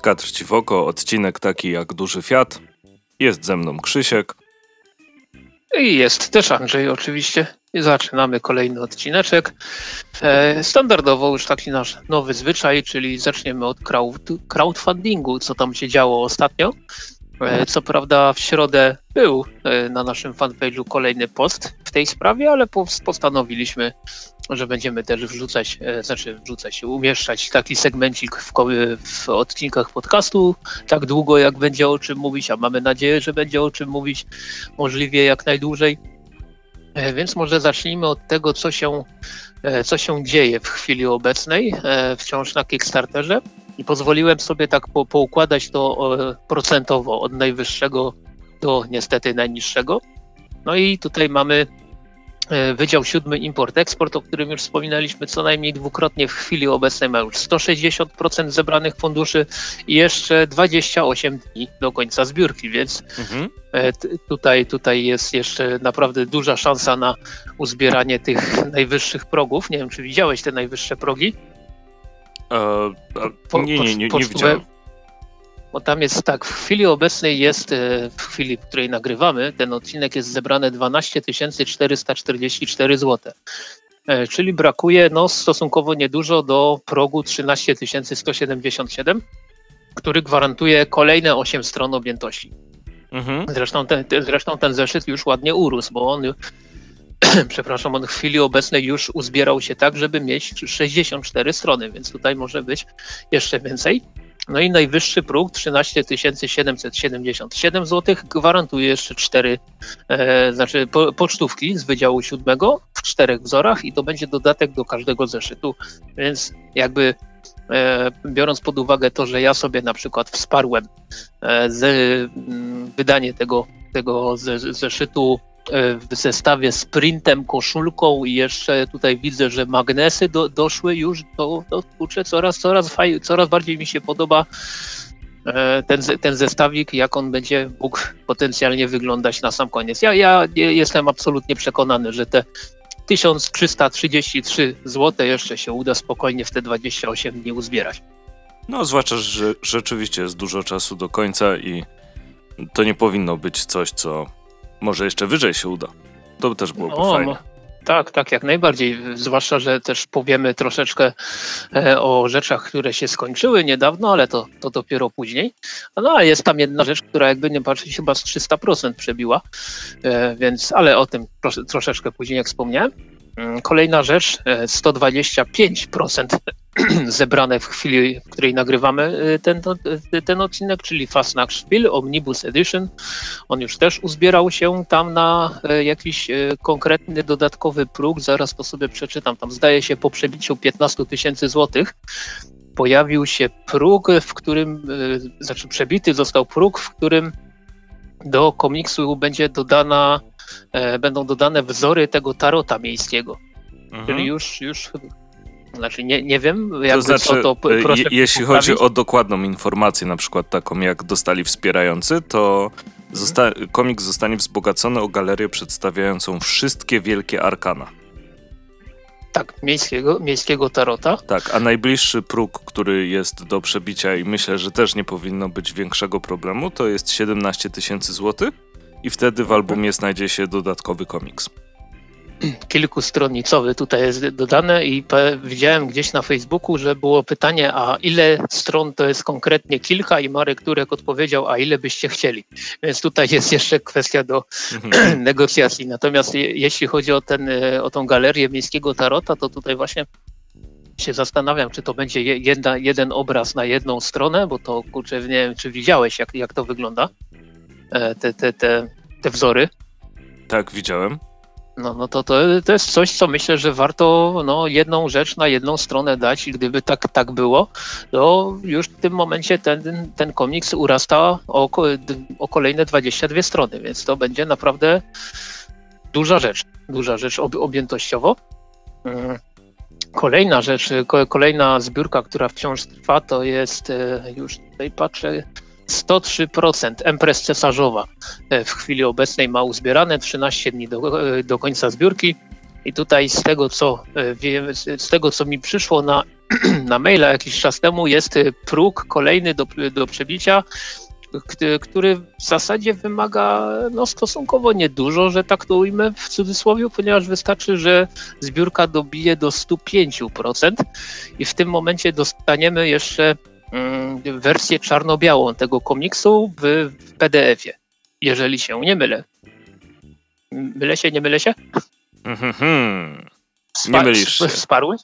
Katr Ciwoko, odcinek taki jak Duży Fiat. Jest ze mną Krzysiek. I jest też Andrzej oczywiście. I zaczynamy kolejny odcineczek. E, standardowo już taki nasz nowy zwyczaj, czyli zaczniemy od crowdfundingu, co tam się działo ostatnio. E, co prawda w środę był e, na naszym fanpage'u kolejny post w tej sprawie, ale postanowiliśmy, że będziemy też wrzucać, e, znaczy wrzucać, umieszczać taki segmencik w, w odcinkach podcastu tak długo, jak będzie o czym mówić, a mamy nadzieję, że będzie o czym mówić możliwie jak najdłużej. Więc może zacznijmy od tego, co się, co się dzieje w chwili obecnej, wciąż na Kickstarterze i pozwoliłem sobie tak po, poukładać to procentowo od najwyższego do niestety najniższego. No i tutaj mamy e, Wydział Siódmy Import-Eksport, o którym już wspominaliśmy co najmniej dwukrotnie w chwili obecnej ma już 160% zebranych funduszy i jeszcze 28 dni do końca zbiórki, więc mhm. E, tutaj, tutaj jest jeszcze naprawdę duża szansa na uzbieranie tych najwyższych progów. Nie wiem, czy widziałeś te najwyższe progi? E, nie, nie, nie, nie widziałem. Bo tam jest tak, w chwili obecnej jest, e, w chwili, w której nagrywamy, ten odcinek jest zebrane 12 444 zł. Czyli brakuje no, stosunkowo niedużo do progu 13 177, który gwarantuje kolejne 8 stron objętości. Mhm. Zresztą, ten, zresztą ten zeszyt już ładnie urósł, bo on przepraszam, on w chwili obecnej już uzbierał się tak, żeby mieć 64 strony, więc tutaj może być jeszcze więcej. No i najwyższy próg 13 777 zł gwarantuje jeszcze 4, e, znaczy po, pocztówki z Wydziału Siódmego w czterech wzorach i to będzie dodatek do każdego zeszytu, więc jakby e, biorąc pod uwagę to, że ja sobie na przykład wsparłem e, z, wydanie tego, tego zeszytu w zestawie z printem, koszulką i jeszcze tutaj widzę, że magnesy do, doszły już, to, to kurczę, coraz, coraz, faj, coraz bardziej mi się podoba e, ten, ten zestawik, jak on będzie mógł potencjalnie wyglądać na sam koniec. Ja, ja jestem absolutnie przekonany, że te 1333 zł jeszcze się uda spokojnie w te 28 dni uzbierać. No, zwłaszcza, że rzeczywiście jest dużo czasu do końca i to nie powinno być coś, co może jeszcze wyżej się uda. To by też byłoby o, fajne. Tak, tak, jak najbardziej. Zwłaszcza, że też powiemy troszeczkę e, o rzeczach, które się skończyły niedawno, ale to, to dopiero później. No a jest tam jedna rzecz, która jakby nie patrzeć chyba z 300% przebiła, e, więc ale o tym troszeczkę później, jak wspomniałem. Mm, kolejna rzecz, 125% e, zebrane w chwili, w której nagrywamy e, ten, e, ten odcinek, czyli Fastnacht Spiel Omnibus Edition. On już też uzbierał się tam na jakiś konkretny dodatkowy próg, zaraz to sobie przeczytam, tam zdaje się po przebiciu 15 tysięcy złotych pojawił się próg, w którym, znaczy przebity został próg, w którym do komiksu będzie dodana e, będą dodane wzory tego tarota miejskiego. Mhm. Czyli już, już znaczy nie, nie wiem, jak to znaczy, co to e, proszę je, Jeśli poprawić. chodzi o dokładną informację, na przykład taką jak dostali wspierający, to zosta komik zostanie wzbogacony o galerię przedstawiającą wszystkie wielkie arkana. Tak, miejskiego, miejskiego tarota. Tak, a najbliższy próg, który jest do przebicia i myślę, że też nie powinno być większego problemu, to jest 17 tysięcy złotych i wtedy w albumie znajdzie się dodatkowy komiks. Kilkustronicowy tutaj jest dodane i widziałem gdzieś na Facebooku, że było pytanie, a ile stron to jest konkretnie kilka i Marek Turek odpowiedział, a ile byście chcieli. Więc tutaj jest jeszcze kwestia do mhm. negocjacji. Natomiast jeśli chodzi o, ten, e, o tą galerię miejskiego tarota, to tutaj właśnie się zastanawiam, czy to będzie jedna, jeden obraz na jedną stronę, bo to kurczę, nie wiem, czy widziałeś, jak, jak to wygląda. E, te, te, te, te wzory. Tak, widziałem. No, no to, to, to jest coś, co myślę, że warto no, jedną rzecz na jedną stronę dać i gdyby tak, tak było, to już w tym momencie ten, ten komiks urasta o, o kolejne 22 strony, więc to będzie naprawdę duża rzecz, duża rzecz ob, objętościowo. Mm. Kolejna rzecz, kolejna zbiórka, która wciąż trwa, to jest, e, już tutaj patrzę, 103% Empress cesarzowa e, w chwili obecnej ma uzbierane 13 dni do, e, do końca zbiórki. I tutaj z tego, co wiem, z tego, co mi przyszło na na maila jakiś czas temu, jest próg kolejny do, do przebicia, który w zasadzie wymaga no, stosunkowo niedużo, że tak to ujmę w cudzysłowie, ponieważ wystarczy, że zbiórka dobije do 105% i w tym momencie dostaniemy jeszcze wersję czarno-białą tego komiksu w, w PDF-ie, jeżeli się nie mylę. Mylę się, nie mylę się? Mhm. nie mylisz się. Sparłeś?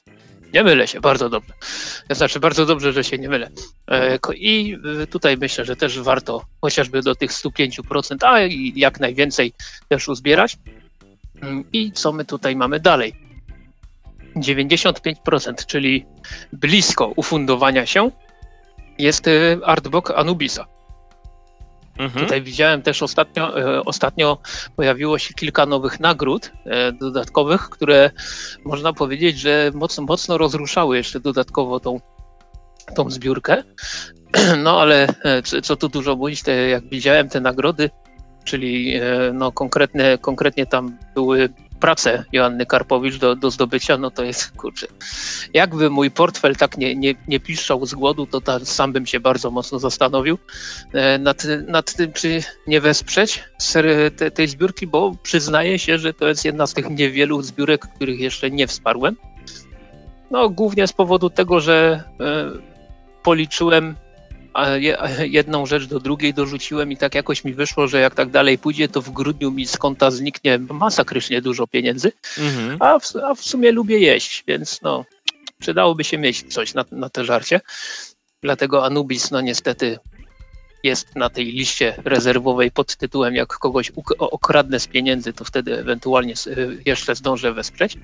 Nie mylę się, bardzo dobrze. Znaczy, bardzo dobrze, że się nie mylę. E, I e, tutaj myślę, że też warto chociażby do tych 105%, a i jak najwięcej też uzbierać. Mm, I co my tutaj mamy dalej? 95%, czyli blisko ufundowania się, jest e, artbook Anubisa. Mhm. Tutaj widziałem też ostatnio, e, ostatnio pojawiło się kilka nowych nagród e, dodatkowych, które można powiedzieć, że mocno, mocno rozruszały jeszcze dodatkowo tą, tą zbiórkę. No ale e, co, co tu dużo mówić, te, jak widziałem te nagrody, czyli no, konkretne, konkretnie tam były pracę Joanny Karpowicz do, do zdobycia, no to jest, kurczę, jakby mój portfel tak nie, nie, nie piszczał z głodu, to ta, sam bym się bardzo mocno zastanowił e, nad, nad tym, czy nie wesprzeć te, tej zbiórki, bo przyznaję się, że to jest jedna z tych niewielu zbiórek, których jeszcze nie wsparłem. No, głównie z powodu tego, że e, policzyłem jedną rzecz do drugiej dorzuciłem i tak jakoś mi wyszło, że jak tak dalej pójdzie, to w grudniu mi z konta zniknie masakrycznie dużo pieniędzy, mhm. a, w, a w sumie lubię jeść, więc no, przydałoby się mieć coś na, na te żarcie. Dlatego Anubis, no niestety jest na tej liście rezerwowej pod tytułem jak kogoś okradnę z pieniędzy, to wtedy ewentualnie jeszcze zdążę wesprzeć.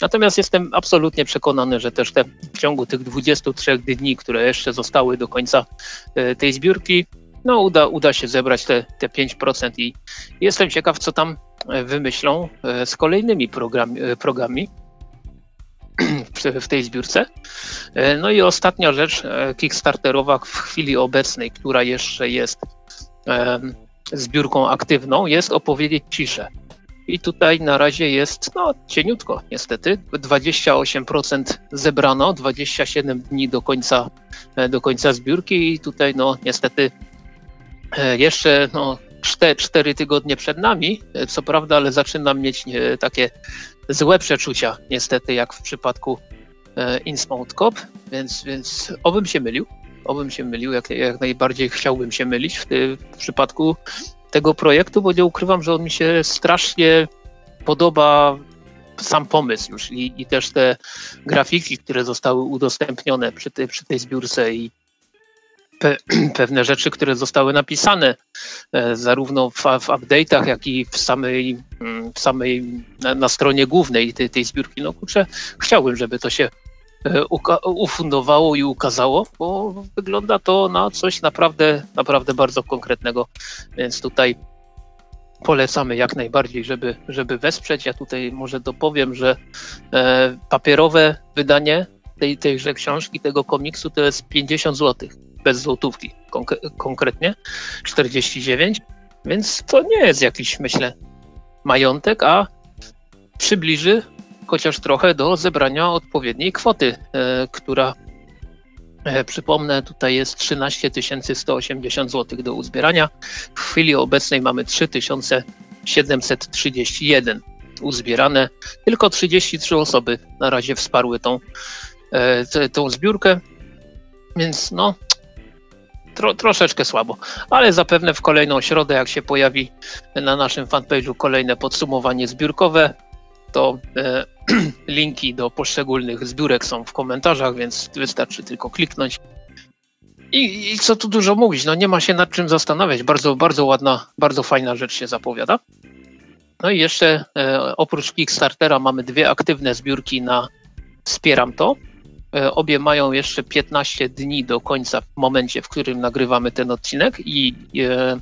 Natomiast jestem absolutnie przekonany, że też te, w ciągu tych 23 dni, które jeszcze zostały do końca e, tej zbiórki, no uda, uda się zebrać te, te 5% i jestem ciekaw, co tam e, wymyślą e, z kolejnymi program, programami w tej zbiórce. No i ostatnia rzecz kickstarterowa w chwili obecnej, która jeszcze jest zbiórką aktywną, jest opowiedzieć ciszę. I tutaj na razie jest no, cieniutko, niestety. 28% zebrano, 27 dni do końca, e, do końca zbiórki i tutaj no niestety e, jeszcze no, 4, 4 tygodnie przed nami, e, co prawda, ale zaczynam mieć takie złe przeczucia, niestety, jak w przypadku Innsmouth Cop, więc, więc obym się mylił. Obym się mylił, jak, jak najbardziej chciałbym się mylić w, w przypadku tego projektu, bo nie ukrywam, że on mi się strasznie podoba sam pomysł już i, i też te grafiki, które zostały udostępnione przy tej, przy tej zbiórce i pe, pewne rzeczy, które zostały napisane e, zarówno w, w update'ach, jak i w samej, mm, w samej na, na stronie głównej tej, tej zbiórki. No kurczę, chciałbym, żeby to się ufundowało i ukazało, bo wygląda to na coś naprawdę, naprawdę bardzo konkretnego. Więc tutaj polecamy jak najbardziej, żeby, żeby wesprzeć. Ja tutaj może dopowiem, że e, papierowe wydanie tej, tejże książki, tego komiksu to jest 50 zł, bez złotówki konk konkretnie, 49, więc to nie jest jakiś, myślę, majątek, a przybliży chociaż trochę do zebrania odpowiedniej kwoty, e, która E, przypomnę, tutaj jest 13 180 zł do uzbierania. W chwili obecnej mamy 3731 uzbierane. Tylko 33 osoby na razie wsparły tą, e, tą zbiórkę, więc no, tro, troszeczkę słabo, ale zapewne w kolejną środę, jak się pojawi na naszym fanpage'u kolejne podsumowanie zbiórkowe, to e, linki do poszczególnych zbiórek są w komentarzach, więc wystarczy tylko kliknąć. I, I, co tu dużo mówić, no nie ma się nad czym zastanawiać. Bardzo, bardzo ładna, bardzo fajna rzecz się zapowiada. No i jeszcze e, oprócz Kickstartera mamy dwie aktywne zbiórki na Wspieram to. E, obie mają jeszcze 15 dni do końca w momencie, w którym nagrywamy ten odcinek i e,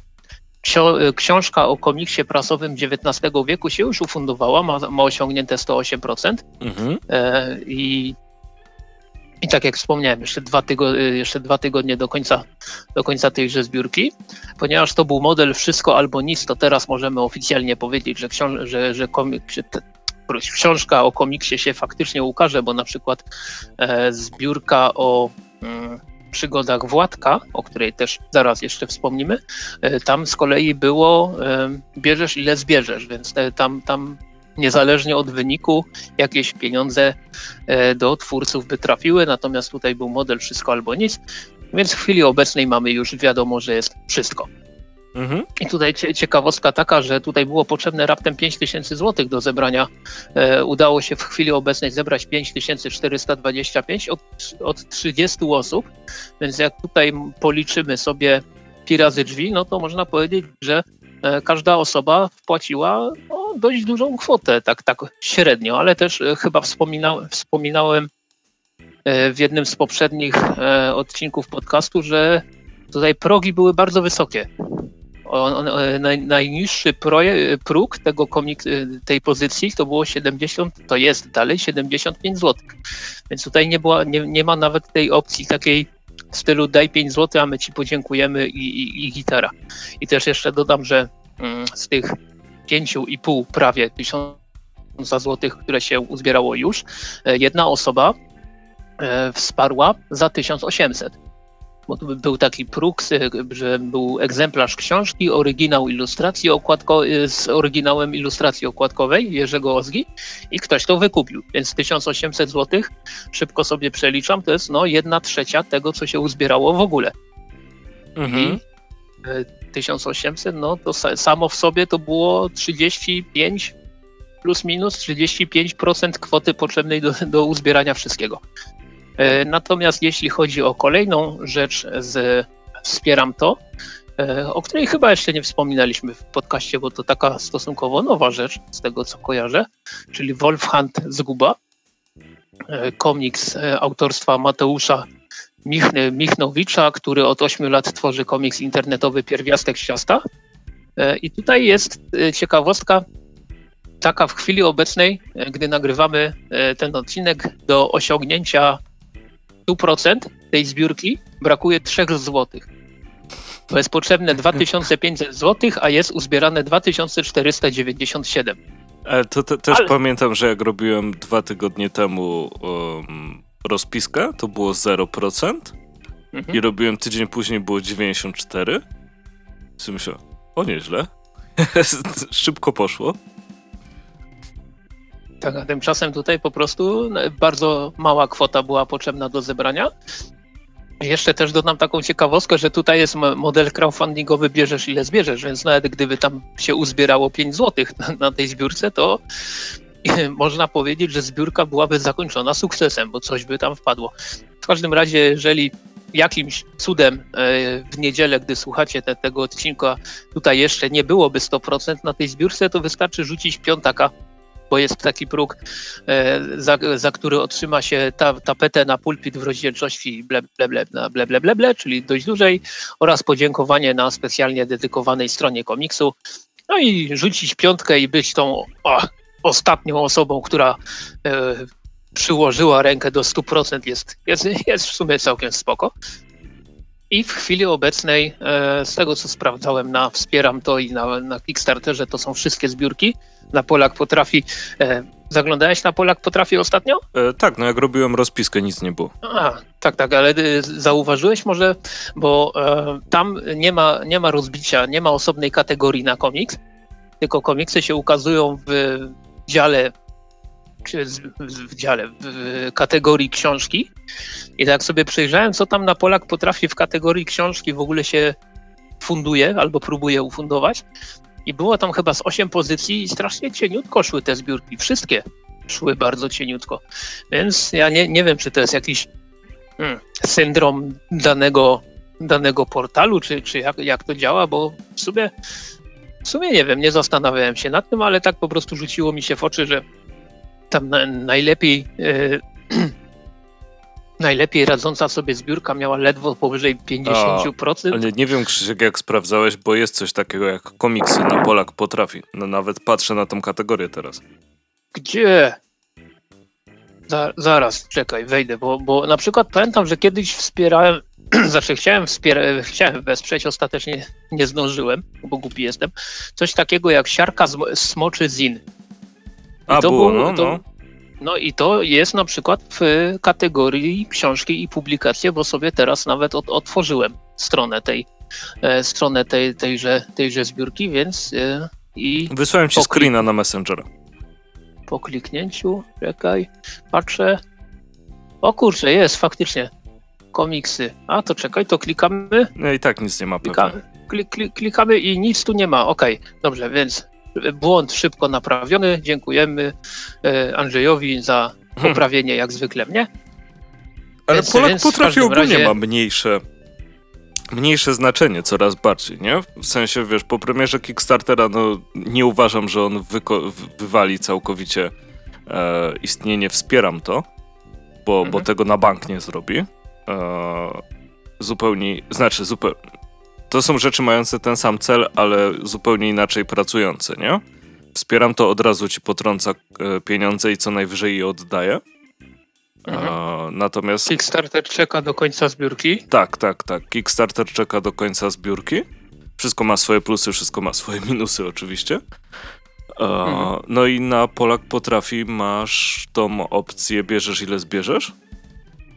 książka o komiksie prasowym XIX wieku się już ufundowała, ma, ma osiągnięte 108%. Mhm. E, i, I tak jak wspomniałem, jeszcze dwa, tygo, jeszcze dwa tygodnie do końca, do końca tejże zbiórki. Ponieważ to był model wszystko albo nic, to teraz możemy oficjalnie powiedzieć, że, książ- że, że komik, że te, książka o komiksie się faktycznie ukaże, bo na przykład e, zbiórka o mm, przygodach Władka, o której też zaraz jeszcze wspomnimy, e, tam z kolei było e, bierzesz ile zbierzesz, więc te, tam, tam niezależnie od wyniku jakieś pieniądze e, do twórców by trafiły, natomiast tutaj był model wszystko albo nic, więc w chwili obecnej mamy już wiadomo, że jest wszystko. Mhm. I tutaj ciekawostka taka, że tutaj było potrzebne raptem 5000 zł do zebrania. E, udało się w chwili obecnej zebrać 5425 od, od 30 osób, więc jak tutaj policzymy sobie pi razy drzwi, no to można powiedzieć, że e, każda osoba wpłaciła no, dość dużą kwotę, tak, tak średnio, ale też e, chyba wspominałem, wspominałem w jednym z poprzednich e, odcinków podcastu, że tutaj progi były bardzo wysokie on, on, naj, najniższy proje, próg tego komik, tej pozycji to było 70, to jest dalej 75 zł. Więc tutaj nie, była, nie, nie ma nawet tej opcji takiej w stylu daj 5 zł, a my ci podziękujemy i, i, i gitara. I też jeszcze dodam, że mm, z tych 5,5 prawie tysiąca złotych, które się uzbierało już, e, jedna osoba e, wsparła za 1800 bo tu był taki próg, że był egzemplarz książki, oryginał ilustracji okładko, z oryginałem ilustracji okładkowej Jerzego Ozgi i ktoś to wykupił, więc 1800 zł, szybko sobie przeliczam, to jest no jedna trzecia tego, co się uzbierało w ogóle. Mhm. I 1800, e, no to samo w sobie to było 35 plus minus 35% kwoty potrzebnej do, do uzbierania wszystkiego. E, natomiast jeśli chodzi o kolejną rzecz z Wspieram to, e, o której chyba jeszcze nie wspominaliśmy w podcaście, bo to taka stosunkowo nowa rzecz, z tego co kojarzę, czyli Wolfhand Zguba, e, komiks autorstwa Mateusza Michnowicza, który od 8 lat tworzy komiks internetowy Pierwiastek Świasta. I tutaj jest ciekawostka taka w chwili obecnej, gdy nagrywamy ten odcinek, do osiągnięcia 100% tej zbiórki brakuje 3 zł. To jest potrzebne 2500 zł, a jest uzbierane 2497. Ale to, to też Ale... pamiętam, że jak robiłem dwa tygodnie temu um, rozpiskę, to było 0%. Mhm. I robiłem tydzień później, było 94. I myślałem, o nieźle. Szybko poszło. Tak, a tymczasem tutaj po prostu bardzo mała kwota była potrzebna do zebrania. Jeszcze też dodam taką ciekawostkę, że tutaj jest model crowdfundingowy bierzesz ile zbierzesz, więc nawet gdyby tam się uzbierało 5 zł na, na tej zbiórce, to można powiedzieć, że zbiórka byłaby zakończona sukcesem, bo coś by tam wpadło. W każdym razie, jeżeli jakimś cudem e, w niedzielę, gdy słuchacie te, tego odcinka, tutaj jeszcze nie byłoby 100% na tej zbiórce, to wystarczy rzucić piątaka bo jest taki próg, e, za, za który otrzyma się ta, tapetę na pulpit w rozdzielczości ble, ble, ble, ble, ble, ble, ble, czyli dość dużej oraz podziękowanie na specjalnie dedykowanej stronie komiksu. No i rzucić piątkę i być tą o, ostatnią osobą, która e, przyłożyła rękę do 100% jest, jest, jest w sumie całkiem spoko. I w chwili obecnej, e, z tego co sprawdzałem na Wspieram to i na, na Kickstarterze, to są wszystkie zbiórki. Na Polak Potrafi. E, zaglądałeś na Polak Potrafi ostatnio? E, tak, no jak robiłem rozpiskę, nic nie było. A, tak, tak, ale zauważyłeś może, bo e, tam nie ma, nie ma rozbicia, nie ma osobnej kategorii na komiks, tylko komiksy się ukazują w dziale w dziale, w kategorii książki. I tak sobie przejrzałem, co tam na Polak potrafi w kategorii książki w ogóle się funduje albo próbuje ufundować. I było tam chyba z 8 pozycji i strasznie cieniutko szły te zbiórki. Wszystkie szły bardzo cieniutko. Więc ja nie, nie wiem, czy to jest jakiś hmm, syndrom danego, danego portalu, czy, czy jak, jak to działa, bo w sumie, w sumie nie wiem, nie zastanawiałem się nad tym, ale tak po prostu rzuciło mi się w oczy, że tam na, najlepiej e, najlepiej radząca sobie zbiórka miała ledwo powyżej 50%. ale nie wiem, Krzysiek, jak sprawdzałeś, bo jest coś takiego jak komiksy na Polak potrafi. No nawet patrzę na tą kategorię teraz. Gdzie? zaraz, czekaj, wejdę, bo, bo na przykład pamiętam, że kiedyś wspierałem, znaczy chciałem, wspiera, chciałem wesprzeć, ostatecznie nie zdążyłem, bo głupi jestem, coś takiego jak siarka smoczy zin. A, to było, no, to, no. No i to jest na przykład w kategorii książki i publikacje, bo sobie teraz nawet od, otworzyłem stronę tej, e, stronę tej, tejże, tejże zbiórki, więc e, i... Wysłałem ci screena na Messengera. Po kliknięciu, czekaj, patrzę. O kurczę, jest faktycznie. Komiksy. A to czekaj, to klikamy. No i tak nic nie ma. Klikamy, klik, klik, klikamy i nic tu nie ma. Okej, okay, dobrze, więc błąd szybko naprawiony. Dziękujemy e, Andrzejowi za hmm. poprawienie jak zwykle mnie. Ale więc, Polak więc potrafi ogólnie razie... ma mniejsze mniejsze znaczenie coraz bardziej, nie? W sensie, wiesz, po premierze Kickstartera, no nie uważam, że on wywali całkowicie e, istnienie Wspieram to, bo, mhm. bo tego na bank nie zrobi. E, zupełnie, znaczy zupełnie, to są rzeczy mające ten sam cel, ale zupełnie inaczej pracujące, nie? Wspieram to, od razu ci potrąca e, pieniądze i co najwyżej je oddaję. Mhm. natomiast. Kickstarter czeka do końca zbiórki? Tak, tak, tak. Kickstarter czeka do końca zbiórki. Wszystko ma swoje plusy, wszystko ma swoje minusy, oczywiście. mhm. No i na Polak Potrafi masz tą opcję bierzesz ile zbierzesz.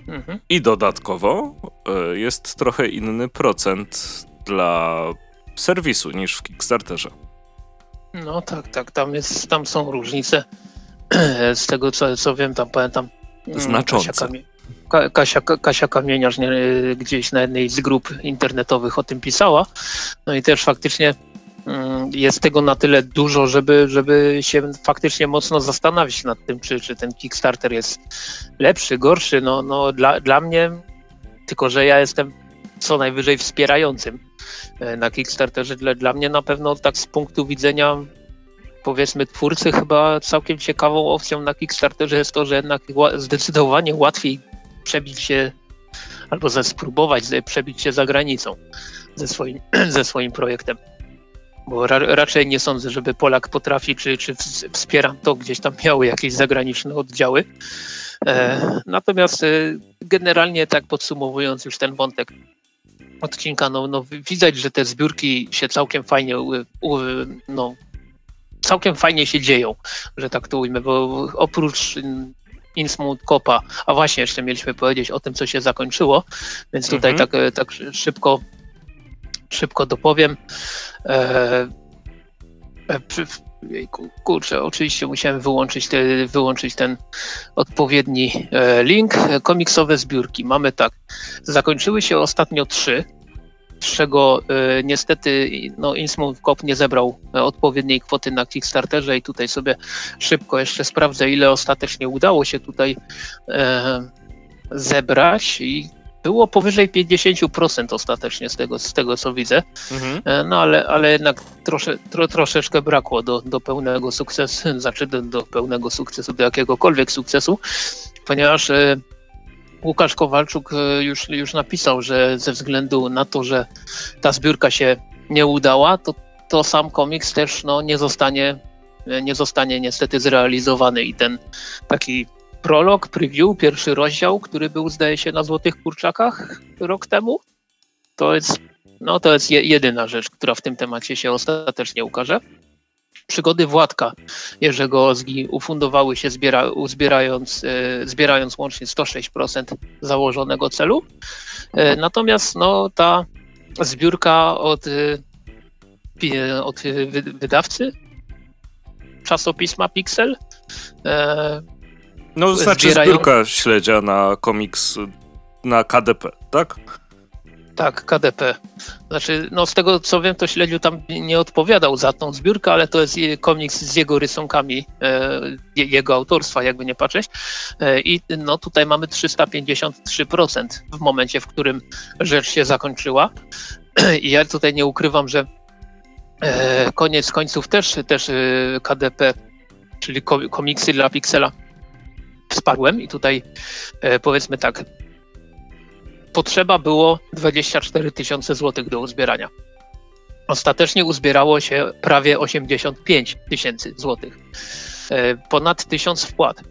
Mhm. I dodatkowo e, jest trochę inny procent dla serwisu niż w Kickstarterze. No tak, tak, tam, jest, tam są różnice. Z tego co, co wiem, tam pamiętam. Mm, Znaczące. Kasia, Kamie, Kasia, Kasia Kamieniarz nie, gdzieś na jednej z grup internetowych o tym pisała. No i też faktycznie mm, jest tego na tyle dużo, żeby, żeby się faktycznie mocno zastanawiać nad tym, czy, czy ten Kickstarter jest lepszy, gorszy. No, no dla, dla mnie, tylko że ja jestem co najwyżej wspierającym na Kickstarterze. Dla, dla mnie na pewno tak z punktu widzenia powiedzmy twórcy chyba całkiem ciekawą opcją na Kickstarterze jest to, że jednak zdecydowanie łatwiej przebić się albo spróbować przebić się za granicą ze swoim, ze swoim projektem. Bo ra, raczej nie sądzę, żeby Polak potrafi, czy, czy wspieram to, gdzieś tam miały jakieś zagraniczne oddziały. E, natomiast e, generalnie tak podsumowując już ten wątek, odcinka, no, no widać, że te zbiórki się całkiem fajnie, no, całkiem fajnie się dzieją, że tak to ujmę, bo oprócz Innsmouth Copa, a właśnie jeszcze mieliśmy powiedzieć o tym, co się zakończyło, więc tutaj mhm. tak, tak szybko, szybko dopowiem. E, e, kurczę, oczywiście musiałem wyłączyć, te, wyłączyć ten odpowiedni e, link. Komiksowe zbiórki. Mamy tak. Zakończyły się ostatnio trzy, z czego e, niestety no, Innsmouth Cop nie zebrał odpowiedniej kwoty na Kickstarterze i tutaj sobie szybko jeszcze sprawdzę, ile ostatecznie udało się tutaj e, zebrać i było powyżej 50% ostatecznie z tego, z tego co widzę. Mhm. E, no ale, ale jednak trosze, tro, troszeczkę brakło do, do pełnego sukcesu, znaczy do, do pełnego sukcesu, do jakiegokolwiek sukcesu, ponieważ e, Łukasz Kowalczuk e, już, już napisał, że ze względu na to, że ta zbiórka się nie udała, to, to sam komiks też no, nie zostanie nie zostanie niestety zrealizowany i ten taki prolog, preview, pierwszy rozdział, który był zdaje się na Złotych Kurczakach rok temu. To jest, no, to jest jedyna rzecz, która w tym temacie się ostatecznie ukaże. Przygody Władka Jerzego Ozgi ufundowały się zbiera, uzbierając, e, zbierając łącznie 106% założonego celu. E, natomiast no, ta zbiórka od, e, od wydawcy czasopisma Pixel e, no, to znaczy zbierają... zbiórka śledzia na komiks na KDP, tak? Tak, KDP. Znaczy, no z tego co wiem, to śledziu tam nie odpowiadał za tą zbiórkę, ale to jest komiks z jego rysunkami, e, jego autorstwa, jakby nie patrzeć. E, I no tutaj mamy 353% w momencie, w którym rzecz się zakończyła. I ja tutaj nie ukrywam, że e, koniec końców też, też e, KDP, czyli komiksy dla Pixela, wsparłem i tutaj e, powiedzmy tak, potrzeba było 24 tysiące złotych do uzbierania. Ostatecznie uzbierało się prawie 85 tysięcy złotych. E, ponad tysiąc wpłat.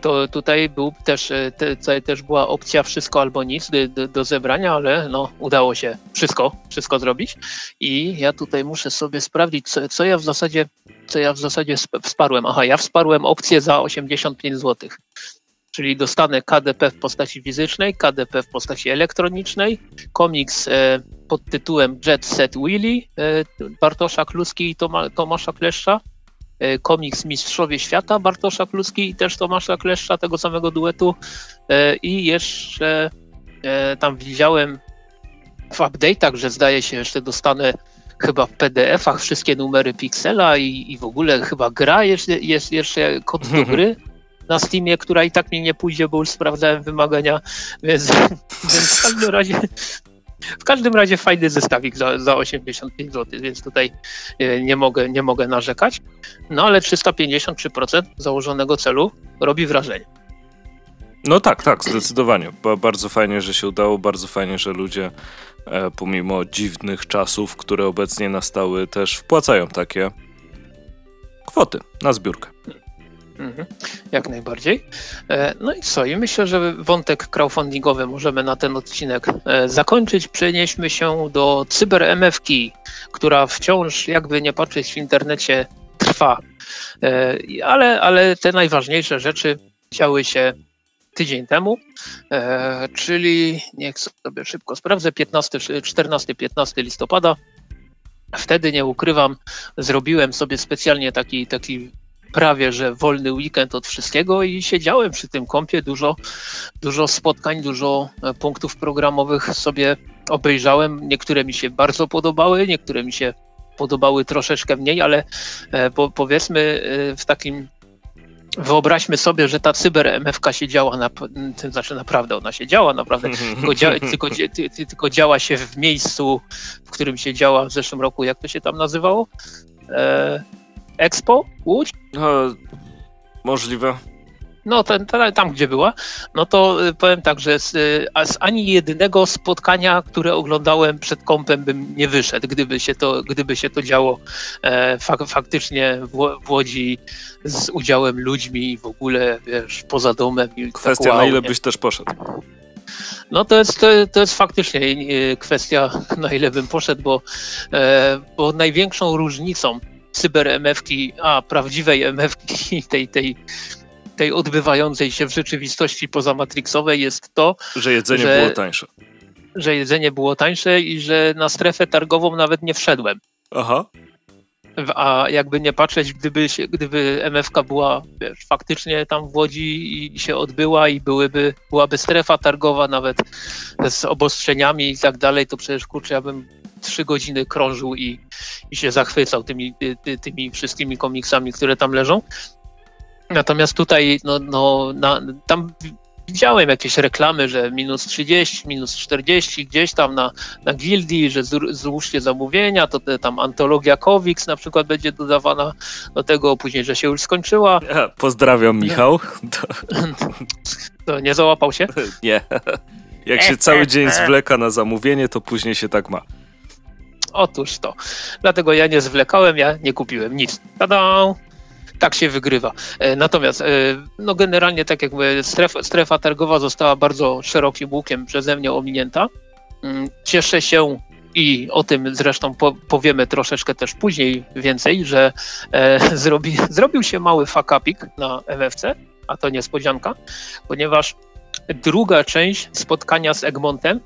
To tutaj był też, e, te, też była opcja wszystko albo nic do, do, zebrania, ale no, udało się wszystko, wszystko zrobić. I ja tutaj muszę sobie sprawdzić, co, co ja w zasadzie co ja w zasadzie wsparłem? Aha, ja wsparłem opcję za 85 zł. Czyli dostanę KDP w postaci fizycznej, KDP w postaci elektronicznej, komiks e, pod tytułem Jet Set Willy e, Bartosza Kluski i Toma, Tomasza Kleszcza, e, komiks Mistrzowie Świata Bartosza Kluski i też Tomasza Kleszcza, tego samego duetu i jeszcze tam widziałem w update'ach, że zdaje się jeszcze dostanę chyba w PDF-ach wszystkie numery Pixela i, i w ogóle chyba gra jest, jest jeszcze kod do gry na Steamie, która i tak mi nie pójdzie, bo już sprawdzałem wymagania, więc, więc w każdym razie w każdym razie fajny zestawik za, za 85 zł, więc tutaj e, nie mogę, nie mogę narzekać. No ale 353% założonego celu robi wrażenie. No tak, tak, zdecydowanie. Bardzo fajnie, że się udało, bardzo fajnie, że ludzie pomimo dziwnych czasów, które obecnie nastały, też wpłacają takie kwoty na zbiórkę. Mhm, jak najbardziej. E, no i co? I myślę, że wątek crowdfundingowy możemy na ten odcinek e, zakończyć. Przenieśmy się do CyberMFK, która wciąż, jakby nie patrzeć w internecie, trwa. E, ale, ale te najważniejsze rzeczy działy się tydzień temu, czyli niech sobie szybko sprawdzę, 14-15 listopada. Wtedy nie ukrywam, zrobiłem sobie specjalnie taki, taki prawie że wolny weekend od wszystkiego i siedziałem przy tym kompie, dużo, dużo spotkań, dużo e, punktów programowych sobie obejrzałem. Niektóre mi się bardzo podobały, niektóre mi się podobały troszeczkę mniej, ale e, po, powiedzmy e, w takim Wyobraźmy sobie, że ta cyber MFK się działa, na, to znaczy naprawdę ona się działa, naprawdę, tylko, dzia, tylko, tylko, działa się w miejscu, w którym się działa w zeszłym roku, jak to się tam nazywało? E, Expo Łódź? No, możliwe. No, ten, ten, tam gdzie była, no to y, powiem tak, że z, y, z, ani jednego spotkania, które oglądałem przed kąpem, bym nie wyszedł, gdyby się to, gdyby się to działo e, fak, faktycznie w, w, Łodzi z udziałem ludźmi w ogóle, wiesz, poza domem. I Kwestia, tak, wow, na ile byś też poszedł. No to jest, to, to jest faktycznie y, kwestia, na ile bym poszedł, bo, e, bo największą różnicą cyber MFki, a prawdziwej MFki, tej, tej, tej odbywającej się w rzeczywistości pozamatrixowej jest to, że jedzenie że, było tańsze. Że jedzenie było tańsze i że na strefę targową nawet nie wszedłem. Aha. A jakby nie patrzeć, gdyby, się, gdyby MFK była wiesz, faktycznie tam w Łodzi i się odbyła i byłyby, byłaby strefa targowa nawet z obostrzeniami i tak dalej, to przecież kurczę, ja bym trzy godziny krążył i, i się zachwycał tymi, ty, tymi wszystkimi komiksami, które tam leżą. Natomiast tutaj, no, no na, tam widziałem jakieś reklamy, że minus 30, minus 40 gdzieś tam na, na gildii, że złóżcie zamówienia, to te, tam antologia Kowiks na przykład będzie dodawana do tego, później, że się już skończyła. Ja, pozdrawiam Michał. To... to nie załapał się? Nie. Jak się cały dzień zwleka na zamówienie, to później się tak ma. Otóż to. Dlatego ja nie zwlekałem, ja nie kupiłem nic. Tada! Tak się wygrywa. E, natomiast, e, no generalnie, tak jak mówię, strefa, strefa targowa została bardzo szerokim łukiem przeze mnie ominięta. Mm, cieszę się i o tym zresztą powiemy troszeczkę też później więcej, że e, zrobi, zrobił się mały fakapik na MFC, a to niespodzianka, ponieważ druga część spotkania z Egmontem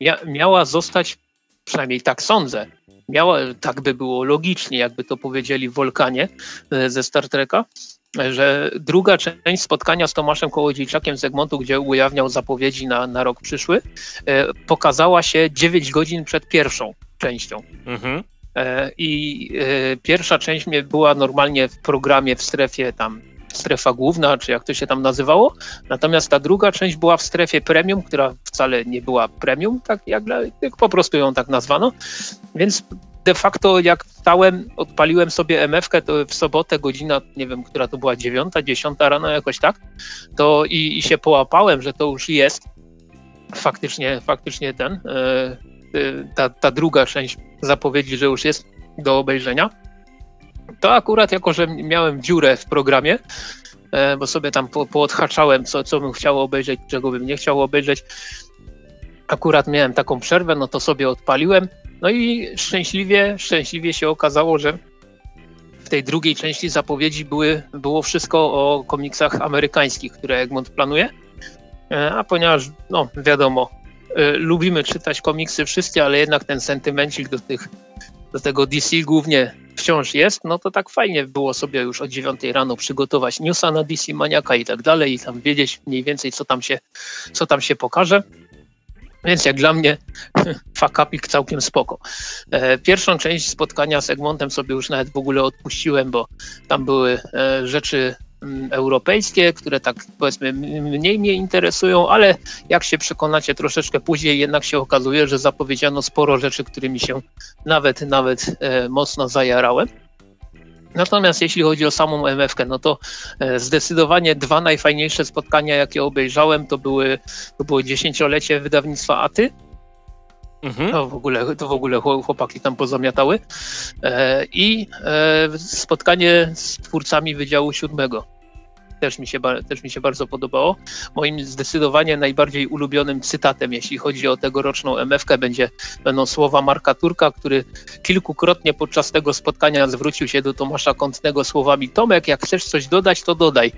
mia, miała zostać przynajmniej tak sądzę, miała, tak by było logicznie, jakby to powiedzieli w Wolkanie e, ze Star Treka, że druga część spotkania z Tomaszem Kołodziejczakiem z Egmontu, gdzie ujawniał zapowiedzi na, na rok przyszły, e, pokazała się 9 godzin przed pierwszą częścią. Mhm. E, I pierwsza część była normalnie w programie w strefie tam strefa główna, czy jak to się tam nazywało. Natomiast ta druga część była w strefie premium, która wcale nie była premium, tak jak, jak po prostu ją tak nazwano. Więc de facto jak stałem, odpaliłem sobie MF-kę, w sobotę godzina, nie wiem, która to była, dziewiąta, dziesiąta rano jakoś tak, to i, i się połapałem, że to już jest faktycznie, faktycznie ten, e, ta, ta druga część zapowiedzi, że już jest do obejrzenia to akurat jako, że miałem dziurę w programie, e, bo sobie tam po, poodhaczałem, co, co bym chciał obejrzeć, czego bym nie chciał obejrzeć. Akurat miałem taką przerwę, no to sobie odpaliłem. No i szczęśliwie, szczęśliwie się okazało, że w tej drugiej części zapowiedzi były, było wszystko o komiksach amerykańskich, które Egmont planuje. E, a ponieważ, no wiadomo, e, lubimy czytać komiksy wszyscy, ale jednak ten sentymencik do, tych, do tego DC głównie wciąż jest, no to tak fajnie było sobie już o 9 rano przygotować newsa na DC Maniaka i tak dalej i tam wiedzieć mniej więcej, co tam się, co tam się pokaże. Więc jak dla mnie fakapik całkiem spoko. E, pierwszą część spotkania z Egmontem sobie już nawet w ogóle odpuściłem, bo tam były e, rzeczy europejskie, które tak powiedzmy mniej mnie interesują, ale jak się przekonacie troszeczkę później, jednak się okazuje, że zapowiedziano sporo rzeczy, którymi się nawet, nawet e, mocno zajarałem. Natomiast jeśli chodzi o samą MFK, no to e, zdecydowanie dwa najfajniejsze spotkania, jakie obejrzałem, to były to było dziesięciolecie wydawnictwa Aty. Mhm. To, w ogóle, to w ogóle chłopaki tam pozamiatały. E, I e, spotkanie z twórcami Wydziału Siódmego też mi się, też mi się bardzo podobało. Moim zdecydowanie najbardziej ulubionym cytatem, jeśli chodzi o tegoroczną MFK, będzie, będą słowa Marka Turka, który kilkukrotnie podczas tego spotkania zwrócił się do Tomasza Kątnego słowami Tomek, jak chcesz coś dodać, to dodaj.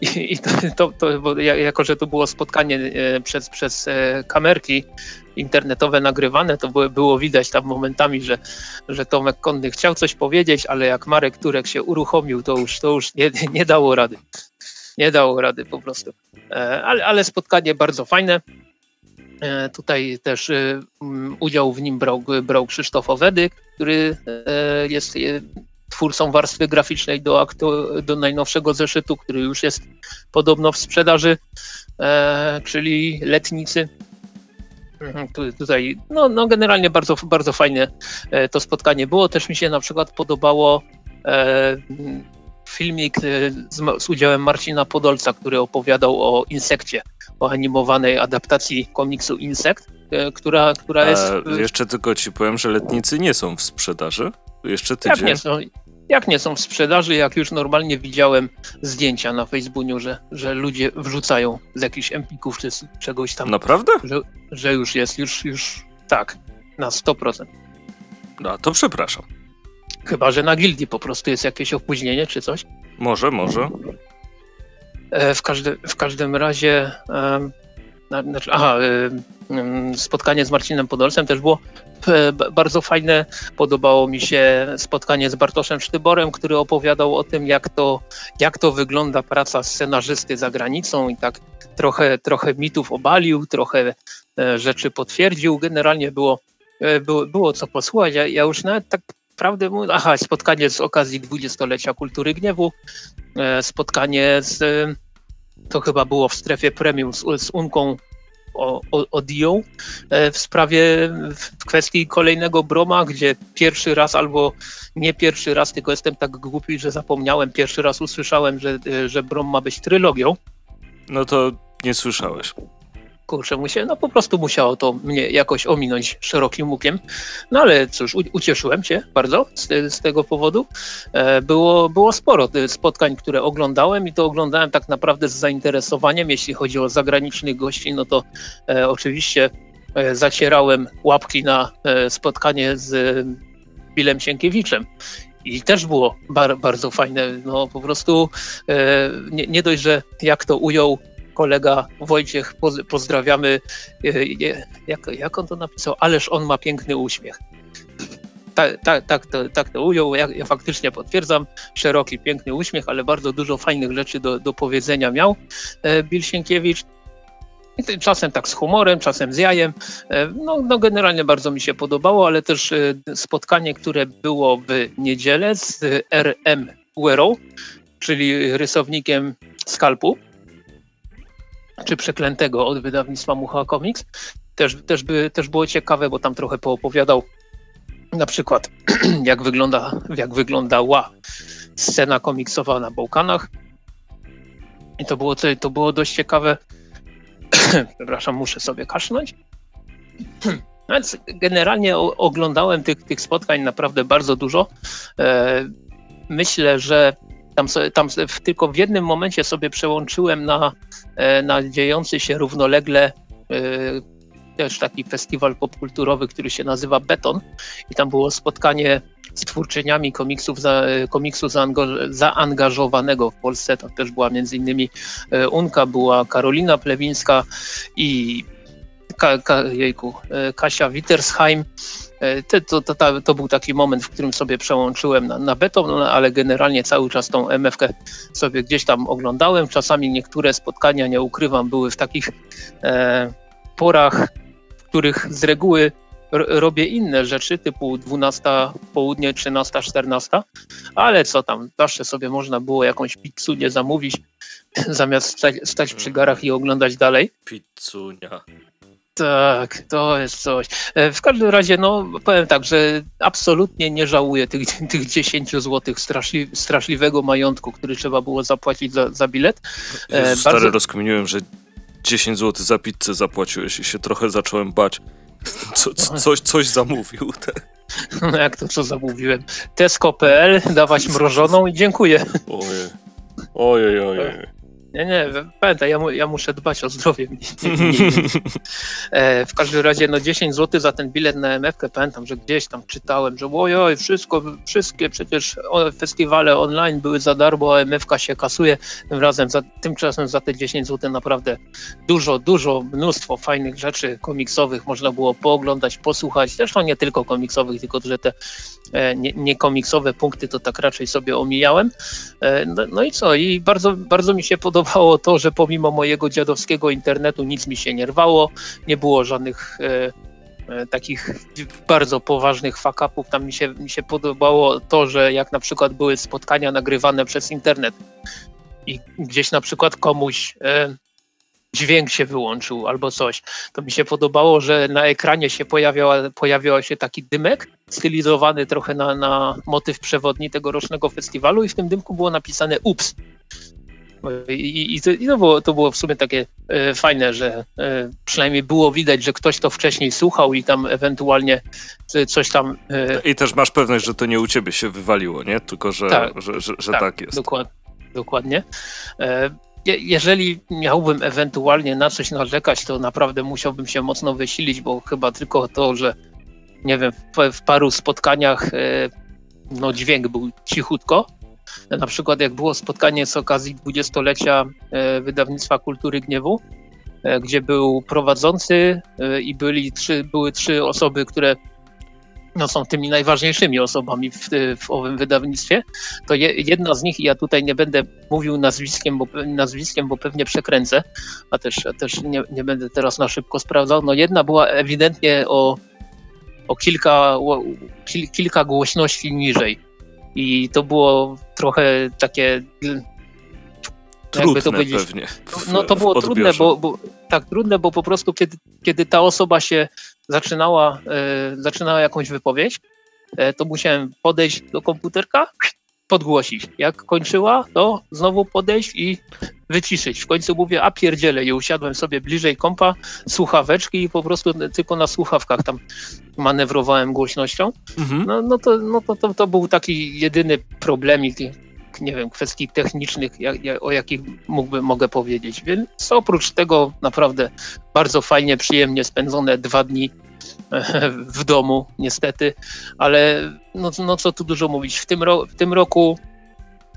I, i to, to, to, jako, że to było spotkanie e, przez, przez e, kamerki internetowe nagrywane, to było, było widać tam momentami, że, że Tomek Konny chciał coś powiedzieć, ale jak Marek Turek się uruchomił, to już, to już nie, nie dało rady. Nie dało rady po prostu. E, ale, ale spotkanie bardzo fajne. Tutaj też udział w nim brał, brał Krzysztof Owedyk, który jest twórcą warstwy graficznej do, aktu, do najnowszego zeszytu, który już jest podobno w sprzedaży, e, czyli Letnicy. Tu, tutaj, no, no generalnie bardzo, bardzo fajne e, to spotkanie było. Też mi się na przykład podobało e, filmik e, z, z, udziałem Marcina Podolca, który opowiadał o Insekcie, o animowanej adaptacji komiksu Insekt, e, która, która jest... A jeszcze tylko ci powiem, że letnicy nie są w sprzedaży. Jeszcze tydzień. Jak nie są, jak nie są w sprzedaży, jak już normalnie widziałem zdjęcia na Facebooku, że, że ludzie wrzucają z jakichś empików czy z czegoś tam. Naprawdę? Że, że już jest, już, już tak, na 100%. No to przepraszam. Chyba, że na gildii po prostu jest jakieś opóźnienie czy coś. Może, może. E, w, każdy, w każdym razie znaczy, aha, y, spotkanie z Marcinem Podolsem też było e, bardzo fajne. Podobało mi się spotkanie z Bartoszem Sztyborem, który opowiadał o tym, jak to, jak to wygląda praca scenarzysty za granicą i tak trochę, trochę mitów obalił, trochę e, rzeczy potwierdził. Generalnie było, e, było, było co posłuchać. Ja, ja już nawet tak prawdę mówię, aha, spotkanie z okazji dwudziestolecia kultury gniewu, spotkanie z to chyba było w strefie premium z, z Unką o, o, o Dio e, w sprawie, w kwestii kolejnego Broma, gdzie pierwszy raz albo nie pierwszy raz, tylko jestem tak głupi, że zapomniałem, pierwszy raz usłyszałem, że, e, że Brom ma być trylogią. No to nie słyszałeś kurczę, musiałem, no po prostu musiało to mnie jakoś ominąć szerokim łukiem. No ale cóż, u, ucieszyłem się bardzo z, z, tego powodu. E, było, było sporo spotkań, które oglądałem i to oglądałem tak naprawdę z zainteresowaniem. Jeśli chodzi o zagranicznych gości, no to e, oczywiście e, zacierałem łapki na e, spotkanie z Bilem Sienkiewiczem. I też było bar, bardzo fajne. No po prostu e, nie, nie dość, że jak to ujął kolega Wojciech, pozdrawiamy. E, jak, jak on to napisał? Ależ on ma piękny uśmiech. Tak, tak, tak, to, tak to ujął. Ja, ja, faktycznie potwierdzam. Szeroki, piękny uśmiech, ale bardzo dużo fajnych rzeczy do, do powiedzenia miał e, Bill Sienkiewicz. Czasem tak z humorem, czasem z jajem. E, no, no, generalnie bardzo mi się podobało, ale też spotkanie, które było w niedzielę z RM Guerrero, czyli rysownikiem Skalpu, czy Przeklętego od wydawnictwa Mucha Comics. Też, też, by, też było ciekawe, bo tam trochę poopowiadał na przykład jak, wygląda, jak wyglądała scena komiksowa na Bałkanach. I to było, to było dość ciekawe. Przepraszam, muszę sobie kasznąć. Więc generalnie oglądałem tych, tych spotkań naprawdę bardzo dużo. E, myślę, że tam, tam tylko w jednym momencie sobie przełączyłem na, e, na dziejący się równolegle e, też taki festiwal popkulturowy, który się nazywa Beton i tam było spotkanie z twórczyniami komiksów za, komiksu zaangażowanego w Polsce. Tam też była między innymi Unka, była Karolina Plewińska i Ka, Ka, jejku, Kasia Wittersheim. To, to, to, to, był taki moment, w którym sobie przełączyłem na, na beton, no, ale generalnie cały czas tą MFK sobie gdzieś tam oglądałem. Czasami niektóre spotkania, nie ukrywam, były w takich e, porach, w których z reguły robię inne rzeczy, typu 12 południe, 13, 14, ale co tam, zawsze sobie można było jakąś pizzunię zamówić, zamiast stać, stać przy garach i oglądać dalej. Pizzunia. Tak, to jest coś. E, w każdym razie, no powiem tak, że absolutnie nie żałuję tych, tych 10 zł straszli, straszliwego majątku, który trzeba było zapłacić za, za bilet. E, Jezu, stary, Bardzo... rozkminiłem, że 10 zł za pizzę zapłaciłeś i się trochę zacząłem bać. Co, co, coś, coś zamówił. No jak to co zamówiłem? Tesco.pl, dawać mrożoną i dziękuję. Ojej. Ojej, ojej. Nie, nie, pamiętaj, ja, mu, ja muszę dbać o zdrowie. e, w każdym razie, no 10 zł za ten bilet na MF, pamiętam, że gdzieś tam czytałem, że ojoj, wszystko, wszystkie przecież festiwale online były za darmo, a MFK się kasuje. Tym razem, za, tymczasem za te 10 zł naprawdę dużo, dużo, mnóstwo fajnych rzeczy komiksowych można było pooglądać, posłuchać. Zresztą nie tylko komiksowych, tylko że te e, niekomiksowe nie punkty to tak raczej sobie omijałem. E, no, no i co? I bardzo, bardzo mi się podoba spowodowało to, że pomimo mojego dziadowskiego internetu nic mi się nie rwało, nie było żadnych e, e, takich bardzo poważnych fakapów. Tam mi się, mi się podobało to, że jak na przykład były spotkania nagrywane przez internet i gdzieś na przykład komuś e, dźwięk się wyłączył albo coś, to mi się podobało, że na ekranie się pojawiała, pojawiał się taki dymek stylizowany trochę na, na motyw przewodni tegorocznego festiwalu i w tym dymku było napisane ups. I, i, to, i to, było, to było w sumie takie e, fajne, że e, przynajmniej było widać, że ktoś to wcześniej słuchał i tam ewentualnie coś tam. E, I też masz pewność, że to nie u ciebie się wywaliło, nie? Tylko, że tak, że, że, że tak, tak jest. Dokład, dokładnie. E, jeżeli miałbym ewentualnie na coś narzekać, to naprawdę musiałbym się mocno wysilić, bo chyba tylko to, że nie wiem, w, w paru spotkaniach e, no dźwięk był cichutko, na przykład jak było spotkanie z okazji dwudziestolecia e, wydawnictwa Kultury Gniewu, e, gdzie był prowadzący e, i byli trzy, były trzy osoby, które no, są tymi najważniejszymi osobami w, w owym wydawnictwie, to je, jedna z nich, ja tutaj nie będę mówił nazwiskiem, bo, nazwiskiem, bo pewnie przekręcę, a też, a też nie, nie będę teraz na szybko sprawdzał, no jedna była ewidentnie o, o kilka, o, kilka głośności niżej. I to było trochę takie trudne to pewnie. W, no to było trudne, bo, bo, tak trudne, bo po prostu kiedy, kiedy ta osoba się zaczynała, e, zaczynała jakąś wypowiedź, e, to musiałem podejść do komputerka, podgłosić. Jak kończyła, to znowu podejść i wyciszyć. W końcu mówię, a pierdzielę i usiadłem sobie bliżej kompa, słuchaweczki i po prostu tylko na słuchawkach tam manewrowałem głośnością. Mhm. No, no, to, no to, to, to był taki jedyny problemik, nie wiem, kwestii technicznych, jak, jak, o jakich mógłbym, mogę powiedzieć. Więc oprócz tego naprawdę bardzo fajnie, przyjemnie spędzone dwa dni w domu, niestety, ale no, no co tu dużo mówić. W tym, ro, w tym roku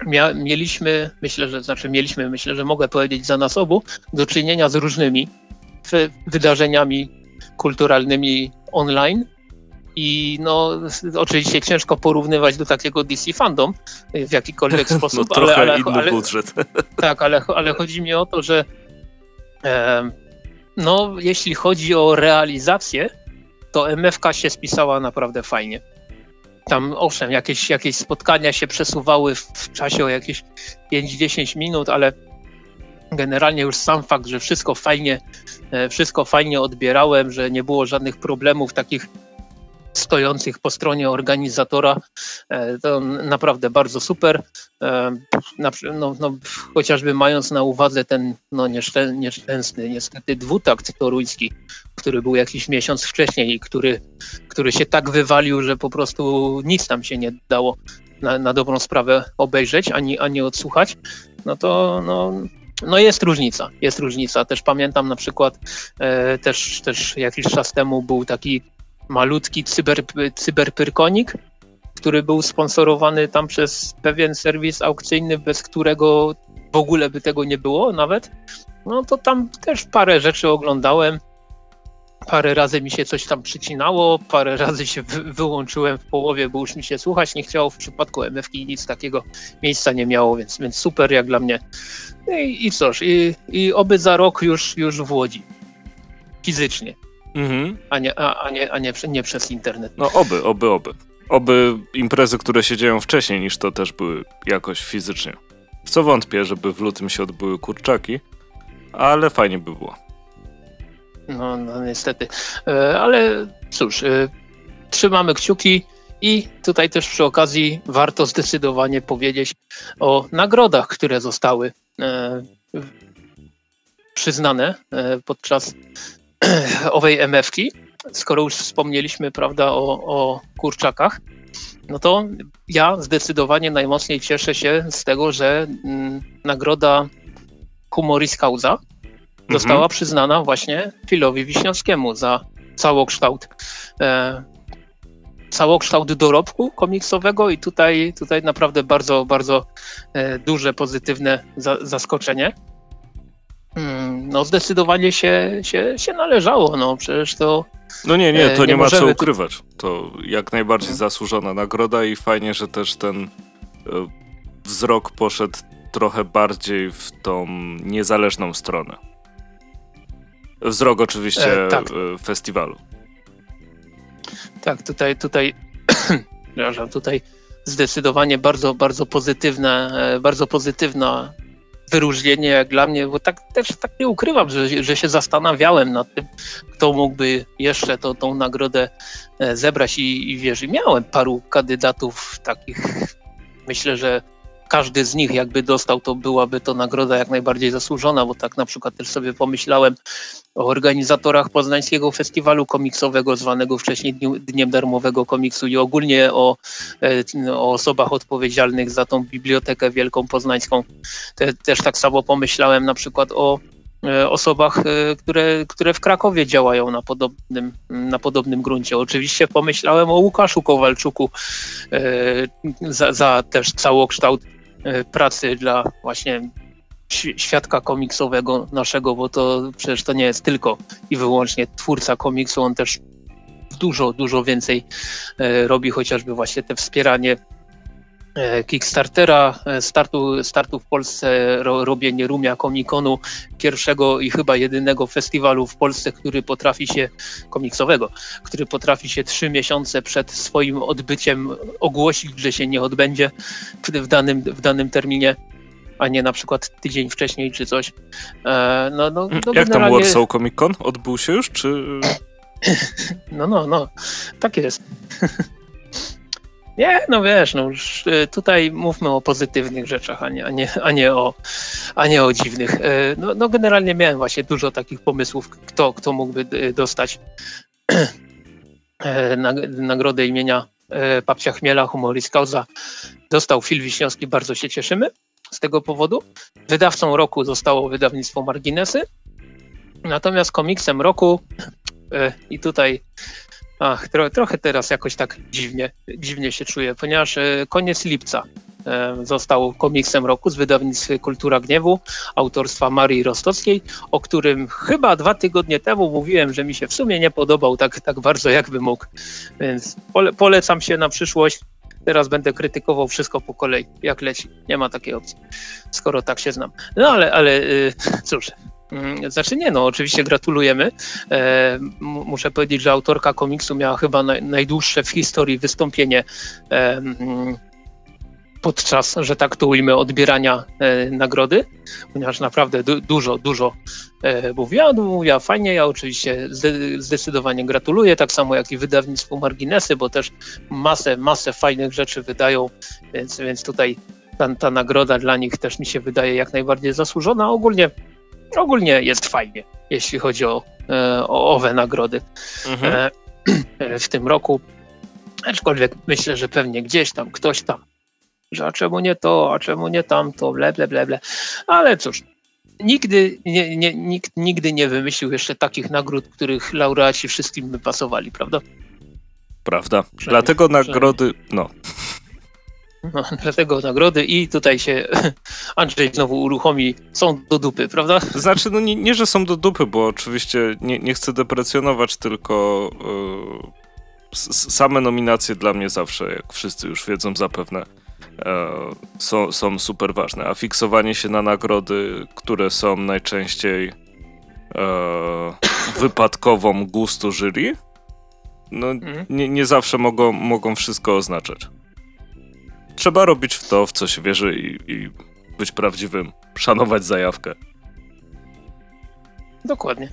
mia, mieliśmy, myślę, że znaczy mieliśmy, myślę, że mogę powiedzieć za nas obu, do czynienia z różnymi wydarzeniami kulturalnymi online. I no, oczywiście ciężko porównywać do takiego DC Fandom w jakikolwiek sposób. No, trochę ale, ale, inny ale, budżet. Tak, ale, ale chodzi mi o to, że e, no, jeśli chodzi o realizację, to MFK się spisała naprawdę fajnie. Tam owszem, jakieś, jakieś spotkania się przesuwały w, czasie o jakieś 5-10 minut, ale generalnie już sam fakt, że wszystko fajnie, e, wszystko fajnie odbierałem, że nie było żadnych problemów takich stojących po stronie organizatora. E, to naprawdę bardzo super. E, no, no, chociażby mając na uwadze ten no, nieszczęsny niestety dwutakt toruński, który był jakiś miesiąc wcześniej i który, który się tak wywalił, że po prostu nic tam się nie dało na, na dobrą sprawę obejrzeć ani, ani odsłuchać, no to no, no jest różnica, jest różnica. Też pamiętam na przykład e, też, też jakiś czas temu był taki malutki cyber, cyberpyrkonik, który był sponsorowany tam przez pewien serwis aukcyjny, bez którego w ogóle by tego nie było nawet, no to tam też parę rzeczy oglądałem. Parę razy mi się coś tam przycinało, parę razy się wy wyłączyłem w połowie, bo już mi się słuchać nie chciało. W przypadku MFK nic takiego miejsca nie miało, więc, więc super jak dla mnie. No I, i cóż, i, i oby za rok już, już w Łodzi. Fizycznie. Mhm. A, nie, a, a, nie, a nie, nie przez internet. No oby, oby, oby. Oby imprezy, które się dzieją wcześniej niż to też były jakoś fizycznie. W co wątpię, żeby w lutym się odbyły kurczaki, ale fajnie by było. No, no niestety. E, ale cóż, e, trzymamy kciuki i tutaj też przy okazji warto zdecydowanie powiedzieć o nagrodach, które zostały e, przyznane podczas owej MF-ki. Skoro już wspomnieliśmy, prawda, o, o kurczakach, no to ja zdecydowanie najmocniej cieszę się z tego, że mm, nagroda Humoris Causa została mhm. przyznana właśnie Filowi Wiśniowskiemu za całokształt e, całokształt dorobku komiksowego i tutaj, tutaj naprawdę bardzo, bardzo e, duże, pozytywne za, zaskoczenie. Hmm, no zdecydowanie się, się, się należało, no przecież to... No nie, nie, to e, nie, nie ma co ukrywać. To jak najbardziej zasłużona nagroda i fajnie, że też ten e, wzrok poszedł trochę bardziej w tą niezależną stronę. Wzrok oczywiście e, tak. Festiwalu. Tak, tutaj, tutaj, przepraszam, tutaj zdecydowanie bardzo, bardzo pozytywne, e, bardzo pozytywna wyróżnienie jak dla mnie, bo tak też tak nie ukrywam, że, że się zastanawiałem nad tym, kto mógłby jeszcze to, tą nagrodę e, zebrać i, i wiesz, miałem paru kandydatów takich, myślę, że każdy z nich jakby dostał, to byłaby to nagroda jak najbardziej zasłużona, bo tak na przykład też sobie pomyślałem o organizatorach Poznańskiego Festiwalu Komiksowego, zwanego wcześniej Dniem Darmowego Komiksu i ogólnie o, e, o osobach odpowiedzialnych za tą Bibliotekę Wielką Poznańską. Te, też tak samo pomyślałem na przykład o e, osobach, e, które, które w Krakowie działają na podobnym, na podobnym gruncie. Oczywiście pomyślałem o Łukaszu Kowalczuku za, za też całokształt pracy dla właśnie świadka komiksowego naszego, bo to przecież to nie jest tylko i wyłącznie twórca komiksu, on też dużo, dużo więcej e, robi, chociażby właśnie te wspieranie E, Kickstartera, e, startu, startu w Polsce, ro, robienie Rumia Komikonu, pierwszego i chyba jedynego festiwalu w Polsce, który potrafi się, komiksowego, który potrafi się trzy miesiące przed swoim odbyciem ogłosić, że się nie odbędzie w danym, w danym terminie a nie na przykład tydzień wcześniej czy coś. E, no, no, no Jak tam Warsaw Comic Con? Odbył się już, czy... No, no, no, tak jest. Nie, no wiesz, no już y, tutaj mówmy o pozytywnych rzeczach, a nie, a nie, a nie, o, a nie o dziwnych. Y, no, no generalnie miałem właśnie dużo takich pomysłów, kto, kto mógłby y, dostać nagrodę imienia Papcia Chmiela, humoris causa. Dostał Phil Wiśniowski, bardzo się cieszymy z tego powodu. Wydawcą roku zostało wydawnictwo Marginesy. Natomiast komiksem roku i tutaj Ach, tro, trochę teraz jakoś tak dziwnie, dziwnie się czuję, ponieważ e, koniec lipca e, został komiksem roku z wydawnictwa Kultura Gniewu autorstwa Marii Rostockiej, o którym chyba dwa tygodnie temu mówiłem, że mi się w sumie nie podobał tak, tak bardzo jakby mógł. Więc pole, polecam się na przyszłość. Teraz będę krytykował wszystko po kolei, jak leci. Nie ma takiej opcji, skoro tak się znam. No ale, ale yy, cóż, znaczy nie, no oczywiście gratulujemy. E, muszę powiedzieć, że autorka komiksu miała chyba naj, najdłuższe w historii wystąpienie e, mm, podczas, że tak to ujmę, odbierania e, nagrody, ponieważ naprawdę du, dużo, dużo e, mówiła, mówiła fajnie, ja oczywiście zdecydowanie gratuluję, tak samo jak i wydawnictwu Marginesy, bo też masę, masę fajnych rzeczy wydają, więc, więc tutaj ta, ta nagroda dla nich też mi się wydaje jak najbardziej zasłużona. Ogólnie ogólnie jest fajnie, jeśli chodzi o, e, o owe nagrody mhm. E, w tym roku. Aczkolwiek myślę, że pewnie gdzieś tam ktoś tam, że a czemu nie to, a czemu nie tamto, ble, ble, ble, ble. Ale cóż, nigdy nie, nie, nikt nigdy nie wymyślił jeszcze takich nagród, których laureaci wszystkim by pasowali, prawda? Prawda. Dlatego nagrody, no. No, dlatego nagrody i tutaj się Andrzej znowu uruchomi, są do dupy, prawda? Znaczy, no nie, nie że są do dupy, bo oczywiście nie, nie chcę deprecjonować, tylko yy, same nominacje dla mnie zawsze, jak wszyscy już wiedzą zapewne, yy, są, są super ważne, a fiksowanie się na nagrody, które są najczęściej yy, wypadkową gustu jury, no mhm. nie, nie zawsze mogą, mogą wszystko oznaczać trzeba robić w to, w co się wierzy i, i być prawdziwym, szanować zajawkę. Dokładnie.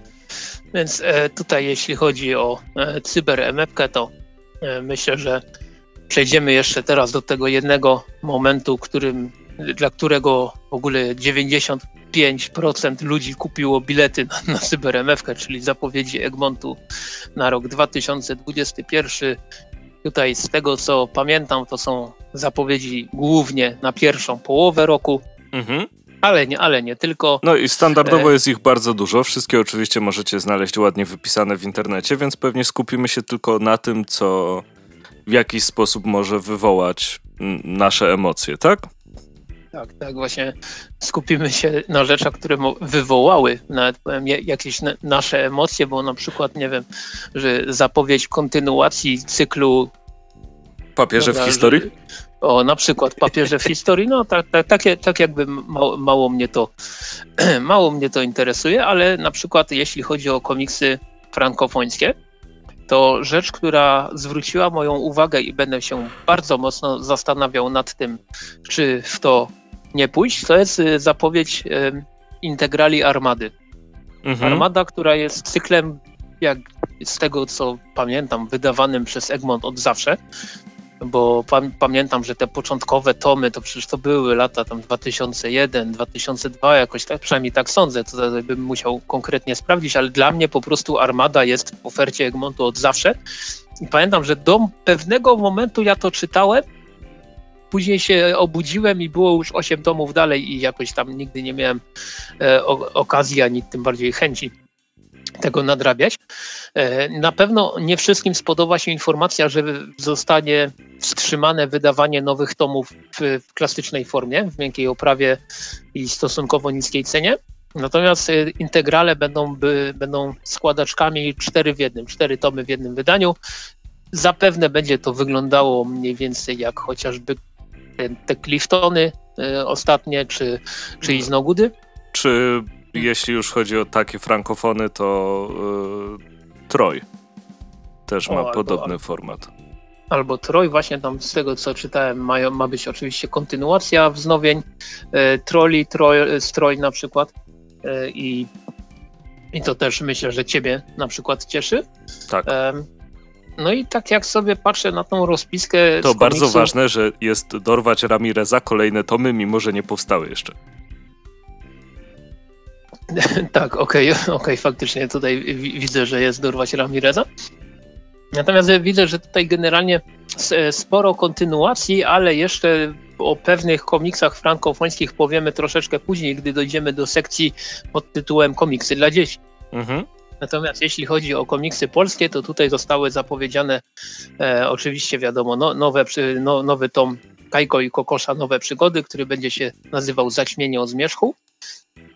Więc e, tutaj jeśli chodzi o e, to e, myślę, że przejdziemy jeszcze teraz do tego jednego momentu, którym, dla którego w ogóle 95% ludzi kupiło bilety na, na czyli zapowiedzi Egmontu na rok 2021 Tutaj z tego co pamiętam, to są zapowiedzi głównie na pierwszą połowę roku. Mhm. Ale nie, ale nie tylko. No i standardowo e... jest ich bardzo dużo. Wszystkie oczywiście możecie znaleźć ładnie wypisane w internecie, więc pewnie skupimy się tylko na tym, co w jakiś sposób może wywołać nasze emocje, tak? Tak, tak, właśnie skupimy się na rzeczach, które wywołały nawet powiem, jakieś nasze emocje, bo na przykład, nie wiem, że zapowiedź kontynuacji cyklu Papieże w historii? O, na przykład papieże w historii, no tak, tak, tak, tak jakby mało, mało, mnie to, mało mnie to interesuje, ale na przykład jeśli chodzi o komiksy frankofońskie, to rzecz, która zwróciła moją uwagę i będę się bardzo mocno zastanawiał nad tym, czy w to nie pójść, to jest y, zapowiedź y, integrali Armady. Mhm. Armada, która jest cyklem, jak z tego co pamiętam, wydawanym przez Egmont od zawsze, bo pamiętam, że te początkowe tomy to przecież to były lata tam 2001, 2002, jakoś tak, przynajmniej tak sądzę, to bym musiał konkretnie sprawdzić, ale dla mnie po prostu Armada jest w ofercie Egmontu od zawsze. I pamiętam, że do pewnego momentu ja to czytałem, Później się obudziłem i było już 8 tomów dalej i jakoś tam nigdy nie miałem e, okazji, ani tym bardziej chęci tego nadrabiać. E, na pewno nie wszystkim spodoba się informacja, że zostanie wstrzymane wydawanie nowych tomów w, w klasycznej formie, w miękkiej oprawie i stosunkowo niskiej cenie. Natomiast e, integrale będą, by, będą składaczkami cztery w jednym, cztery tomy w jednym wydaniu. Zapewne będzie to wyglądało mniej więcej jak chociażby te Cliftony y, ostatnie, czy, czy Iznogudy. Czy jeśli już chodzi o takie frankofony, to y, Troj też ma o, podobny albo, format. Albo Troj, właśnie tam z tego co czytałem, ma, ma być oczywiście kontynuacja wznowień y, Troli, Troj, Stroj na przykład y, i, i to też myślę, że ciebie na przykład cieszy. Tak. No i tak jak sobie patrzę na tą rozpiskę. To bardzo ważne, że jest dorwać Ramireza kolejne tomy, mimo że nie powstały jeszcze. tak, okej, okay, okay, faktycznie tutaj widzę, że jest dorwać Ramireza. Natomiast widzę, że tutaj generalnie sporo kontynuacji, ale jeszcze o pewnych komiksach frankofońskich powiemy troszeczkę później, gdy dojdziemy do sekcji pod tytułem Komiksy dla dzieci. Mhm. Natomiast jeśli chodzi o komiksy polskie, to tutaj zostały zapowiedziane e, oczywiście wiadomo no, nowe, no, nowy tom Kajko i Kokosza Nowe Przygody, który będzie się nazywał Zaćmienie o Zmierzchu.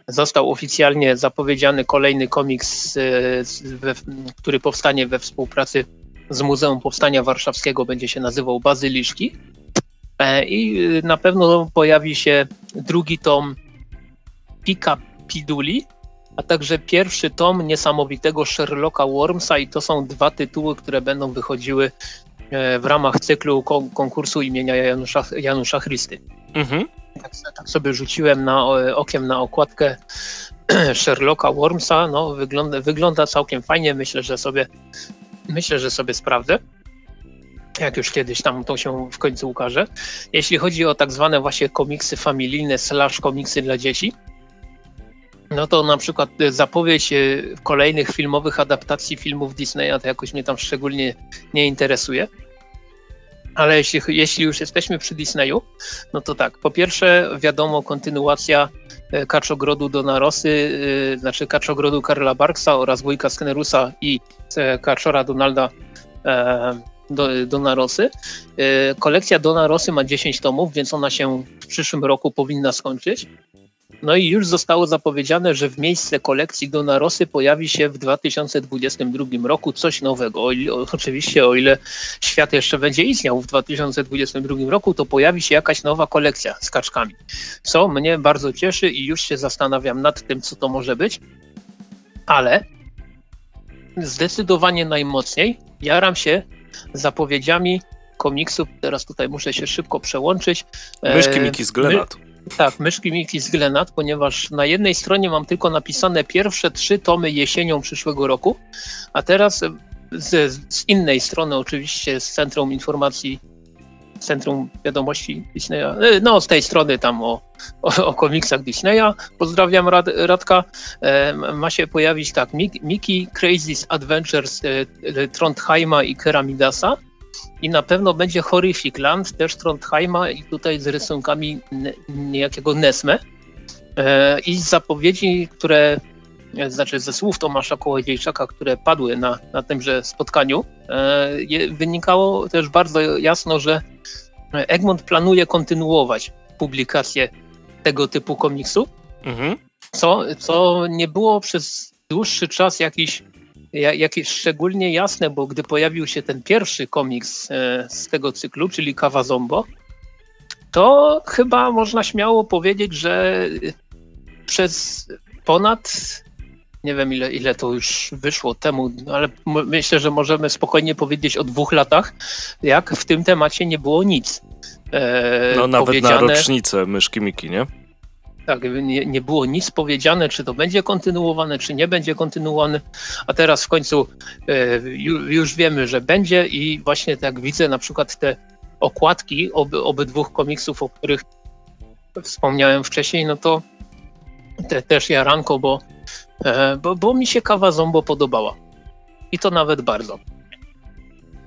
Został oficjalnie zapowiedziany kolejny komiks, e, we, który powstanie we współpracy z Muzeum Powstania Warszawskiego, będzie się nazywał Bazyliszki. E, I na pewno pojawi się drugi tom Pika Piduli, a także pierwszy tom niesamowitego Sherlocka Wormsa i to są dwa tytuły, które będą wychodziły e, w ramach cyklu konkursu imienia Janusza, Janusza Chrysty. Mhm. Tak, tak, sobie rzuciłem na, okiem na okładkę Sherlocka Wormsa. No, wygląda, wygląda całkiem fajnie. Myślę, że sobie myślę, że sobie sprawdzę. Jak już kiedyś tam to się w końcu ukaże. Jeśli chodzi o tak zwane właśnie komiksy familijne slash komiksy dla dzieci, no to na przykład e, zapowiedź e, kolejnych filmowych adaptacji filmów Disneya to jakoś mnie tam szczególnie nie interesuje. Ale jeśli, jeśli już jesteśmy przy Disneyu, no to tak, po pierwsze wiadomo kontynuacja e, Kaczogrodu Dona Rosy, znaczy Kaczogrodu Karla Barksa oraz Wujka Skenerusa i Kaczora Donalda do, Donarosy. E, kolekcja Donarosy ma 10 tomów, więc ona się w przyszłym roku powinna skończyć. No i już zostało zapowiedziane, że w miejsce kolekcji Donarosy pojawi się w 2022 roku coś nowego. O ile, oczywiście, o ile świat jeszcze będzie istniał w 2022 roku, to pojawi się jakaś nowa kolekcja z kaczkami. Co mnie bardzo cieszy i już się zastanawiam nad tym, co to może być. Ale zdecydowanie najmocniej jaram się zapowiedziami komiksów. Teraz tutaj muszę się szybko przełączyć. Myszki Miki z Glenatu. My, tak, myszki Miki z Glenat, ponieważ na jednej stronie mam tylko napisane pierwsze trzy tomy jesienią przyszłego roku, a teraz z, z innej strony oczywiście z Centrum Informacji Centrum Wiadomości Disneya, e, no z tej strony tam o, o, o komiksach Disneya, pozdrawiam Rad, Radka, e, ma się pojawić tak, Mickey Crazy's Adventures e, Trondheima i Keramidasa, i na pewno będzie Horrific Land, też Trondheima i tutaj z rysunkami niejakiego Nesme. E, I z zapowiedzi, które, e, znaczy ze słów Tomasza Kołodziejczaka, które padły na, na tymże spotkaniu, e, wynikało też bardzo jasno, że Egmont planuje kontynuować publikację tego typu komiksu, mhm. co, co nie było przez dłuższy czas jakiś jakieś szczególnie jasne, bo gdy pojawił się ten pierwszy komiks e, z tego cyklu, czyli Kawa Zombo, to chyba można śmiało powiedzieć, że przez ponad nie wiem ile, ile to już wyszło temu, ale myślę, że możemy spokojnie powiedzieć o dwóch latach, jak w tym temacie nie było nic. E, no nawet na rocznicę myszki Miki, nie? Tak, nie, nie było nic powiedziane, czy to będzie kontynuowane, czy nie będzie kontynuowane, a teraz w końcu e, już wiemy, że będzie i właśnie tak widzę na przykład te okładki oby, obydwóch komiksów, o których wspomniałem wcześniej, no to te, też jaranko, bo, e, bo, bo mi się kawa Zombo podobała. I to nawet bardzo.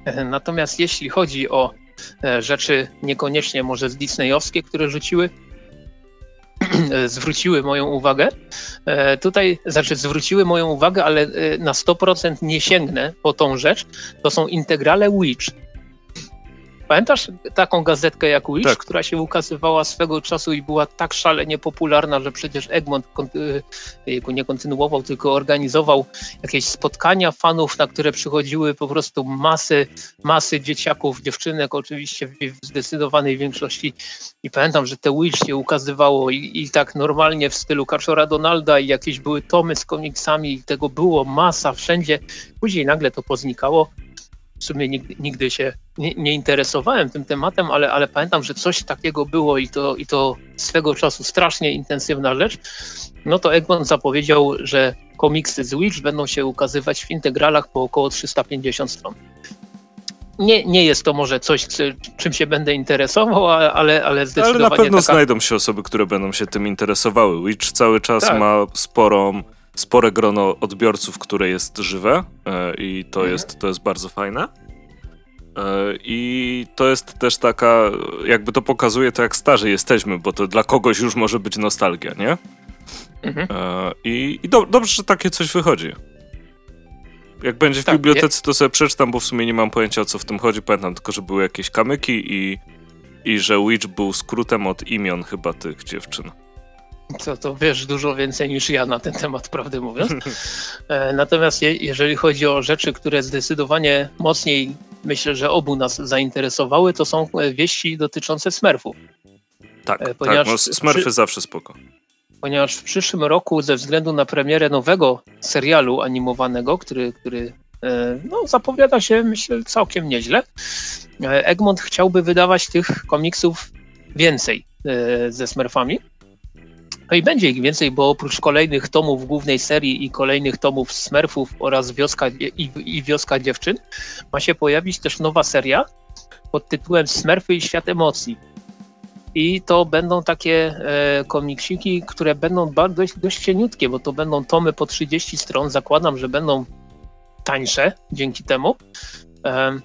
E, natomiast jeśli chodzi o rzeczy niekoniecznie może z Disneyowskie, które rzuciły, zwróciły moją uwagę. E, tutaj, znaczy zwróciły moją uwagę, ale e, na 100% nie sięgnę po tą rzecz. To są integrale Witch. Pamiętasz taką gazetkę jak Witch, tak. która się ukazywała swego czasu i była tak szalenie popularna, że przecież Egmont jego nie kontynuował, tylko organizował jakieś spotkania fanów, na które przychodziły po prostu masy, masy dzieciaków, dziewczynek, oczywiście w zdecydowanej większości. I pamiętam, że te Witch się ukazywało i, i tak normalnie w stylu Kaczora Donalda i jakieś były tomy z komiksami i tego było masa wszędzie. Później nagle to poznikało w sumie nigdy, nigdy się nie, nie, interesowałem tym tematem, ale, ale pamiętam, że coś takiego było i to, i to swego czasu strasznie intensywna rzecz. No to Egmont zapowiedział, że komiksy z Witch będą się ukazywać w integralach po około 350 stron. Nie, nie jest to może coś, czym się będę interesował, ale, ale zdecydowanie. Ale na pewno taka... znajdą się osoby, które będą się tym interesowały. Witch cały czas tak. ma sporą spore grono odbiorców, które jest żywe e, i to, mhm. jest, to jest bardzo fajne. E, I to jest też taka, jakby to pokazuje to, jak starzy jesteśmy, bo to dla kogoś już może być nostalgia, nie? Mhm. E, I, i do, dobrze, że takie coś wychodzi. Jak będzie w tak, bibliotece, to sobie przeczytam, bo w sumie nie mam pojęcia o co w tym chodzi. Pamiętam tylko, że były jakieś kamyki i, i że Witch był skrótem od imion chyba tych dziewczyn. Co to wiesz dużo więcej niż ja na ten temat, prawdę mówiąc. E, natomiast je, jeżeli chodzi o rzeczy, które zdecydowanie mocniej myślę, że obu nas zainteresowały, to są e, wieści dotyczące Smurfów. Tak, e, ponieważ tak no, Smurfy przy, zawsze spoko. Ponieważ w przyszłym roku ze względu na premierę nowego serialu animowanego, który, który no, zapowiada się myślę całkiem nieźle, Egmont chciałby wydawać tych komiksów więcej ze Smurfami. No i będzie ich więcej, bo oprócz kolejnych tomów głównej serii i kolejnych tomów Smurfów oraz Wioska i, i Wioska Dziewczyn ma się pojawić też nowa seria pod tytułem Smurfy i Świat Emocji. I to będą takie e, komiksiki, które będą dość, dość cieniutkie, bo to będą tomy po 30 stron. Zakładam, że będą tańsze dzięki temu. E,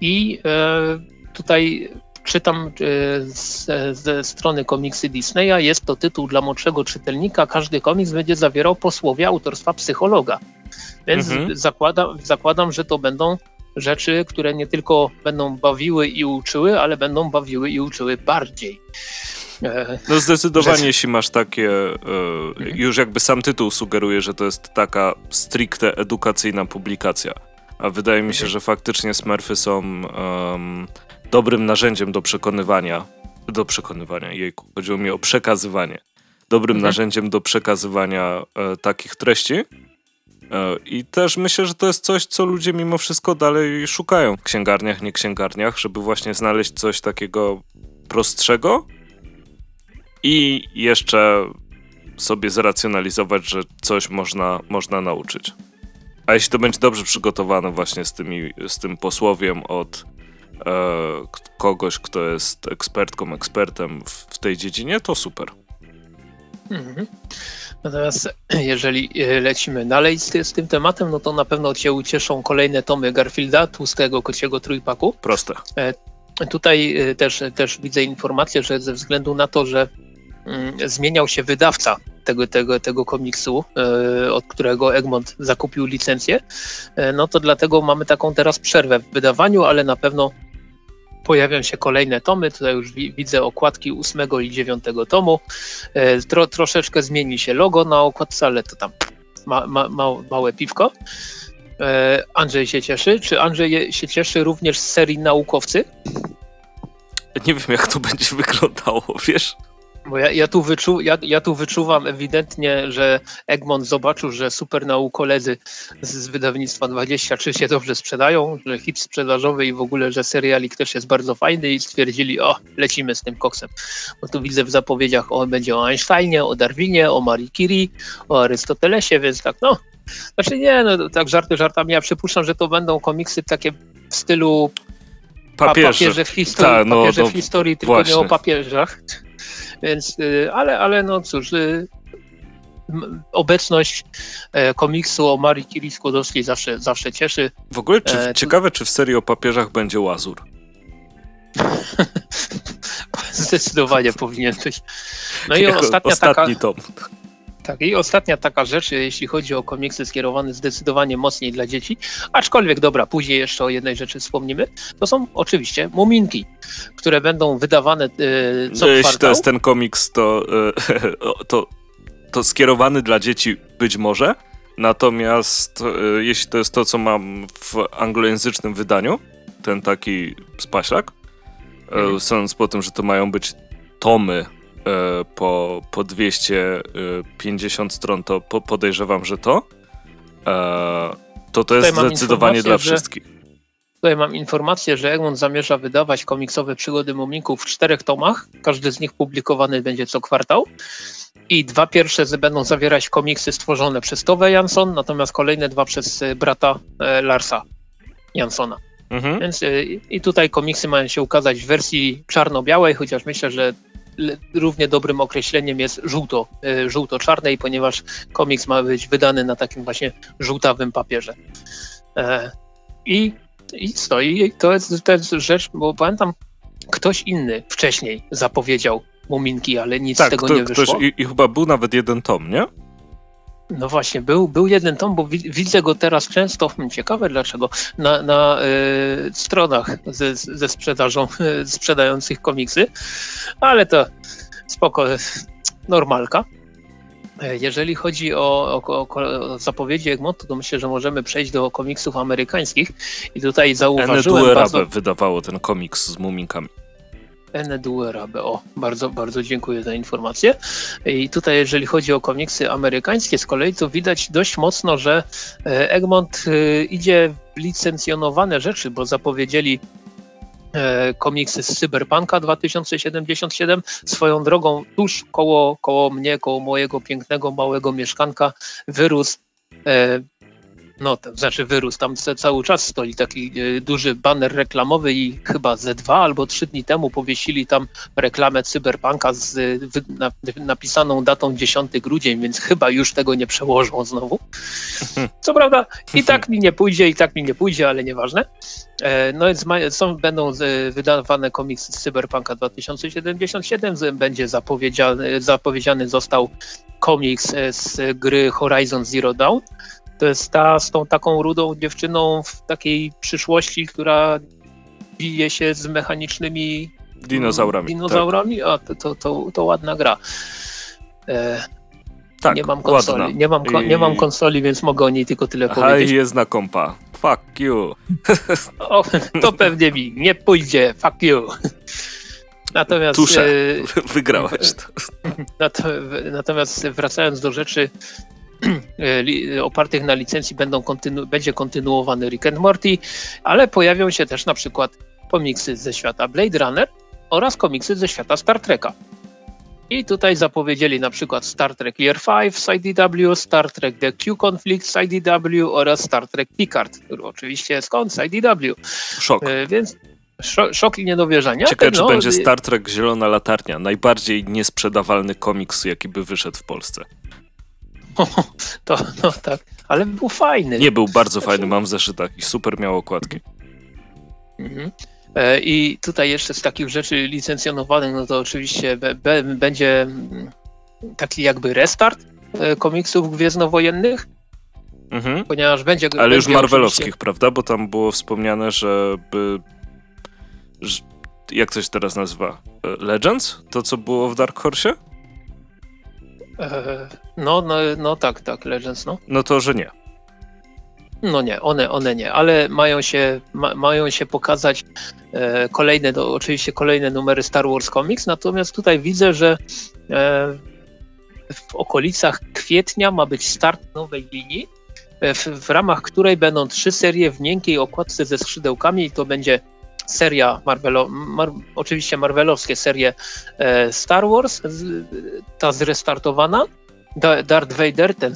I e, tutaj czytam e, ze strony komiksy Disneya, jest to tytuł dla młodszego czytelnika. Każdy komiks będzie zawierał posłowie autorstwa psychologa. Więc mhm. zakładam, zakładam, że to będą rzeczy, które nie tylko będą bawiły i uczyły, ale będą bawiły i uczyły bardziej. E, no zdecydowanie, jeśli masz takie, e, już jakby sam tytuł sugeruje, że to jest taka stricte edukacyjna publikacja. A wydaje mi się, że faktycznie Smurfy są um, dobrym narzędziem do przekonywania, do przekonywania, jejku, chodziło mi o przekazywanie. Dobrym mhm. narzędziem do przekazywania e, takich treści. E, I też myślę, że to jest coś, co ludzie mimo wszystko dalej szukają w księgarniach, nie księgarniach, żeby właśnie znaleźć coś takiego prostszego, i jeszcze sobie zracjonalizować, że coś można, można nauczyć. A jeśli to będzie dobrze przygotowane właśnie z, tymi, z tym posłowiem od kogoś, kto jest ekspertką, ekspertem w, tej dziedzinie, to super. Mhm. Natomiast jeżeli e, lecimy dalej z, z, tym tematem, no to na pewno Cię ucieszą kolejne tomy Garfielda, tłustego kociego trójpaku. Proste. E, tutaj e, też, też widzę informację, że ze względu na to, że zmieniał się wydawca tego, tego, tego komiksu, e, od którego Egmont zakupił licencję, e, no to dlatego mamy taką teraz przerwę w wydawaniu, ale na pewno pojawią się kolejne tomy. Tutaj już widzę okładki ósmego i dziewiątego tomu. E, tro, troszeczkę zmieni się logo na okładce, ale to tam ma, ma, ma, małe piwko. Andrzej się cieszy. Czy Andrzej się cieszy również z serii Naukowcy? Nie wiem, jak to będzie wyglądało, wiesz? Bo ja, ja, tu wyczu, ja, ja, tu wyczuwam ewidentnie, że Egmont zobaczył, że super naukoledzy z, z wydawnictwa 23 się dobrze sprzedają, że hit sprzedażowy i w ogóle, że serialik też jest bardzo fajny i stwierdzili, o, lecimy z tym koksem. Bo tu widzę w zapowiedziach, o, będzie o Einsteinie, o Darwinie, o Marie Curie, o Arystotelesie, więc tak, no, znaczy nie, no tak żarty żartami, ja przypuszczam, że to będą komiksy takie w stylu papieże, papieże w historii, Ta, no, papieże no, w historii tylko właśnie. nie o papieżach. Więc, y, ale, ale no cóż, y, obecność e, komiksu o Marii Curie Skłodowskiej zawsze, zawsze cieszy. W ogóle czy, e, ciekawe, czy w serii o papieżach będzie Łazur? Zdecydowanie powinien być. No i ostatnia ostatni taka... tom. Tak, i ostatnia taka rzecz, jeśli chodzi o komiksy skierowane zdecydowanie mocniej dla dzieci, aczkolwiek dobra, później jeszcze o jednej rzeczy wspomnimy, to są oczywiście muminki, które będą wydawane yy, co Jeśli to jest ten komiks, to, yy, to, to skierowany dla dzieci być może, natomiast yy, jeśli to jest to, co mam w anglojęzycznym wydaniu, ten taki spaślak, mhm. sądząc po tym, że to mają być tomy E, po, po 250 stron, to podejrzewam, że to. E, to to jest zdecydowanie dla wszystkich. Tutaj mam informację, że Egmont zamierza wydawać komiksowe przygody Muminków w czterech tomach. Każdy z nich publikowany będzie co kwartał. I dwa pierwsze będą zawierać komiksy stworzone przez Tove Jansson, natomiast kolejne dwa przez e, brata Larsa Janssona. Mhm. Więc i tutaj komiksy mają się ukazać w wersji czarno-białej, chociaż myślę, że równie dobrym określeniem jest żółto, e, żółto-czarnej, ponieważ komiks ma być wydany na takim właśnie żółtawym papierze. E, I, i stoi, to jest, to jest rzecz, bo pamiętam, ktoś inny wcześniej zapowiedział Muminki, ale nic tak, z tego nie wyszło. Ktoś, i, I chyba był nawet jeden tom, nie? No właśnie, był, był jeden tom, bo widzę go teraz często, hmm, ciekawe dlaczego, na, na y, stronach ze, ze sprzedażą y, sprzedających komiksy, ale to spoko, normalka. E, jeżeli chodzi o, o, o zapowiedzi Egmontu, to myślę, że możemy przejść do komiksów amerykańskich i tutaj zauważyłem Ene bardzo... wydawało ten komiks z muminkami. Eneduerabe. O, bardzo, bardzo dziękuję za informację. I tutaj, jeżeli chodzi o komiksy amerykańskie z kolei, to widać dość mocno, że e, Egmont e, idzie w licencjonowane rzeczy, bo zapowiedzieli e, komiksy z Cyberpunka 2077. Swoją drogą, tuż koło, koło mnie, koło mojego pięknego, małego mieszkanka wyrósł no, to znaczy wyrósł. Tam cały czas stoi taki e, duży baner reklamowy i chyba ze dwa albo trzy dni temu powiesili tam reklamę Cyberpunka z napisaną datą 10 grudzień, więc chyba już tego nie przełożą znowu. Co prawda i tak mi nie pójdzie, i tak mi nie pójdzie, ale nieważne. E, no więc są, będą wydawane komiksy z Cyberpunka 2077, będzie zapowiedziany, zapowiedziany został komiks e, z gry Horizon Zero Dawn, To jest ta z tą taką rudą dziewczyną w takiej przyszłości, która bije się z mechanicznymi dinozaurami. Dinozaurami? Tak. A to, to, to, to ładna gra. E, tak, nie mam konsoli. Nie mam, I... nie mam konsoli, więc mogę o niej tylko tyle Aha, powiedzieć. jest na kompa. Fuck you. O, to pewnie mi nie pójdzie. Fuck you. Natomiast. Tusze, e, wygrałeś to. Natomiast wracając do rzeczy opartych na licencji będą kontynu będzie kontynuowany Rick and Morty, ale pojawią się też na przykład komiksy ze świata Blade Runner oraz komiksy ze świata Star Treka. I tutaj zapowiedzieli na przykład Star Trek Year 5 z IDW, Star Trek The Q Conflict z IDW oraz Star Trek Picard, który oczywiście skąd z IDW. Szok. E, więc szok i niedowierzanie. Ciekawe, no, czy będzie Star Trek Zielona Latarnia, najbardziej niesprzedawalny komiks, jaki by wyszedł w Polsce. to, no tak, ale był fajny. Nie, był bardzo znaczy... fajny, mam w zeszytach i super miał okładki. Mhm. E, I tutaj jeszcze z takich rzeczy licencjonowanych, no to oczywiście będzie taki jakby restart e, komiksów gwiezdnowojennych, mhm. ponieważ będzie... Ale będzie już marvelowskich, oczywiście... prawda? Bo tam było wspomniane. Że, jak coś teraz nazywa? E, Legends? To, co było w Dark Horse? No, no, no tak, tak, Legends, no. No to, że nie. No nie, one, one nie, ale mają się, ma, mają się pokazać e, kolejne, do, oczywiście kolejne numery Star Wars Comics, natomiast tutaj widzę, że e, w okolicach kwietnia ma być start nowej linii, e, w, w, ramach której będą trzy serie w miękkiej okładce ze skrzydełkami i to będzie seria Marvelo, mar, oczywiście marvelowskie serie e, Star Wars, ta zrestartowana, Darth Vader, ten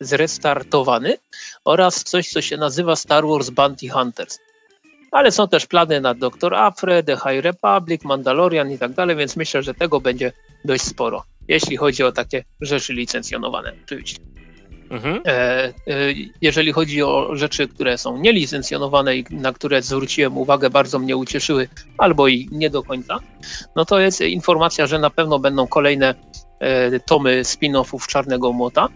zrestartowany, oraz coś, co się nazywa Star Wars Bounty Hunters. Ale są też plany na Dr. Afre, The High Republic, Mandalorian i tak dalej, więc myślę, że tego będzie dość sporo, jeśli chodzi o takie rzeczy licencjonowane, oczywiście. Mhm. E, e, jeżeli chodzi o rzeczy, które są nielicencjonowane i na które zwróciłem uwagę, bardzo mnie ucieszyły, albo i nie do końca, no to jest informacja, że na pewno będą kolejne E, tomy spin-offów Czarnego Młota.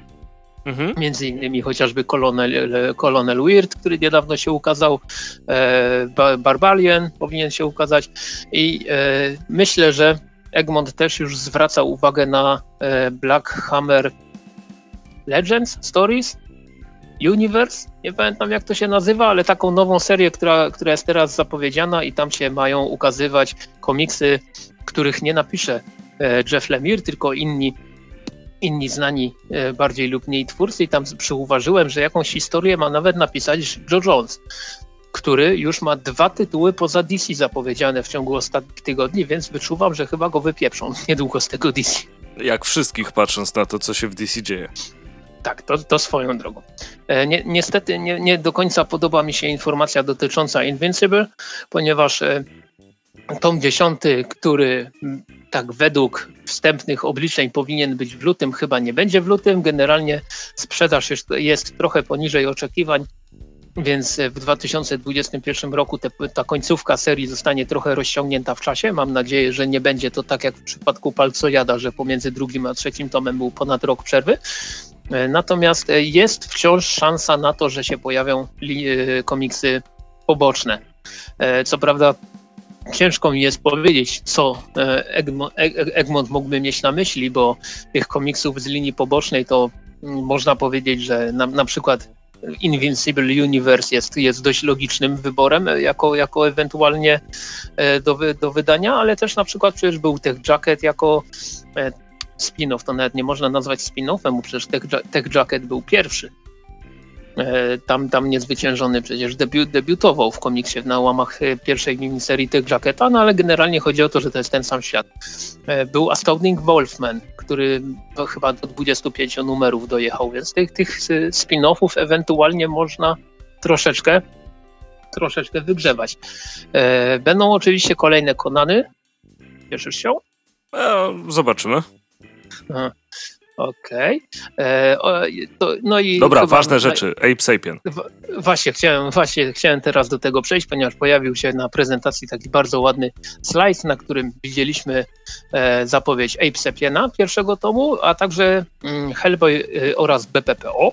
Mhm. Między innymi chociażby Kolonel, Kolonel Weird, który niedawno się ukazał, e, Barbarian powinien się ukazać i e, myślę, że Egmont też już zwraca uwagę na Black Hammer Legends Stories, Universe, nie pamiętam jak to się nazywa, ale taką nową serię, która, która jest teraz zapowiedziana i tam się mają ukazywać komiksy, których nie napisze E, Jeff Lemire, tylko inni, inni znani e, bardziej lub mniej twórcy i tam przyuważyłem, że jakąś historię ma nawet napisać Joe Jones, który już ma dwa tytuły poza DC zapowiedziane w ciągu ostatnich tygodni, więc wyczuwam, że chyba go wypieprzą niedługo z tego DC. Jak wszystkich patrząc na to, co się w DC dzieje. Tak, to, to swoją drogą. E, ni niestety nie, nie, do końca podoba mi się informacja dotycząca Invincible, ponieważ tom 10, który tak według wstępnych obliczeń powinien być w lutym, chyba nie będzie w lutym. Generalnie sprzedaż jest, jest trochę poniżej oczekiwań, więc w 2021 roku te, ta końcówka serii zostanie trochę rozciągnięta w czasie. Mam nadzieję, że nie będzie to tak jak w przypadku Palcojada, że pomiędzy drugim a trzecim tomem był ponad rok przerwy. Natomiast jest wciąż szansa na to, że się pojawią komiksy poboczne. Co prawda ciężko mi jest powiedzieć, co e, Egmont, e, mógłby mieć na myśli, bo tych komiksów z linii pobocznej to mm, można powiedzieć, że na, na przykład Invincible Universe jest, jest dość logicznym wyborem e, jako, jako ewentualnie do, do wydania, ale też na przykład przecież był Tech Jacket jako spin-off, to nawet nie można nazwać spin-offem, bo przecież Tech, Tech Jacket był pierwszy. E, tam, tam niezwyciężony przecież debiut, debiutował w komiksie na łamach e, pierwszej miniserii tych Jacketa, no ale generalnie chodzi o to, że to jest ten sam świat. E, był Astounding Wolfman, który chyba do 25 numerów dojechał, więc tych, tych spin-offów ewentualnie można troszeczkę troszeczkę wygrzewać. Będą oczywiście kolejne Konany. Cieszysz się? Zobaczymy. Okej. Okay. No i Dobra, ważne rzeczy. Ape Sapien. Właśnie chciałem, właśnie chciałem teraz do tego przejść, ponieważ pojawił się na prezentacji taki bardzo ładny slajd, na którym widzieliśmy e, zapowiedź Ape Sapiena pierwszego tomu, a także mm, Hellboy e, oraz BPPO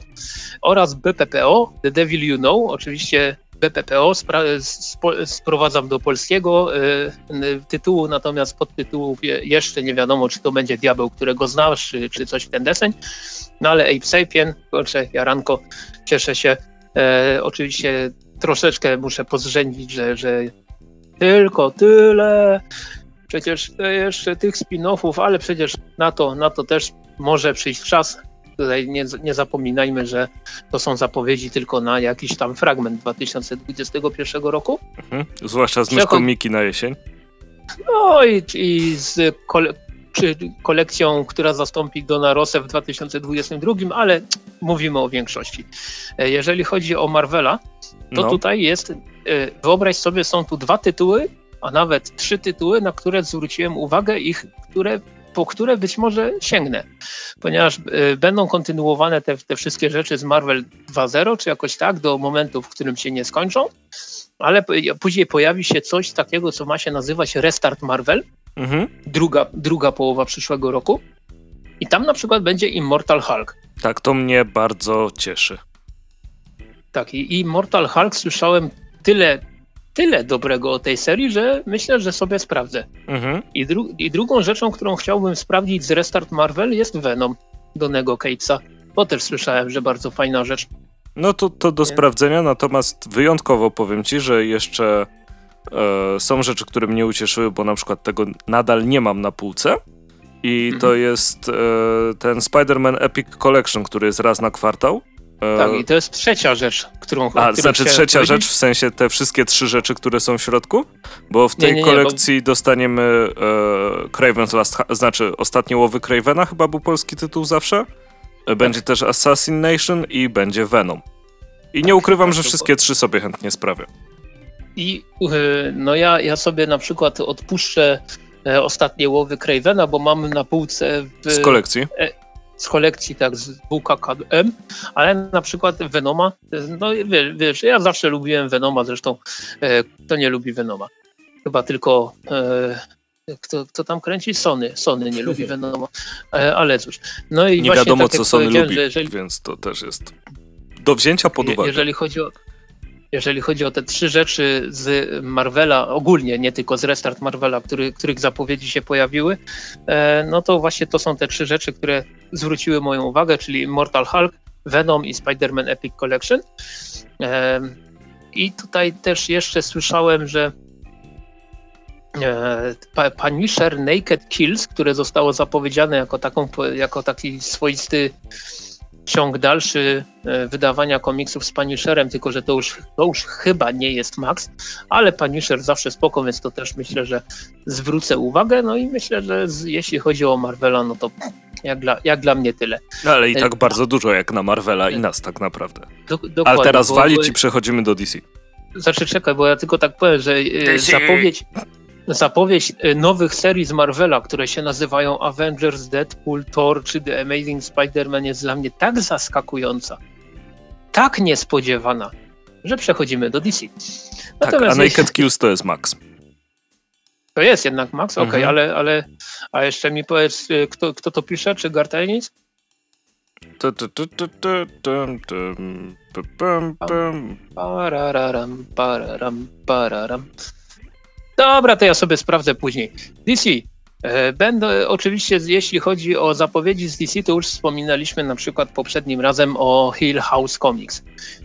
oraz BPPO The Devil You Know, oczywiście BPPO sprowadzam do polskiego y, tytułu, natomiast podtytułów jeszcze nie wiadomo, czy to będzie Diabeł, którego znasz, czy, czy coś w ten deseń. No ale Ape Sapien, kurczę, Jaranko, cieszę się. E, oczywiście troszeczkę muszę pozrzędzić, że, że tylko tyle. Przecież jeszcze tych spin-offów, ale przecież na to, na to też może przyjść czas. Tutaj nie, nie zapominajmy, że to są zapowiedzi tylko na jakiś tam fragment 2021 roku. Mhm. Zwłaszcza z myszką Miki na jesień. No i, i z kole kolekcją, która zastąpi Dona Rosę w 2022, ale mówimy o większości. E, jeżeli chodzi o Marvela, to no. tutaj jest, e, wyobraź sobie, są tu dwa tytuły, a nawet trzy tytuły, na które zwróciłem uwagę i które po które być może sięgnę, ponieważ y, będą kontynuowane te, te wszystkie rzeczy z Marvel 2.0, czy jakoś tak, do momentu, w którym się nie skończą, ale później pojawi się coś takiego, co ma się nazywać Restart Marvel, mhm. druga, druga połowa przyszłego roku. I tam na przykład będzie Immortal Hulk. Tak, to mnie bardzo cieszy. Tak, i Immortal Hulk słyszałem tyle tyle dobrego o tej serii, że myślę, że sobie sprawdzę. Mhm. I, dru I, drugą rzeczą, którą chciałbym sprawdzić z Restart Marvel jest Venom Donego Catesa, bo też słyszałem, że bardzo fajna rzecz. No to, to do Nie? sprawdzenia, natomiast wyjątkowo powiem ci, że jeszcze e, są rzeczy, które mnie ucieszyły, bo na przykład tego nadal nie mam na półce. I mhm. to jest e, ten Spider-Man Epic Collection, który jest raz na kwartał. Tak, i to jest trzecia rzecz, którą A, znaczy trzecia powiedzieć? rzecz, w sensie te wszystkie trzy rzeczy, które są w środku? Bo w tej nie, nie, nie, kolekcji bo... dostaniemy e, Craven's Last, znaczy Ostatnie Łowy Cravena, chyba był polski tytuł zawsze. E, będzie tak. też Assassination i będzie Venom. I nie ukrywam, że wszystkie trzy sobie chętnie sprawię. I e, no ja, ja sobie na przykład odpuszczę e, Ostatnie Łowy Cravena, bo mamy na półce w, z kolekcji z kolekcji tak z WKKM, ale na przykład Venoma, no wiesz, wiesz, ja zawsze lubiłem Venoma, zresztą e, kto nie lubi Venoma? Chyba tylko e, kto, kto tam kręci? Sony. Sony nie lubi Venoma, e, ale cóż. No i nie wiadomo, tak co Sony lubi, jeżeli, więc to też jest do wzięcia pod uwagę. Jeżeli chodzi o, jeżeli chodzi o te trzy rzeczy z Marvela, ogólnie, nie tylko z Restart Marvela, który, których zapowiedzi się pojawiły, e, no to właśnie to są te trzy rzeczy, które zwróciły moją uwagę, czyli Immortal Hulk, Venom i Spider-Man Epic Collection. E, I tutaj też jeszcze słyszałem, że e, Punisher Naked Kills, które zostało zapowiedziane jako, taką, jako taki swoisty ciąg dalszy e, wydawania komiksów z Punisherem, tylko że to już, to już chyba nie jest Max, ale Punisher zawsze spoko, więc to też myślę, że zwrócę uwagę. No i myślę, że z, jeśli chodzi o Marvela, no to jak dla, jak dla mnie tyle. Ale i tak e, bardzo dużo jak na Marvela i nas tak naprawdę. Do, ale teraz walić i przechodzimy do DC. Znaczy czekaj, bo ja tylko tak powiem, że e, zapowiedź, zapowiedź e, nowych serii z Marvela, które się nazywają Avengers, Deadpool, Thor czy The Amazing Spider-Man jest dla mnie tak zaskakująca, tak niespodziewana, że przechodzimy do DC. tak, a Naked Kills to jest Max. To jest jednak Max, okej, okay, mhm. ale, ale a jeszcze mi powiedz, e, kto, kto to pisze, czy Gartenic? Pararam, pararam, pararam. Dobra, to ja sobie sprawdzę później. DC. E, będę oczywiście, jeśli chodzi o zapowiedzi z DC, to już wspominaliśmy na przykład poprzednim razem o Hill House Comics.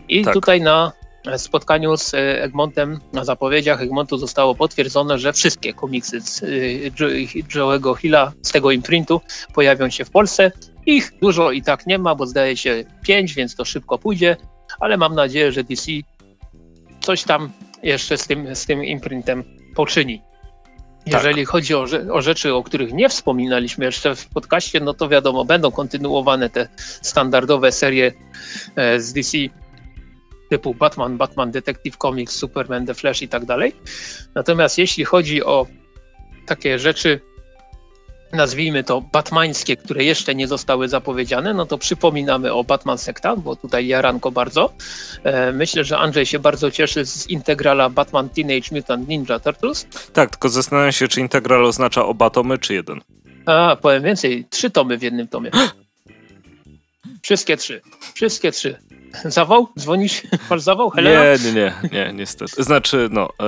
I tak. tutaj na spotkaniu z Egmontem, na zapowiedziach Egmontu zostało potwierdzone, że wszystkie komiksy z e, Joe'ego Hilla z tego imprintu pojawią się w Polsce. Ich dużo i tak nie ma, bo zdaje się pięć, więc to szybko pójdzie, ale mam nadzieję, że DC coś tam jeszcze z tym, z tym imprintem poczyni. Tak. Jeżeli tak. chodzi o, o, rzeczy, o których nie wspominaliśmy jeszcze w podcaście, no to wiadomo, będą kontynuowane te standardowe serie e, z DC typu Batman, Batman Detective Comics, Superman, The Flash i tak dalej. Natomiast jeśli chodzi o takie rzeczy nazwijmy to batmańskie, które jeszcze nie zostały zapowiedziane, no to przypominamy o Batman Sekta, bo tutaj jaranko bardzo. E, myślę, że Andrzej się bardzo cieszy z integrala Batman Teenage Mutant Ninja Turtles. Tak, tylko zastanawiam się, czy integral oznacza oba tomy, czy jeden. A, powiem więcej, trzy tomy w jednym tomie. Wszystkie trzy. Wszystkie trzy. Zawał? Dzwonisz? Masz zawał? Helena? Nie, nie, nie, nie, niestety. Znaczy, no, ee,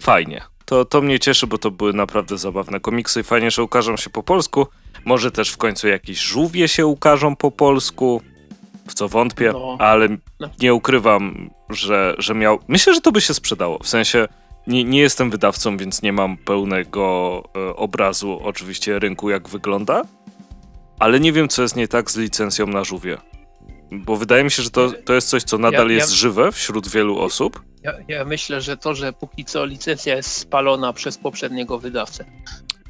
fajnie. To, to mnie cieszy, bo to były naprawdę zabawne komiksy i fajnie, że ukażą się po polsku. Może też w końcu jakieś żółwie się ukażą po polsku, w co wątpię, no. ale no. nie ukrywam, że, że miał... Myślę, że to by się sprzedało, w sensie nie, nie jestem wydawcą, więc nie mam pełnego e, obrazu oczywiście rynku, jak wygląda, ale nie wiem, co jest nie tak z licencją na żółwie. Bo wydaje mi się, że to, to jest coś, co nadal ja, jest ja, żywe wśród wielu osób. Ja, ja, myślę, że to, że póki co licencja jest spalona przez poprzedniego wydawcę.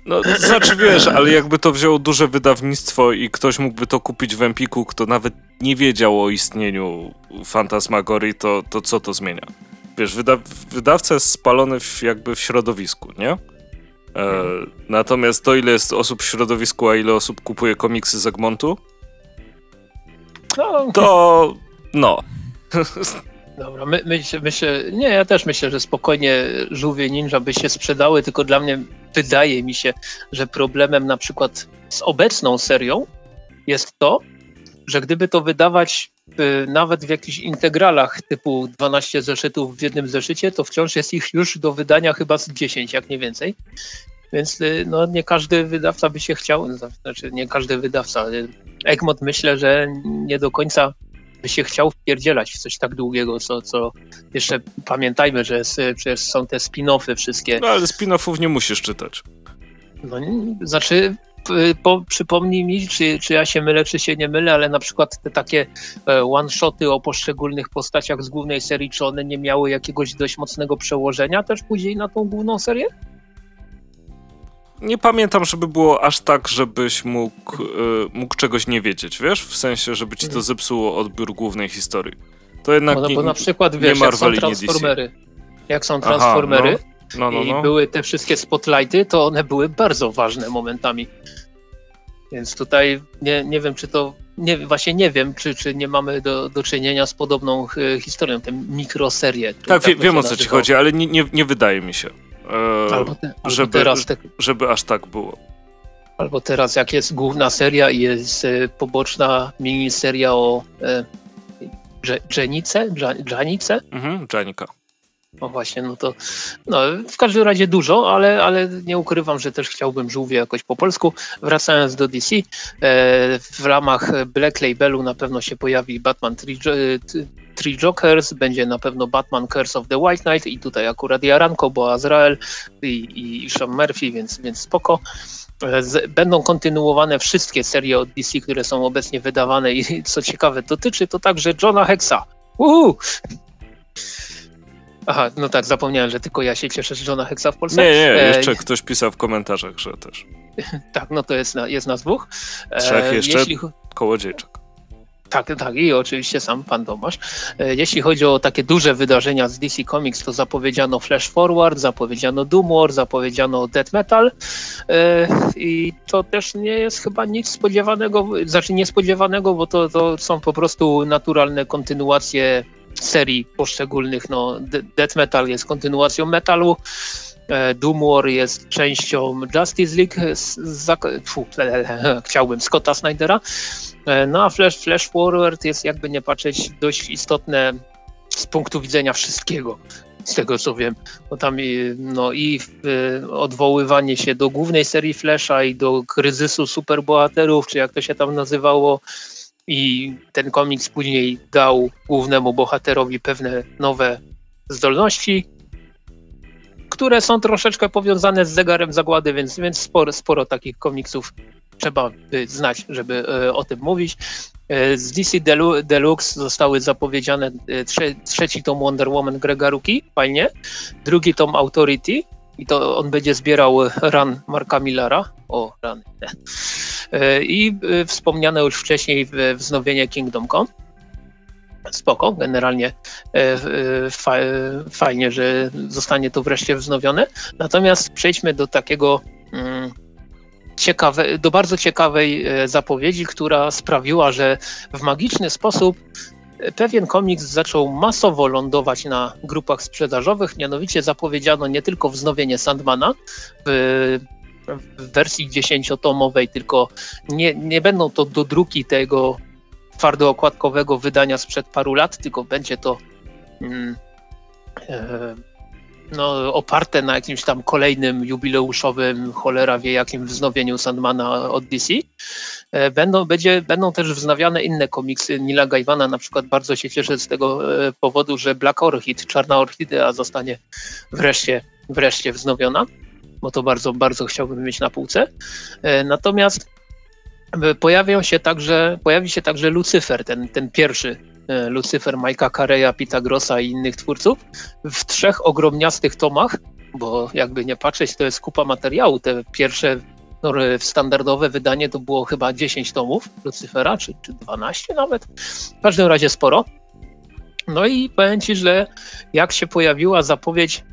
No, znaczy wiesz, ale jakby to wzięło duże wydawnictwo i ktoś mógłby to kupić w Empiku, kto nawet nie wiedział o istnieniu Fantasmagorii, to, to co to zmienia? Wiesz, wyda wydawca jest spalony w, jakby w środowisku, nie? E, mhm. natomiast to, ile jest osób w środowisku, a ile osób kupuje komiksy z Egmontu, no. to no. Dobra, my, myślę, myślę, nie, ja też myślę, że spokojnie żółwie ninja by się sprzedały, tylko dla mnie wydaje mi się, że problemem na przykład z obecną serią jest to, że gdyby to wydawać y, nawet w jakichś integralach typu 12 zeszytów w jednym zeszycie, to wciąż jest ich już do wydania chyba z 10, jak nie więcej. Więc y, no, nie każdy wydawca by się chciał, znaczy nie każdy wydawca. Y, Egmont myślę, że nie do końca by się chciał wpierdzielać w coś tak długiego, co, co jeszcze pamiętajmy, że jest, przecież są te spin-offy wszystkie. No ale spin-offów nie musisz czytać. No, znaczy po, przypomnij mi, czy, czy ja się mylę, czy się nie mylę, ale na przykład te takie e, one-shoty o poszczególnych postaciach z głównej serii, czy one nie miały jakiegoś dość mocnego przełożenia też później na tą główną serię? Nie pamiętam, żeby było aż tak, żebyś mógł, y, mógł czegoś nie wiedzieć, wiesz? W sensie, żeby ci to mhm. zepsuło odbiór głównej historii. To jednak no, no, bo na przykład, wiesz, jak są Transformery, jak są Transformery Aha, no. No, no, i no. były te wszystkie spotlighty, to one były bardzo ważne momentami. Więc tutaj nie, nie wiem, czy to, nie, właśnie nie wiem, czy, czy nie mamy do, do czynienia z podobną y, historią, tę mikroserie. Tak, tak wie, wiem o co ci chodzi, ale nie, nie, nie wydaje mi się. E, albo, te, albo żeby, teraz te, żeby aż tak było. Albo teraz, jak jest główna seria i jest e, poboczna miniseria o e, Dżenice? Dżanice? Mhm, Dżanika. No właśnie, no to no, w każdym razie dużo, ale, ale nie ukrywam, że też chciałbym żółwie jakoś po polsku. Wracając do DC, e, w ramach Black Labelu na pewno się pojawi Batman Tri Three Jokers, będzie na pewno Batman Curse of the White Knight i tutaj akurat Jaranko, bo Azrael i, i Sean Murphy, więc, więc spoko. Z, będą kontynuowane wszystkie serie od DC, które są obecnie wydawane i co ciekawe, dotyczy to także Johna Hexa. Uhu! Aha, no tak, zapomniałem, że tylko ja się cieszę z Johna Hexa w Polsce. Nie, nie, e, jeszcze e... ktoś pisał w komentarzach, że też. tak, no to jest, na, jest nas dwóch. Trzech jeszcze, Jeśli... kołodziejczak. Tak, tak, i oczywiście sam pan Tomasz. E, jeśli chodzi o takie duże wydarzenia z DC Comics, to zapowiedziano Flash Forward, zapowiedziano Doom War, zapowiedziano Death Metal e, i to też nie jest chyba nic spodziewanego, znaczy niespodziewanego, bo to, to są po prostu naturalne kontynuacje serii poszczególnych. No, Death Metal jest kontynuacją metalu, e, Doom War jest częścią Justice League, z, z, fu, chciałbym Scotta Snydera, no a Flash, Flash Forward jest jakby nie patrzeć dość istotne z punktu widzenia wszystkiego, z tego co wiem. Bo tam no, i y, odwoływanie się do głównej serii Flasha i do kryzysu superbohaterów, czy jak to się tam nazywało, i ten komiks później dał głównemu bohaterowi pewne nowe zdolności, które są troszeczkę powiązane z zegarem zagłady, więc, więc sporo, sporo takich komiksów trzeba by znać, żeby e, o tym mówić. E, z DC Deluxe zostały zapowiedziane e, trze trzeci tom Wonder Woman Grega Ruki, fajnie, drugi tom Authority i to on będzie zbierał run Marka Millara, o run, i wspomniane już wcześniej wznowienie Kingdom Come. Spoko, generalnie fajnie, że zostanie to wreszcie wznowione. Natomiast przejdźmy do takiego mm, ciekawe, do bardzo ciekawej zapowiedzi, która sprawiła, że w magiczny sposób pewien komiks zaczął masowo lądować na grupach sprzedażowych, mianowicie zapowiedziano nie tylko wznowienie Sandmana w, w wersji dziesięciotomowej, tylko nie, nie będą to dodruki tego twardookładkowego wydania sprzed paru lat, tylko będzie to mm, e, no, oparte na jakimś tam kolejnym jubileuszowym, cholera wie jakim wznowieniu Sandmana od DC. E, będą, będzie, będą też wznawiane inne komiksy Nila Gaivana, na przykład bardzo się cieszę z tego e, powodu, że Black Orchid, Czarna Orchidea zostanie wreszcie, wreszcie wznowiona, bo to bardzo, bardzo chciałbym mieć na półce. E, natomiast pojawią się także, pojawi się także Lucyfer, ten, ten pierwszy Lucyfer Majka Kareya, Pita Grossa i innych twórców w trzech ogromniastych tomach, bo jakby nie patrzeć, to jest kupa materiału. Te pierwsze no, standardowe wydanie to było chyba 10 tomów Lucyfera, czy, czy 12 nawet. W każdym razie sporo. No i powiem Ci, że jak się pojawiła zapowiedź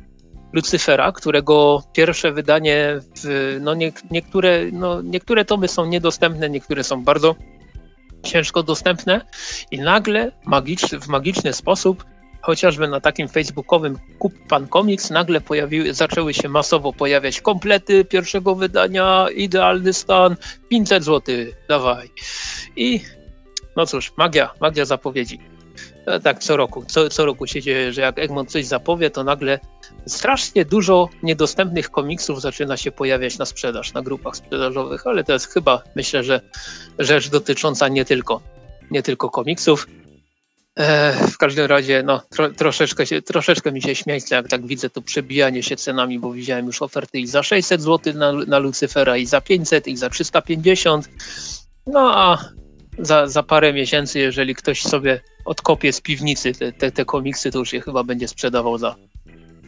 Lucyfera, którego pierwsze wydanie, w, no nie, niektóre, no niektóre tomy są niedostępne, niektóre są bardzo ciężko dostępne i nagle magicz, w magiczny sposób chociażby na takim facebookowym Kup Pan Comics nagle pojawiły, zaczęły się masowo pojawiać komplety pierwszego wydania, idealny stan, 500 zł, dawaj. I no cóż, magia, magia zapowiedzi. E, tak co roku, co, co roku się dzieje, że jak Egmont coś zapowie, to nagle strasznie dużo niedostępnych komiksów zaczyna się pojawiać na sprzedaż, na grupach sprzedażowych, ale to jest chyba, myślę, że rzecz dotycząca nie tylko, nie tylko komiksów. E, w każdym razie, no, tro, troszeczkę, się, troszeczkę mi się śmiejcie, jak tak widzę to przebijanie się cenami, bo widziałem już oferty i za 600 zł na, na Lucyfera, i za 500, i za 350. No a za, za parę miesięcy, jeżeli ktoś sobie odkopie z piwnicy te, te, te komiksy, to już je chyba będzie sprzedawał za,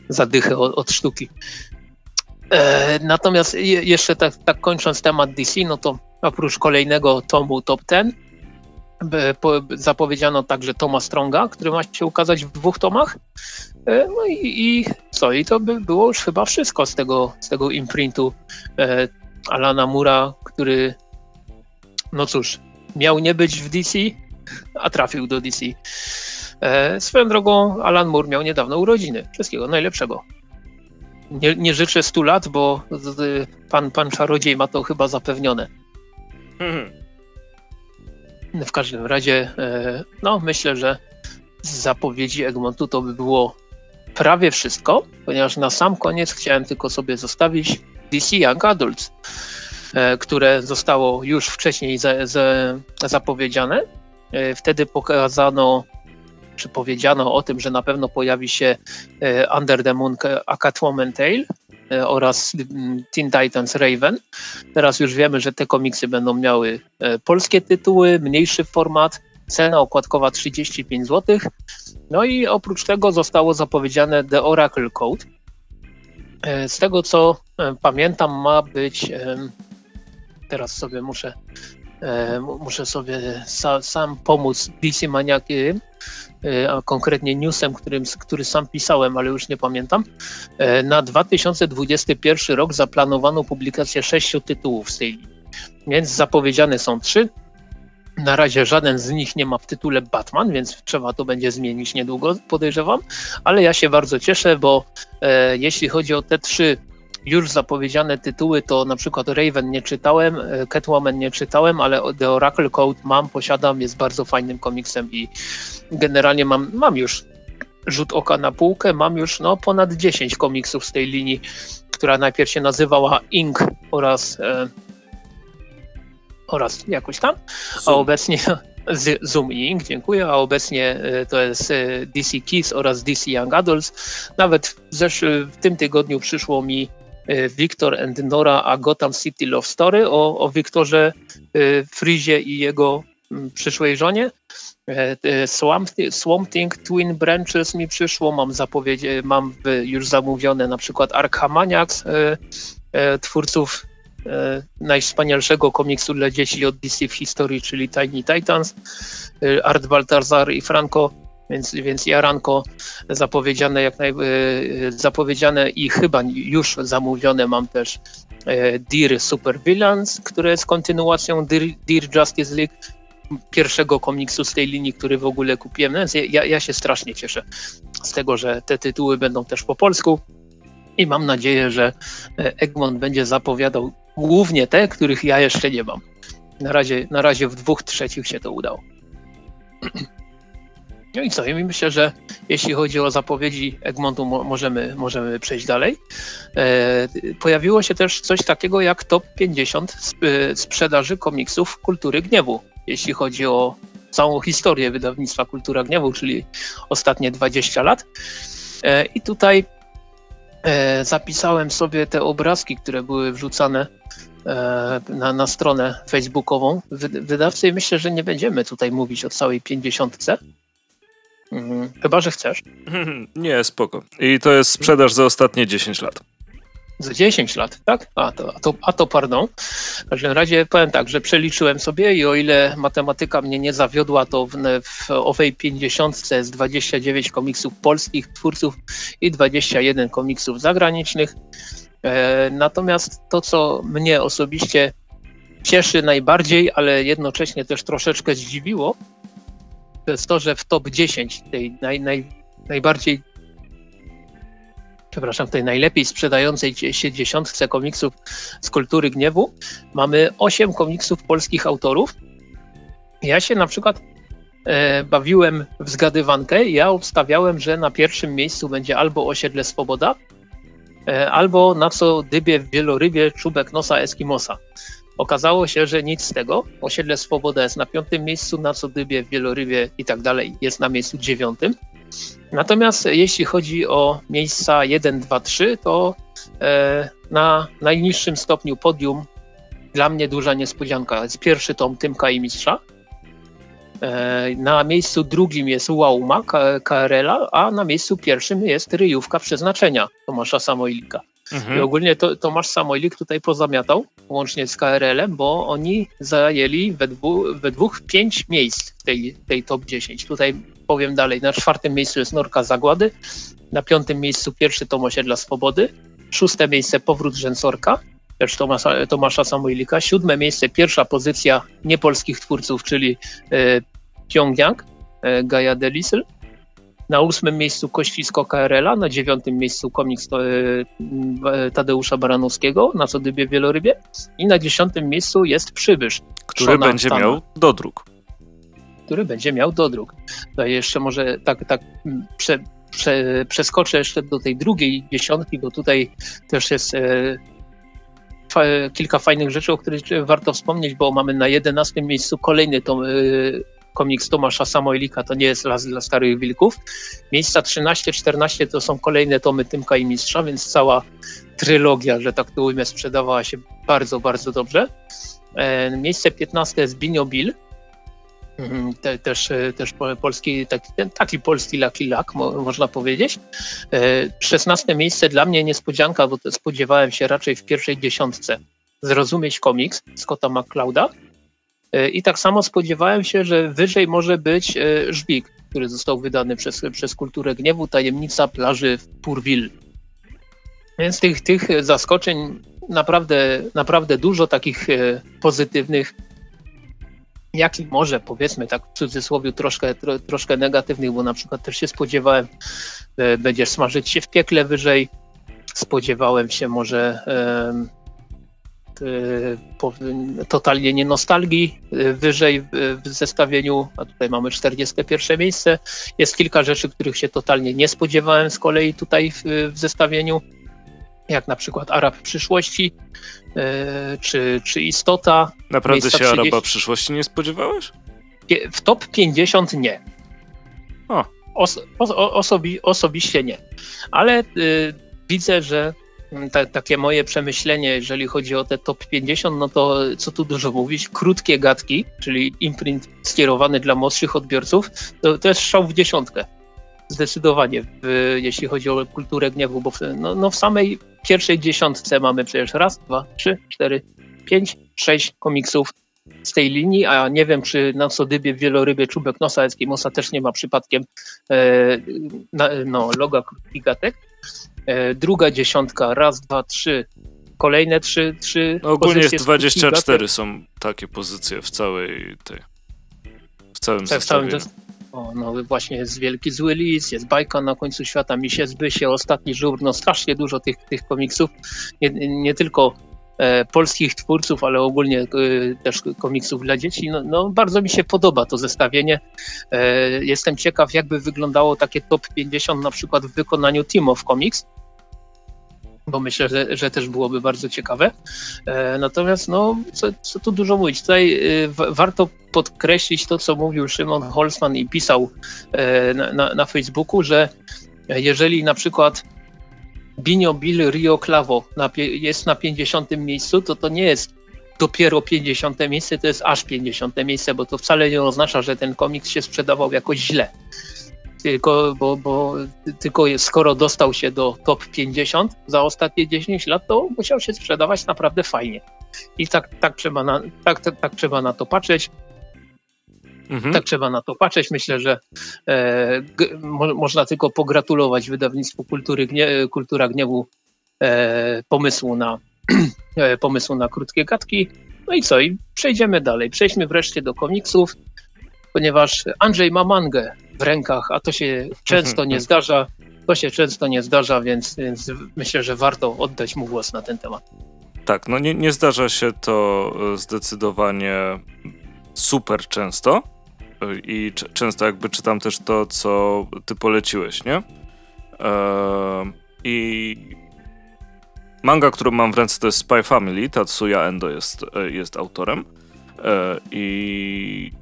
za dychę od, sztuki. E, natomiast je, jeszcze tak, tak kończąc temat DC, no to oprócz kolejnego tomu Top Ten, zapowiedziano także Toma Stronga, który ma się ukazać w dwóch tomach. E, no i, i co? I to by było już chyba wszystko z tego, z tego imprintu e, Alana Mura, który no cóż, miał nie być w DC, a trafił do DC. E, swoją drogą Alan Moore miał niedawno urodziny. Wszystkiego najlepszego. Nie, nie życzę 100 lat, bo pan, pan czarodziej ma to chyba zapewnione. Hmm. W każdym razie, e, no myślę, że z zapowiedzi Egmontu to by było prawie wszystko, ponieważ na sam koniec chciałem tylko sobie zostawić DC Young Adults, e, które zostało już wcześniej za, za, zapowiedziane. E, wtedy pokazano, czy powiedziano o tym, że na pewno pojawi się Under the Moon a Catwoman Tale, E, oraz mm, Teen Titans Raven. Teraz już wiemy, że te komiksy będą miały e, polskie tytuły, mniejszy format, cena okładkowa 35 zł. No i oprócz tego zostało zapowiedziane The Oracle Code. E, z tego co pamiętam, ma być. Teraz sobie muszę, muszę sobie sam pomóc DC Maniaki E, a konkretnie newsem, którym, który sam pisałem, ale już nie pamiętam. E, na 2021 rok zaplanowano publikację sześciu tytułów z tej linii, więc zapowiedziane są trzy. Na razie żaden z nich nie ma w tytule Batman, więc trzeba to będzie zmienić niedługo, podejrzewam. Ale ja się bardzo cieszę, bo e, jeśli chodzi o te trzy już zapowiedziane tytuły, to na przykład Raven nie czytałem, e, Catwoman nie czytałem, ale The Oracle Code mam, posiadam, jest bardzo fajnym komiksem i generalnie mam, mam już rzut oka na półkę, mam już no, ponad 10 komiksów z tej linii, która najpierw się nazywała Ink oraz e, oraz jakoś tam, a obecnie z Zoom Ink, dziękuję, a obecnie e, to jest e, DC Kids oraz DC Young Adults. Nawet w, zesz- w tym tygodniu przyszło mi Victor and Nora a Gotham City Love Story o, o Wiktorze y, Frizie i jego mm, przyszłej żonie. Y, Swamp, Swamp Thing Twin Branches mi przyszło, mam mam już zamówione na przykład Arkham twórców najwspanialszego komiksu dla dzieci od DC w historii, czyli Tiny Titans, Art Baltazar i Franco Więc, więc Jaranko zapowiedziane, jak naj, zapowiedziane i chyba już zamówione mam też Dear Super Villains, które jest kontynuacją Dear, Dear Justice League, pierwszego komiksu z tej linii, który w ogóle kupiłem. Więc ja, ja się strasznie cieszę z tego, że te tytuły będą też po polsku i mam nadzieję, że Egmont będzie zapowiadał głównie te, których ja jeszcze nie mam. Na razie, na razie w dwóch trzecich się to udało. No i co? I myślę, że jeśli chodzi o zapowiedzi Egmontu, możemy, możemy przejść dalej. E, pojawiło się też coś takiego jak top 50 e, sprzedaży komiksów Kultury Gniewu, jeśli chodzi o całą historię wydawnictwa Kultura Gniewu, czyli ostatnie 20 lat. E, I tutaj e, zapisałem sobie te obrazki, które były wrzucane e, na, na stronę facebookową wydawcy i myślę, że nie będziemy tutaj mówić o całej pięćdziesiątce, Mhm. Chyba, że chcesz. Nie, spoko. I to jest sprzedaż za ostatnie 10 lat. Za 10 lat, tak? A to, a to, a to pardon. W każdym razie powiem tak, że przeliczyłem sobie i o ile matematyka mnie nie zawiodła, to w, w owej 50 jest 29 komiksów polskich twórców i 21 komiksów zagranicznych. E, natomiast to, co mnie osobiście cieszy najbardziej, ale jednocześnie też troszeczkę zdziwiło, to jest to, że w top 10 tej naj, naj, najbardziej przepraszam, tej najlepiej sprzedającej się dziesiątce komiksów z kultury gniewu mamy 8 komiksów polskich autorów. Ja się na przykład e, bawiłem w zgadywankę. Ja obstawiałem, że na pierwszym miejscu będzie albo Osiedle Swoboda, e, albo na co dybie w wielorybie czubek nosa Eskimosa. Okazało się, że nic z tego. Osiedle Swoboda jest na piątym miejscu, na co dybie, Wielorybie i tak dalej jest na miejscu dziewiątym. Natomiast jeśli chodzi o miejsca 1, 2, 3, to e, na najniższym stopniu podium dla mnie duża niespodzianka. Jest pierwszy tom Tymka i Mistrza. E, na miejscu drugim jest Łauma KRL-a, a na miejscu pierwszym jest Ryjówka Przeznaczenia Tomasza Samoilika. Mhm. I ogólnie to, Tomasz Samojlik tutaj pozamiatał, łącznie z KRL-em, bo oni zajęli we, dwu, we dwóch pięć miejsc tej, tej top 10. Tutaj powiem dalej, na czwartym miejscu jest Norka Zagłady, na piątym miejscu pierwszy tom Osiedla Swobody, szóste miejsce Powrót Rzęsorka, też Tomasza, Tomasza Samojlika, siódme miejsce, pierwsza pozycja niepolskich twórców, czyli e, Pyongyang, e, Gaia Delisl, na ósmym miejscu Kościsko KRL-a, na dziewiątym miejscu komiks e, e, Tadeusza Baranowskiego, na co dybie wielorybie i na dziesiątym miejscu jest Przybysz. Który Szona będzie Stana, miał dodruk. Który będzie miał dodruk. Tutaj jeszcze może tak, tak prze, prze, przeskoczę jeszcze do tej drugiej dziesiątki, bo tutaj też jest e, fa, kilka fajnych rzeczy, o których warto wspomnieć, bo mamy na jedenastym miejscu kolejny tom, e, komiks Tomasza Samojlika to nie jest Las dla Starych Wilków. Miejsca 13-14 to są kolejne tomy Tymka i Mistrza, więc cała trylogia, że tak to ujmę, sprzedawała się bardzo, bardzo dobrze. E, miejsce 15 jest Binio Bill, mhm, te, też, e, też polski, taki, taki polski Lucky Luck, mo, można powiedzieć. 16 e, miejsce dla mnie niespodzianka, bo spodziewałem się raczej w pierwszej dziesiątce zrozumieć komiks Scotta McClouda. E, I tak samo spodziewałem się, że wyżej może być e, Żbik, który został wydany przez, przez Kulturę Gniewu, Tajemnica plaży w Pourville. Więc tych, tych zaskoczeń naprawdę, naprawdę dużo takich e, pozytywnych, jak i może powiedzmy tak w cudzysłowie troszkę, tro, troszkę negatywnych, bo na przykład też się spodziewałem, będziesz smażyć się w piekle wyżej, spodziewałem się może totalnie nie nostalgii, y, wyżej w zestawieniu, a tutaj mamy 41 miejsce. Jest kilka rzeczy, których się totalnie nie spodziewałem z kolei tutaj w, zestawieniu, jak na przykład Arab przyszłości, y, czy, czy Istota. Naprawdę się 30... Araba przyszłości nie spodziewałeś? W top 50 nie. O. Os, osobi, osobiście nie. Ale y, widzę, że ta, takie moje przemyślenie, jeżeli chodzi o te top 50, no to co tu dużo mówić, krótkie gadki, czyli imprint skierowany dla młodszych odbiorców, to, to jest szał w dziesiątkę. Zdecydowanie, w, jeśli chodzi o kulturę gniewu, bo w, no, no w samej pierwszej dziesiątce mamy przecież raz, dwa, trzy, cztery, pięć, sześć komiksów z tej linii, a nie wiem, czy na Sodybie wielorybie czubek nosa Eskimosa też nie ma przypadkiem e, na, no, loga gatek. E, druga dziesiątka, raz, dwa, trzy, kolejne trzy, trzy no, Ogólnie jest 24 są takie pozycje w całej tej, w całym tak, całym o, no właśnie jest Wielki Zły Lis, jest Bajka na końcu świata, Misie Zbysie, Ostatni Żur, no strasznie dużo tych, tych komiksów, nie, nie tylko polskich twórców, ale ogólnie e, też komiksów dla dzieci. No, no, bardzo mi się podoba to zestawienie. E, jestem ciekaw, jakby wyglądało takie top 50 na przykład w wykonaniu Team of Comics, bo myślę, że, że też byłoby bardzo ciekawe. E, natomiast, no, co, co tu dużo mówić, tutaj e, warto podkreślić to, co mówił Szymon Holzman i pisał e, na, na Facebooku, że jeżeli na przykład Binio Bill Rio Clavo jest na 50 miejscu, to to nie jest dopiero 50 miejsce, to jest aż 50 miejsce, bo to wcale nie oznacza, że ten komiks się sprzedawał jakoś źle tylko, bo, bo tylko skoro dostał się do top 50 za ostatnie 10 lat, to musiał się sprzedawać naprawdę fajnie. I tak, tak, trzeba, na, tak, tak, tak trzeba na to patrzeć. Mhm. Tak trzeba na to patrzeć. Myślę, że e, g, mo, można tylko pogratulować wydawnictwu Kultury Gnie, Kultura Gniewu e, pomysłu, na, e, pomysłu na krótkie gadki. No i co? I przejdziemy dalej. Przejdźmy wreszcie do komiksów, ponieważ Andrzej ma mangę w rękach, a to się często nie zdarza. To się często nie zdarza, więc, więc myślę, że warto oddać mu głos na ten temat. Tak, no nie, nie zdarza się to e, zdecydowanie super często i często jakby czytam też to, co ty poleciłeś, nie? Eee, I manga, którą mam w ręce to jest Spy Family, Tatsuya Endo jest, e, jest autorem eee, i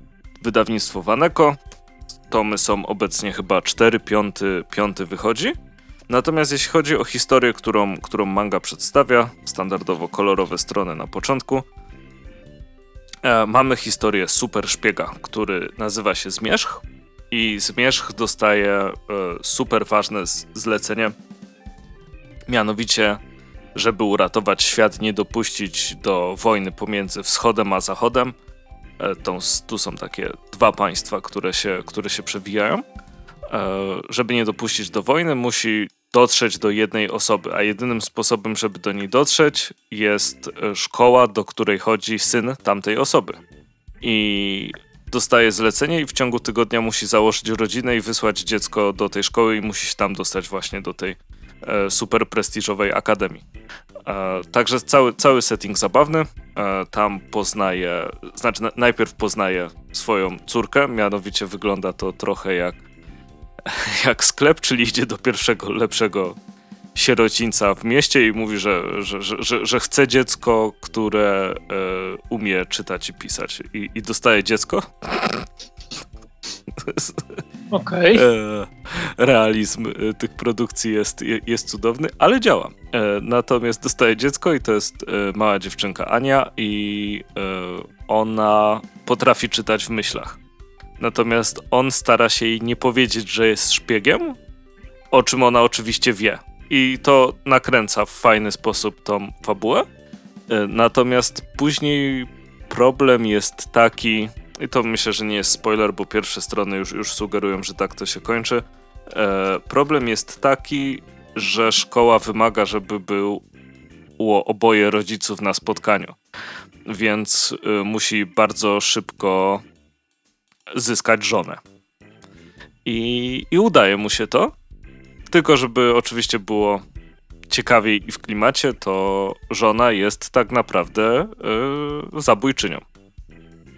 wydawnictwo Waneko tomy są obecnie chyba 4, 5, 5 wychodzi. Natomiast jeśli chodzi o historię, którą, którą manga przedstawia, standardowo kolorowe strony na początku, e, mamy historię super szpiega, który nazywa się Zmierzch i Zmierzch dostaje e, super ważne zlecenie, mianowicie, żeby uratować świat, nie dopuścić do wojny pomiędzy wschodem a zachodem, E, tą, tu są takie dwa państwa, które się, które się przewijają. E, żeby nie dopuścić do wojny, musi dotrzeć do jednej osoby, a jedynym sposobem, żeby do niej dotrzeć, jest e, szkoła, do której chodzi syn tamtej osoby. I dostaje zlecenie i w ciągu tygodnia musi założyć rodzinę i wysłać dziecko do tej szkoły i musi się tam dostać właśnie do tej e, super prestiżowej akademii. E, także cały, cały setting zabawny. E, tam poznaje, znaczy najpierw poznaje swoją córkę, mianowicie wygląda to trochę jak, jak sklep, czyli idzie do pierwszego lepszego sierocińca w mieście i mówi, że, że, że, że chce dziecko, które e, umie czytać i pisać. I, i dostaje dziecko. Okej. Okay. Realizm e, tych produkcji jest, jest cudowny, ale działa. E, natomiast dostaje dziecko i to jest e, mała dziewczynka Ania i ona potrafi czytać w myślach. Natomiast on stara się jej nie powiedzieć, że jest szpiegiem, o czym ona oczywiście wie. I to nakręca w fajny sposób tą fabułę. Natomiast później problem jest taki, i to myślę, że nie jest spoiler, bo pierwsze strony już, już sugerują, że tak to się kończy. E, problem jest taki, że szkoła wymaga, żeby było oboje rodziców na spotkaniu. Więc y, musi bardzo szybko zyskać żonę. I, I udaje mu się to. Tylko, żeby oczywiście było ciekawiej i w klimacie, to żona jest tak naprawdę y, zabójczynią.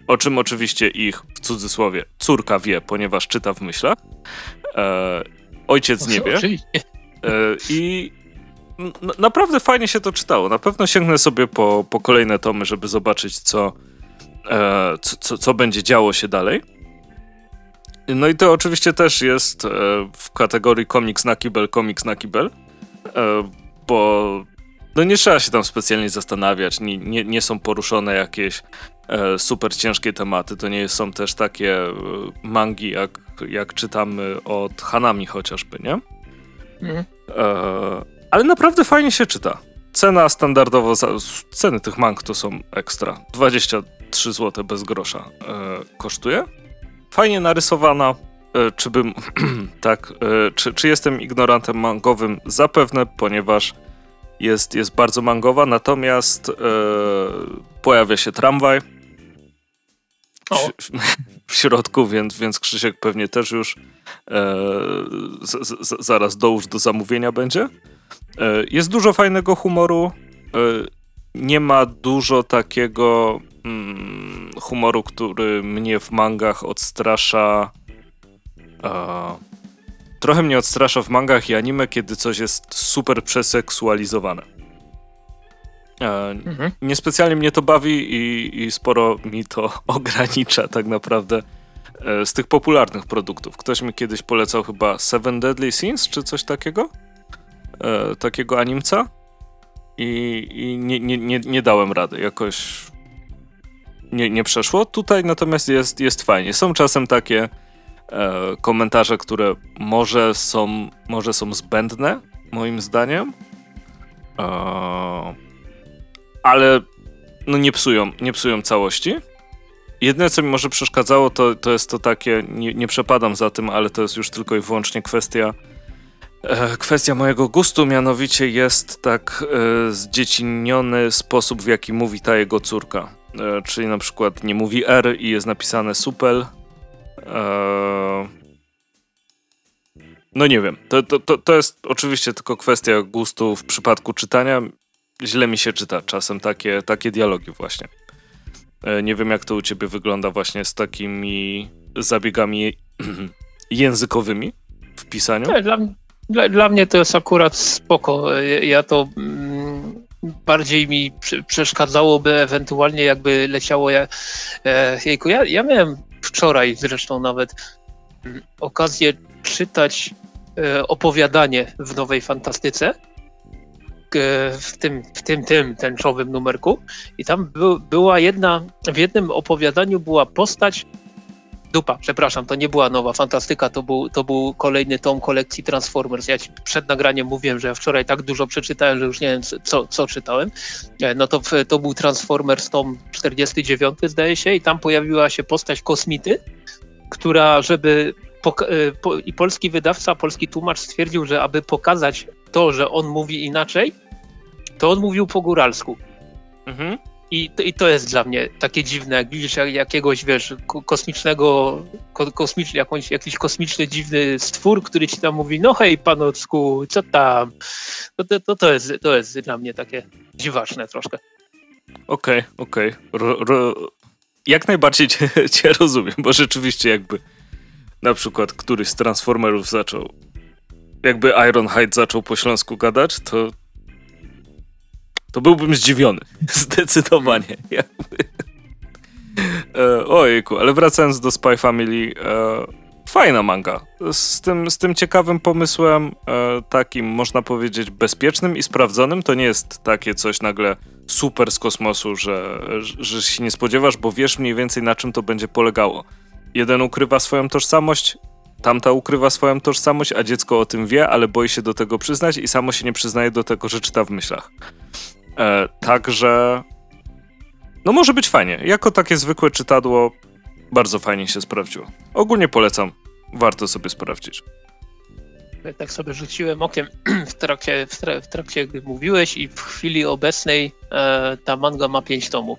O czym oczywiście ich, w cudzysłowie, córka wie, ponieważ czyta w myślach. E, ojciec nie wie. E, I naprawdę fajnie się to czytało. Na pewno sięgnę sobie po, po kolejne tomy, żeby zobaczyć, co, e, co, co będzie działo się dalej. No i to oczywiście też jest e, w kategorii komiks na kibel, komiks na kibel, e, bo no nie trzeba się tam specjalnie zastanawiać, nie, nie, nie są poruszone jakieś e, super ciężkie tematy. To nie są też takie mangi, jak, jak czytamy od Hanami chociażby, nie? Mhm. Ale naprawdę fajnie się czyta. cena standardowo, za, ceny tych mang to są ekstra. 23 zł bez grosza kosztuje. Fajnie narysowana. E, czy bym, tak, e, czy, czy jestem ignorantem mangowym? Zapewne, ponieważ jest, jest bardzo mangowa, natomiast e, pojawia się tramwaj w, w, środku, więc, więc Krzysiek pewnie też już z, z, zaraz dołóż do zamówienia będzie. Jest dużo fajnego humoru. Nie ma dużo takiego humoru, który mnie w mangach odstrasza. E, trochę mnie odstrasza w mangach i anime, kiedy coś jest super przeseksualizowane. E, mhm. Niespecjalnie mnie to bawi i, i, sporo mi to ogranicza tak naprawdę e, z tych popularnych produktów. Ktoś mi kiedyś polecał chyba Seven Deadly Sins czy coś takiego? E, takiego animca i, i nie, nie, nie, nie, dałem rady. Jakoś nie, nie przeszło. Tutaj natomiast jest, jest fajnie. Są czasem takie e, komentarze, które może są, może są zbędne, moim zdaniem. E, ale no nie psują, nie psują całości. Jedyne, co mi może przeszkadzało, to, to jest to takie, nie, nie przepadam za tym, ale to jest już tylko i wyłącznie kwestia e, kwestia mojego gustu, mianowicie jest tak e, zdzieciniony sposób, w jaki mówi ta jego córka. E, czyli na przykład nie mówi R i jest napisane supel. E, no nie wiem, to, to, to jest oczywiście tylko kwestia gustu w przypadku czytania. Źle mi się czyta czasem takie, takie dialogi właśnie. E, nie wiem jak to u ciebie wygląda właśnie z takimi zabiegami językowymi w pisaniu. Nie, dla, dla, dla, mnie to jest akurat spoko. Ja to mm, bardziej mi przeszkadzałoby ewentualnie jakby leciało ja, e, jejku, ja, ja miałem wczoraj zresztą nawet mm, okazję czytać e, opowiadanie w Nowej Fantastyce w tym, w tym, tym tęczowym numerku i tam by, była jedna, w jednym opowiadaniu była postać dupa, przepraszam, to nie była nowa fantastyka, to był, to był kolejny tom kolekcji Transformers. Ja ci przed nagraniem mówiłem, że wczoraj tak dużo przeczytałem, że już nie wiem, co, co czytałem. E, no to, to był Transformers tom 49, zdaje się, i tam pojawiła się postać kosmity, która, żeby. E, I polski wydawca, polski tłumacz stwierdził, że aby pokazać to, że on mówi inaczej, to on mówił po góralsku. Mhm. I, I to jest dla mnie takie dziwne, jak widzisz jak, jakiegoś, wiesz, kosmicznego, ko, kosmiczny, jakąś, jakiś kosmiczny, dziwny stwór, który ci tam mówi, no hej panocku, co tam? To, to, to, jest, to jest dla mnie takie dziwaczne troszkę. Okej, okay, okej. Okay. Jak najbardziej cię, cię rozumiem, bo rzeczywiście jakby na przykład któryś z Transformerów zaczął jakby Ironhide zaczął po śląsku gadać, to to byłbym zdziwiony. Zdecydowanie. E, ojejku, ale wracając do Spy Family, e, fajna manga. Z tym, z tym ciekawym pomysłem, e, takim można powiedzieć bezpiecznym i sprawdzonym. To nie jest takie coś nagle super z kosmosu, że, że się nie spodziewasz, bo wiesz mniej więcej na czym to będzie polegało. Jeden ukrywa swoją tożsamość, tamta ukrywa swoją tożsamość, a dziecko o tym wie, ale boi się do tego przyznać i samo się nie przyznaje do tego, że czyta w myślach. E, także no może być fajnie. Jako takie zwykłe czytadło bardzo fajnie się sprawdziło. Ogólnie polecam. Warto sobie sprawdzić. Tak sobie rzuciłem okiem w trakcie, w, tra w trakcie gdy mówiłeś i w chwili obecnej e, ta manga ma 5 tomów.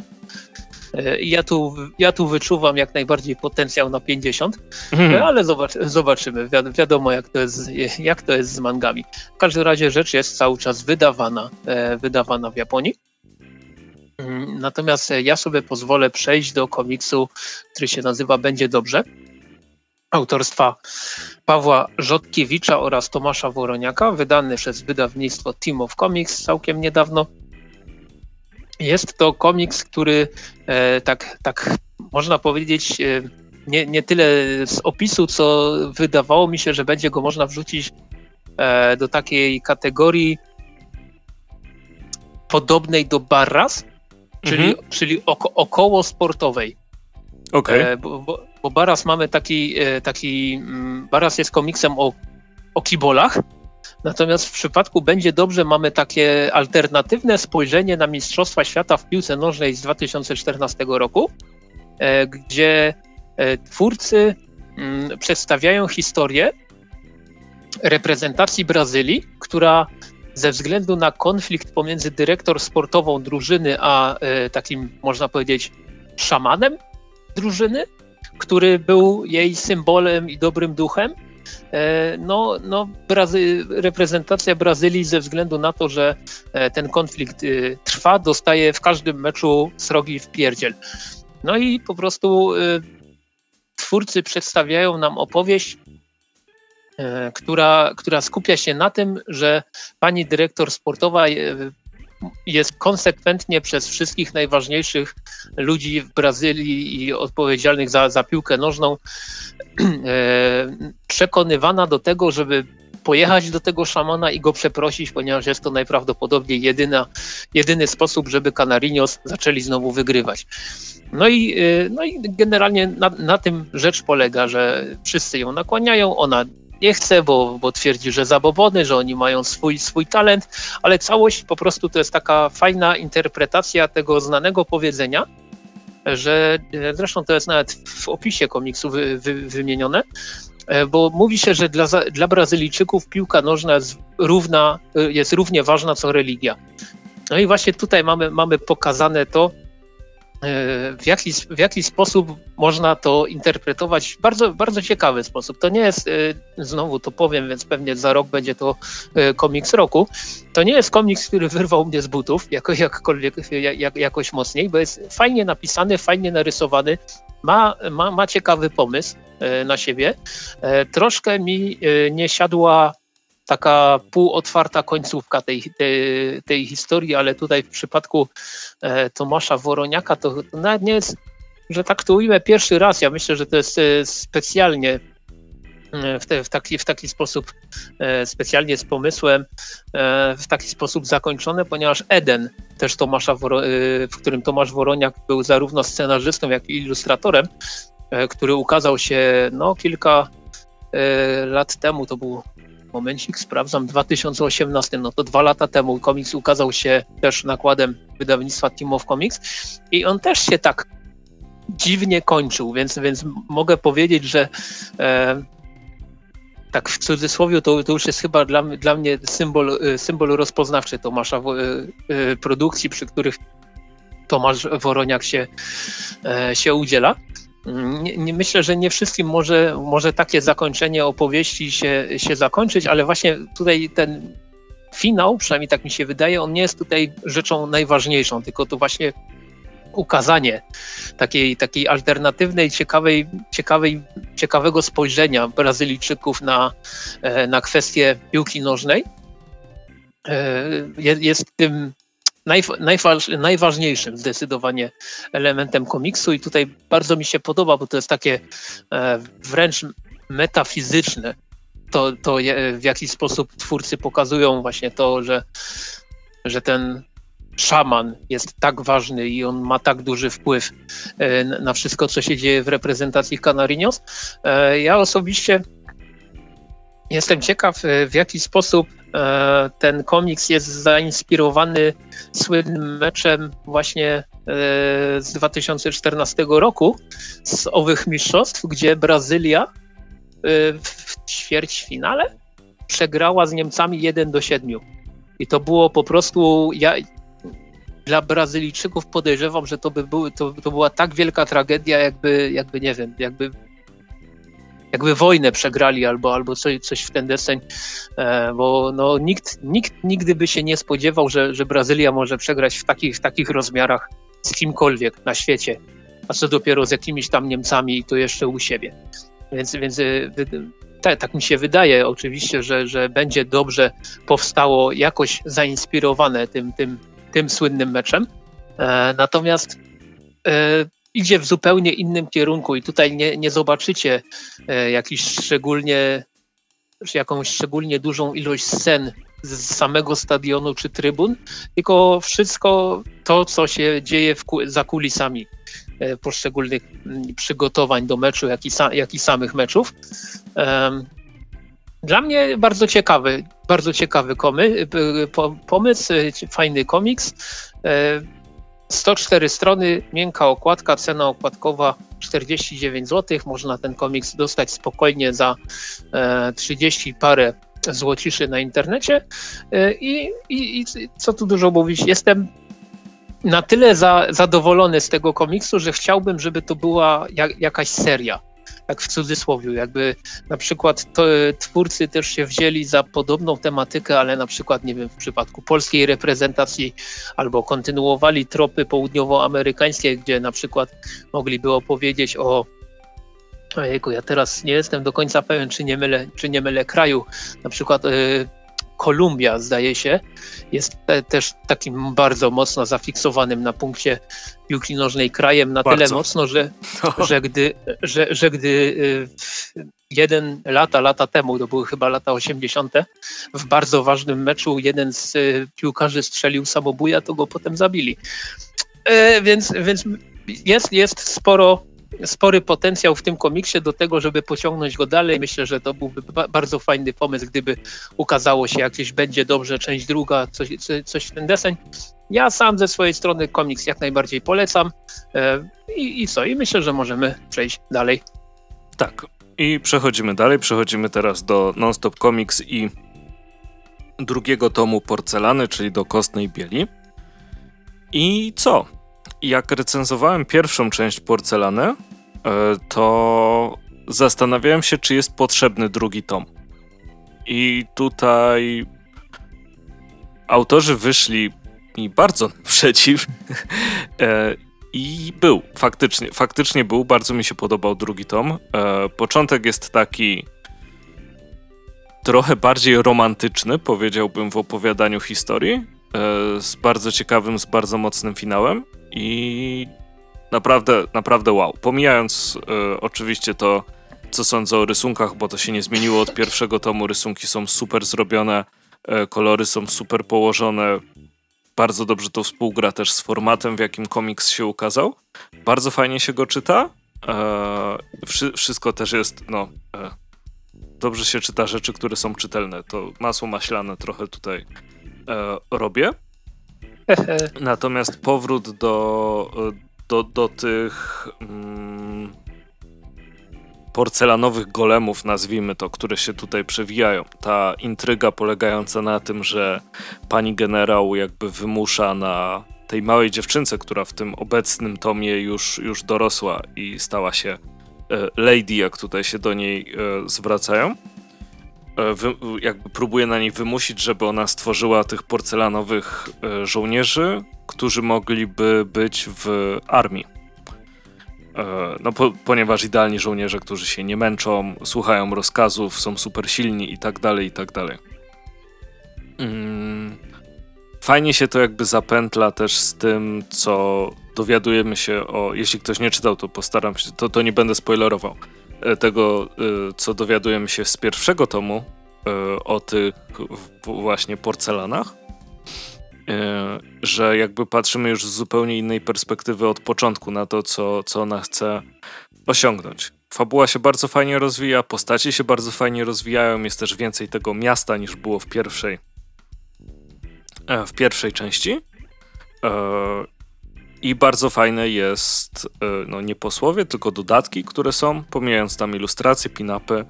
E, ja tu, ja tu wyczuwam jak najbardziej potencjał na 50, hmm. ale zobacz, zobaczymy. Wi wiadomo, jak to, jest, jak to jest z mangami. W każdym razie rzecz jest cały czas wydawana, e, wydawana w Japonii. Mm, natomiast ja sobie pozwolę przejść do komiksu, który się nazywa Będzie Dobrze. Autorstwa Pawła Rzodkiewicza oraz Tomasza Woroniaka, wydany przez wydawnictwo Team of Comics całkiem niedawno. Jest to komiks, który e, tak, tak można powiedzieć, e, nie, nie tyle z opisu, co wydawało mi się, że będzie go można wrzucić e, do takiej kategorii podobnej do Barras, czyli, mhm. czyli oko, około sportowej. Okay. Bo, bo, bo, Barras mamy taki, taki mm, Barras jest komiksem o, o kibolach, Natomiast w przypadku będzie dobrze mamy takie alternatywne spojrzenie na Mistrzostwa Świata w piłce nożnej z 2014 roku, e, gdzie e, twórcy mm, przedstawiają historię reprezentacji Brazylii, która ze względu na konflikt pomiędzy dyrektor sportową drużyny a e, takim, można powiedzieć, szamanem drużyny, który był jej symbolem i dobrym duchem, no, no Brazy reprezentacja Brazylii ze względu na to, że e, ten konflikt y, trwa, dostaje w każdym meczu srogi w pierdziel. No i po prostu twórcy przedstawiają nam opowieść, e, która, która skupia się na tym, że pani dyrektor sportowa jest konsekwentnie przez wszystkich najważniejszych ludzi w Brazylii i odpowiedzialnych za, za piłkę nożną e, przekonywana do tego, żeby pojechać do tego szamana i go przeprosić, ponieważ jest to najprawdopodobniej jedyna, jedyny sposób, żeby Canarinos zaczęli znowu wygrywać. No i, e, no i generalnie na, na tym rzecz polega, że wszyscy ją nakłaniają, ona nie chce, bo, bo twierdzi, że zabobony, że oni mają swój, swój talent, ale całość po prostu to jest taka fajna interpretacja tego znanego powiedzenia, że zresztą to jest nawet w opisie komiksu wy, wy, wymienione, e, bo mówi się, że dla, dla Brazylijczyków piłka nożna jest, równa, jest równie ważna co religia. No i właśnie tutaj mamy, mamy pokazane to, w jaki, w jaki sposób można to interpretować w bardzo, bardzo ciekawy sposób. To nie jest, y, znowu to powiem, więc pewnie za rok będzie to y, komiks roku. To nie jest komiks, który wyrwał mnie z butów jako, jakkolwiek, jak, jakoś mocniej, bo jest fajnie napisany, fajnie narysowany, ma, ma, ma ciekawy pomysł na siebie. Troszkę mi nie siadła taka półotwarta końcówka tej, tej, tej historii, ale tutaj w przypadku e, Tomasza Woroniaka to, nawet nie jest, że tak to ujmę, pierwszy raz. Ja myślę, że to jest e, specjalnie e, w, te, w, taki, w taki sposób, specjalnie z pomysłem, w taki sposób zakończone, ponieważ Eden, też Tomasza, w którym Tomasz Woroniak był zarówno scenarzystą, jak i ilustratorem, który ukazał się no, kilka lat temu, to był momencik, sprawdzam, 2018, no to dwa lata temu komiks ukazał się też nakładem wydawnictwa Team of Comics i on też się tak dziwnie kończył, więc, więc mogę powiedzieć, że e, tak w cudzysłowie to, to już jest chyba dla, dla mnie symbol, e, symbol rozpoznawczy Tomasza e, e, produkcji, przy których Tomasz Woroniak się, się udziela. Nie, nie, myślę, że nie wszystkim może, może takie zakończenie opowieści się, się zakończyć, ale właśnie tutaj ten finał, przynajmniej tak mi się wydaje, on nie jest tutaj rzeczą najważniejszą, tylko to właśnie ukazanie takiej, takiej alternatywnej, ciekawej, ciekawej, ciekawego spojrzenia Brazylijczyków na, e, na kwestię piłki nożnej. E, jest tym najważniejszym zdecydowanie elementem komiksu i tutaj bardzo mi się podoba, bo to jest takie e, wręcz metafizyczne, to, to w jaki sposób twórcy pokazują właśnie to, że, że ten szaman jest tak ważny i on ma tak duży wpływ e, na wszystko, co się dzieje w reprezentacji Canarinos. E, ja osobiście jestem ciekaw, w jaki sposób ten komiks jest zainspirowany słynnym meczem właśnie e, z 2014 roku z owych mistrzostw, gdzie Brazylia e, w ćwierćfinale przegrała z Niemcami 1 do 7. I to było po prostu. Ja, dla Brazylijczyków podejrzewam, że to by był, to, to była tak wielka tragedia, jakby, jakby nie wiem, jakby jakby wojnę przegrali albo, albo coś, coś w ten deseń, e, bo no, nikt, nikt nigdy by się nie spodziewał, że, że Brazylia może przegrać w takich, w takich rozmiarach z kimkolwiek na świecie, a co dopiero z jakimiś tam Niemcami i to jeszcze u siebie. Więc, więc tak, tak mi się wydaje oczywiście, że, że będzie dobrze powstało jakoś zainspirowane tym, tym, tym słynnym meczem. E, natomiast e, idzie w zupełnie innym kierunku i tutaj nie, nie zobaczycie e, jakiś szczególnie, jakąś szczególnie dużą ilość scen z samego stadionu czy trybun, tylko wszystko to, co się dzieje w, za kulisami e, poszczególnych mm, przygotowań do meczu, jak i, jak i samych meczów. Dla mnie bardzo ciekawy. bardzo ciekawy komy, pomysł, fajny komiks. 104 strony, miękka okładka, cena okładkowa 49 zł. Można ten komiks dostać spokojnie za 30 parę złociszy na internecie. I, i, i co tu dużo mówić, jestem na tyle za, zadowolony z tego komiksu, że chciałbym, żeby to była jak, jakaś seria. Tak w cudzysłowie, jakby na przykład to, twórcy też się wzięli za podobną tematykę, ale na przykład, nie wiem, w przypadku polskiej reprezentacji albo kontynuowali tropy południowoamerykańskie, gdzie na przykład mogliby opowiedzieć o Ojejku, ja teraz nie jestem do końca pewien, czy nie mylę, czy nie mylę kraju. Na przykład y, Kolumbia, zdaje się, jest te, też takim bardzo mocno zafiksowanym na punkcie piłki nożnej krajem, na bardzo. tyle mocno, że, no. że gdy, że, że gdy y, jeden lata, lata temu, to były chyba lata 80., w bardzo ważnym meczu jeden z y, piłkarzy strzelił samobuja, to go potem zabili. E, więc, więc jest, jest sporo spory potencjał w tym komiksie do tego, żeby pociągnąć go dalej. Myślę, że to byłby bardzo fajny pomysł, gdyby ukazało się jakieś będzie dobrze, część druga, coś, coś w ten deseń. Ja sam ze swojej strony komiks jak najbardziej polecam. E, I, I co? I myślę, że możemy przejść dalej. Tak. I przechodzimy dalej. Przechodzimy teraz do Nonstop Comics i drugiego tomu Porcelany, czyli do Kostnej Bieli. I co? Jak recenzowałem pierwszą część porcelany, e, to zastanawiałem się, czy jest potrzebny drugi tom. I tutaj autorzy wyszli mi bardzo przeciw. E, I był, faktycznie, faktycznie był. Bardzo mi się podobał drugi tom. E, początek jest taki trochę bardziej romantyczny, powiedziałbym, w opowiadaniu historii. Z bardzo ciekawym, z bardzo mocnym finałem i naprawdę, naprawdę wow. Pomijając y, oczywiście to, co sądzę o rysunkach, bo to się nie zmieniło od pierwszego tomu. Rysunki są super zrobione, y, kolory są super położone. Bardzo dobrze to współgra też z formatem, w jakim komiks się ukazał. Bardzo fajnie się go czyta. E, wszy wszystko też jest, no, dobrze się czyta rzeczy, które są czytelne. To masło maślane trochę tutaj robię. Natomiast powrót do, do, do tych mm, porcelanowych golemów, nazwijmy to, które się tutaj przewijają. Ta intryga polegająca na tym, że pani generał jakby wymusza na tej małej dziewczynce, która w tym obecnym tomie już, już dorosła i stała się e, lady, jak tutaj się do niej e, zwracają wy, jakby próbuje na niej wymusić, żeby ona stworzyła tych porcelanowych e, żołnierzy, którzy mogliby być w armii. E, no, po, ponieważ idealni żołnierze, którzy się nie męczą, słuchają rozkazów, są super silni i tak dalej, i tak dalej. Mm, fajnie się to jakby zapętla też z tym, co dowiadujemy się o. Jeśli ktoś nie czytał, to postaram się, to, to nie będę spoilerował E, tego, e, co dowiadujemy się z pierwszego tomu e, o tych właśnie porcelanach, że jakby patrzymy już z zupełnie innej perspektywy od początku na to, co, co ona chce osiągnąć. Fabuła się bardzo fajnie rozwija, postacie się bardzo fajnie rozwijają, jest też więcej tego miasta niż było w pierwszej w pierwszej części. I bardzo fajne jest, e, no nie posłowie, tylko dodatki, które są, pomijając tam ilustracje, pinapy,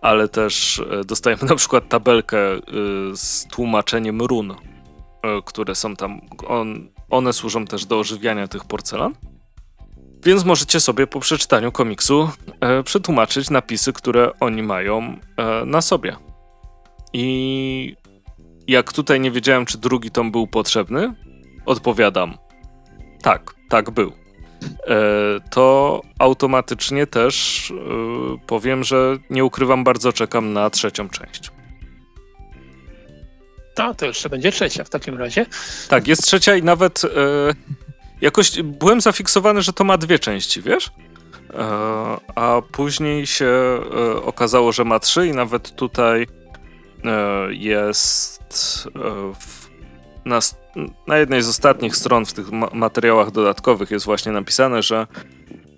ale też e, dostajemy na przykład tabelkę e, z tłumaczeniem run, które są tam, on, one służą też do ożywiania tych porcelan. Więc możecie sobie po przeczytaniu komiksu przetłumaczyć napisy, które oni mają na sobie. I jak tutaj nie wiedziałem, czy drugi tom był potrzebny, odpowiadam tak, tak był. E, to automatycznie też e, powiem, że nie ukrywam, bardzo czekam na trzecią część. A, to jeszcze będzie trzecia w takim razie. Tak, jest trzecia i nawet e, jakoś byłem zafiksowany, że to ma dwie części, wiesz? A później się okazało, że ma trzy i nawet tutaj jest w na, na jednej z ostatnich stron w tych ma materiałach dodatkowych jest właśnie napisane, że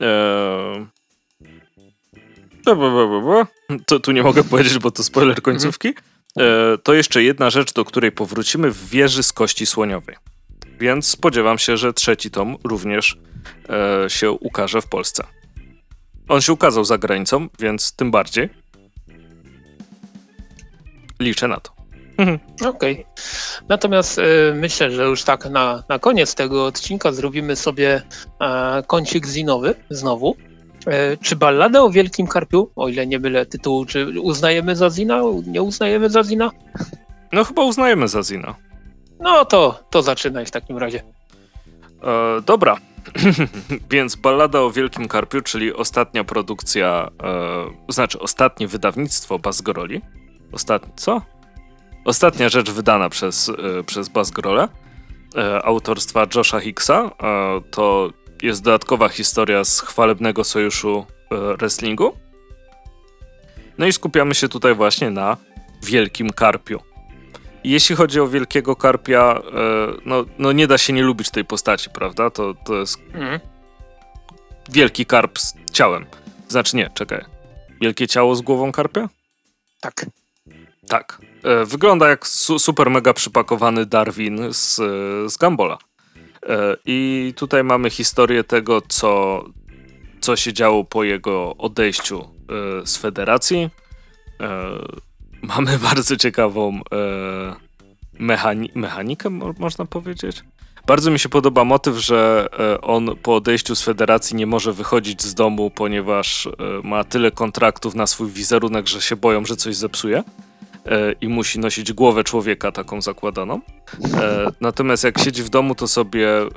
e, to, tu nie mogę powiedzieć, bo to spoiler końcówki, E, to jeszcze jedna rzecz, do której powrócimy w wieży z kości słoniowej. Więc spodziewam się, że trzeci tom również e, się ukaże w Polsce. On się ukazał za granicą, więc tym bardziej. Liczę na to. Mhm. Okej. Okay. Natomiast y, myślę, że już tak na, na koniec tego odcinka zrobimy sobie e, kącik zinowy znowu. E, czy balladę o Wielkim Karpiu, o ile nie byle tytułu, czy uznajemy za zina, nie uznajemy za zina? No chyba uznajemy za zina. No to, to zaczynaj w takim razie. E, dobra. Więc Ballada o Wielkim Karpiu, czyli ostatnia produkcja, e, znaczy ostatnie wydawnictwo Basgoroli. Ostatni, co? Ostatnia rzecz wydana przez, e, przez Basgrola, e, autorstwa Josha Hicksa. E, to jest dodatkowa historia z chwalebnego sojuszu wrestlingu. No i skupiamy się tutaj właśnie na Wielkim Karpiu. Jeśli chodzi o Wielkiego Karpia, no, no nie da się nie lubić tej postaci, prawda? To, to jest mhm. Wielki Karp z ciałem. Znaczy nie, czekaj. Wielkie ciało z głową Karpia? Tak. Tak. E, wygląda jak su super mega przypakowany Darwin z, z Gambola. E, I tutaj mamy historię tego, co, co się działo po jego odejściu z federacji mamy bardzo ciekawą e, mechani mechanikę, mo można powiedzieć. Bardzo mi się podoba motyw, że e, on po odejściu z federacji nie może wychodzić z domu, ponieważ e, ma tyle kontraktów na swój wizerunek, że się boją, że coś zepsuje e, i musi nosić głowę człowieka taką zakładaną. E, natomiast jak siedzi w domu, to sobie e,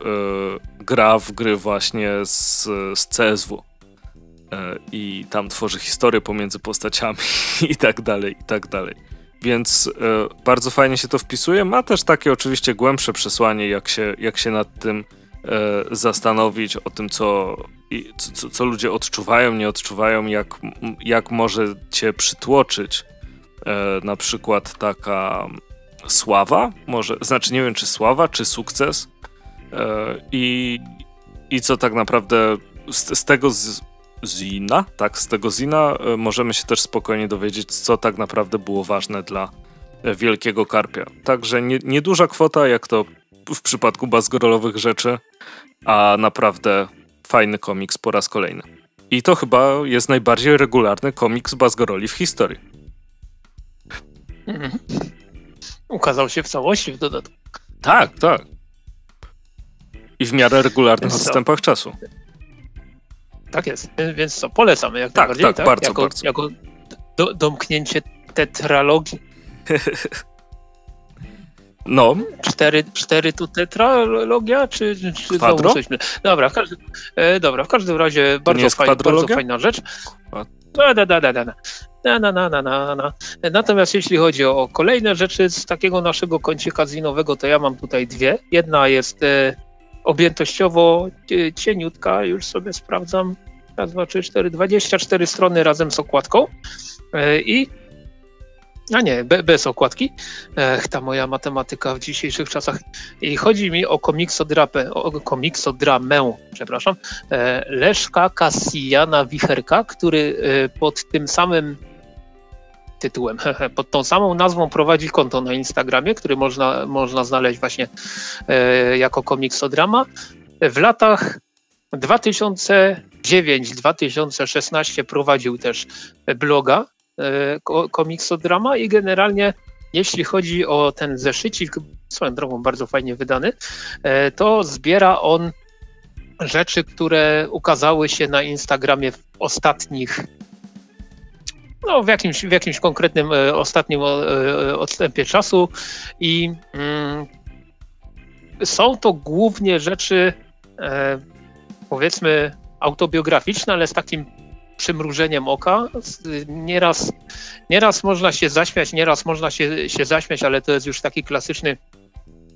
gra w gry właśnie z, z CSW. E, i tam tworzy historię pomiędzy postaciami i tak dalej, i tak dalej. Więc e, bardzo fajnie się to wpisuje. Ma też takie oczywiście głębsze przesłanie, jak się, jak się nad tym e, zastanowić, o tym, co, co, co ludzie odczuwają, nie odczuwają, jak, jak może cię przytłoczyć na przykład taka sława, może, znaczy nie wiem, czy sława, czy sukces i, i co tak naprawdę z, z tego z, Zina. Tak, z tego Zina e, możemy się też spokojnie dowiedzieć, co tak naprawdę było ważne dla e, Wielkiego Karpia. Także nie, nieduża kwota, jak to w przypadku bazgorolowych rzeczy, a naprawdę fajny komiks po raz kolejny. I to chyba jest najbardziej regularny komiks Bazgoroli w historii. Mhm. Ukazał się w całości w dodatku. Tak, tak. I w miarę regularnych odstępach czasu. Tak jest, więc co, polecamy jak tak, najbardziej, tak? tak? Bardzo, jako, bardzo. jako do, domknięcie tetralogii. No. Cztery, cztery tu tetralogia, czy, czy Kwadro? Coś... Dobra, w każdym, e, dobra, w każdym razie bardzo, faj, bardzo fajna rzecz. Da, da, da, da, da. Na, na, na, na, na, na. Natomiast jeśli chodzi o kolejne rzeczy z takiego naszego kącika zinowego, to ja mam tutaj dwie. Jedna jest e, objętościowo e, cieniutka, już sobie sprawdzam. Raz, dwa, trzy, cztery, 24 strony razem z okładką. E, I a nie, be, bez okładki. Ech, ta moja matematyka w dzisiejszych czasach. I chodzi mi o komiksodramę, o komiksodramę, przepraszam, e, Leszka Kasjana Wicherka, który pod tym samym tytułem. Pod tą samą nazwą prowadzi konto na Instagramie, który można, można znaleźć właśnie e, jako komiksodrama. W latach 2009-2016 prowadził też bloga e, komiksodrama i generalnie jeśli chodzi o ten zeszycik, swoją drogą bardzo fajnie wydany, e, to zbiera on rzeczy, które ukazały się na Instagramie w ostatnich no, w, jakimś, w jakimś konkretnym e, ostatnim e, e, odstępie czasu i mm, są to głównie rzeczy e, powiedzmy autobiograficzne, ale z takim przymrużeniem oka. Nieraz, nieraz można się zaśmiać, nieraz można się, się zaśmiać, ale to jest już taki klasyczny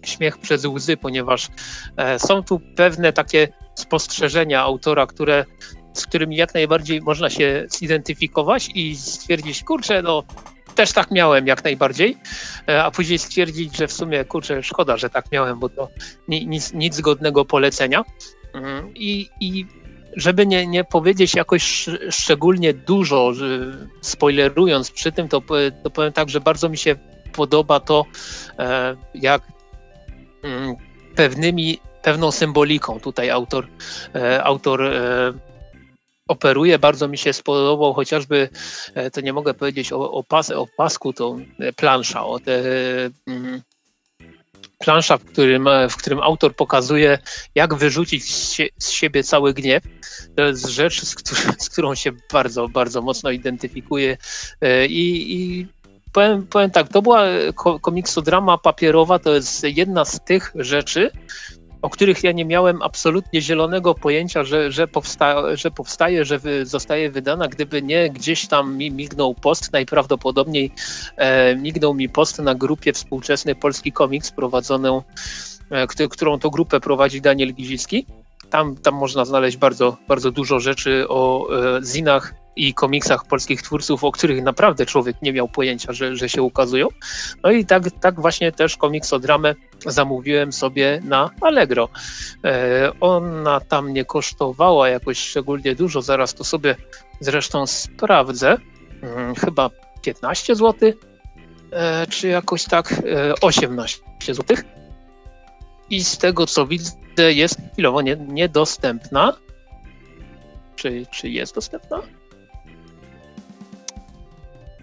śmiech przez łzy, ponieważ e, są tu pewne takie spostrzeżenia autora, które z którymi jak najbardziej można się zidentyfikować i stwierdzić, kurczę, no też tak miałem jak najbardziej, e, a później stwierdzić, że w sumie, kurczę, szkoda, że tak miałem, bo to nic, nic godnego polecenia. Mhm. I, I żeby nie, nie powiedzieć jakoś szczególnie dużo, spoilerując przy tym, to, to powiem tak, że bardzo mi się podoba to, e, jak mm, pewnymi, pewną symboliką tutaj autor, e, autor e, operuje. Bardzo mi się spodobał chociażby, to nie mogę powiedzieć o, o, pas, o pasku, to plansza, o te mm, plansza, w którym, w którym autor pokazuje, jak wyrzucić z siebie cały gniew. To jest rzecz, z, z którą się bardzo, bardzo mocno identyfikuje i, i powiem, powiem tak, to była komiksodrama papierowa, to jest jedna z tych rzeczy, o których ja nie miałem absolutnie zielonego pojęcia, że, że, powsta, że powstaje, że wy, zostaje wydana, gdyby nie gdzieś tam mi mignął post, najprawdopodobniej e, mignął mi post na grupie współczesny Polski Komiks prowadzoną, e, którą to grupę prowadzi Daniel Gizicki. Tam, tam można znaleźć bardzo, bardzo dużo rzeczy o e, zinach i komiksach polskich twórców, o których naprawdę człowiek nie miał pojęcia, że, że się ukazują. No i tak, tak właśnie też komiksodramę zamówiłem sobie na Allegro. E, ona tam nie kosztowała jakoś szczególnie dużo, zaraz to sobie zresztą sprawdzę. Hmm, chyba 15 zł, e, czy jakoś tak e, 18 zł. I z tego co widzę, jest chwilowo nie, niedostępna. Czy, czy jest dostępna?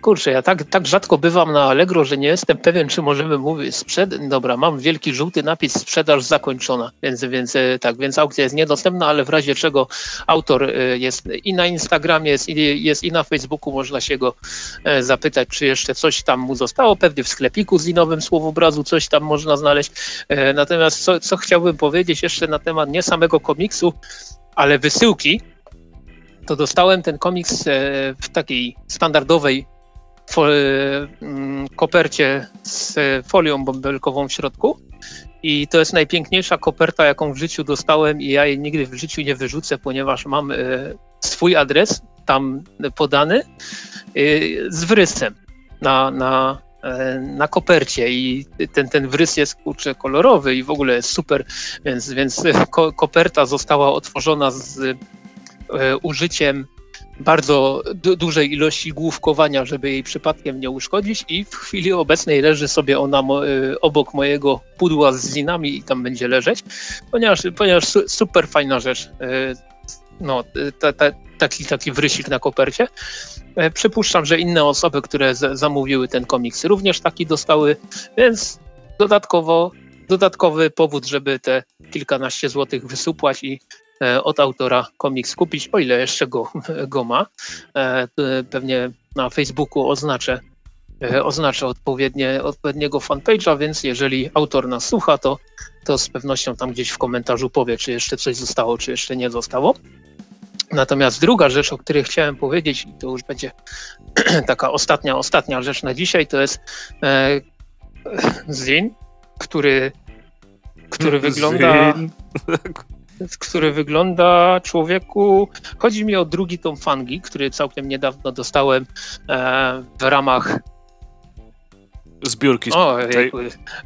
Kurczę, ja tak, tak rzadko bywam na Allegro, że nie jestem pewien, czy możemy mówić sprzed... Dobra, mam wielki żółty napis sprzedaż zakończona, więc, więc e, tak, więc aukcja jest niedostępna, ale w razie czego autor e, jest i na Instagramie, jest, jest i na Facebooku, można się go e, zapytać, czy jeszcze coś tam mu zostało, pewnie w sklepiku z linowym słowobrazu coś tam można znaleźć. Natomiast co, co chciałbym powiedzieć jeszcze na temat nie samego komiksu, ale wysyłki, to dostałem ten komiks w takiej standardowej kopercie z folią bąbelkową w środku. I to jest najpiękniejsza koperta, jaką w życiu dostałem, i ja jej nigdy w życiu nie wyrzucę, ponieważ mam e, swój adres tam podany e, z wrysem na, na, e, na kopercie i ten, ten wrys jest kurczę kolorowy i w ogóle jest super, więc, więc koperta została otworzona z użyciem bardzo du dużej ilości główkowania, żeby jej przypadkiem nie uszkodzić i w chwili obecnej leży sobie ona mo y, obok mojego pudła z zinami i tam będzie leżeć, ponieważ, ponieważ su super fajna rzecz, y, no, ta, ta, taki, taki wrysik na kopercie. E, przypuszczam, że inne osoby, które zamówiły ten komiks również taki dostały, więc dodatkowo dodatkowy powód, żeby te kilkanaście złotych wysupłać i od autora komiks kupić, o ile jeszcze go, go ma. E, pewnie na Facebooku oznaczę, e, oznaczę odpowiednie, odpowiedniego fanpage'a, więc jeżeli autor nas słucha, to, to z pewnością tam gdzieś w komentarzu powie, czy jeszcze coś zostało, czy jeszcze nie zostało. Natomiast druga rzecz, o której chciałem powiedzieć, i to już będzie taka ostatnia, ostatnia rzecz na dzisiaj, to jest e, Zin, który, który wygląda który wygląda człowieku. Chodzi mi o drugi tom Fangi, który całkiem niedawno dostałem e, w ramach zbiórki. O,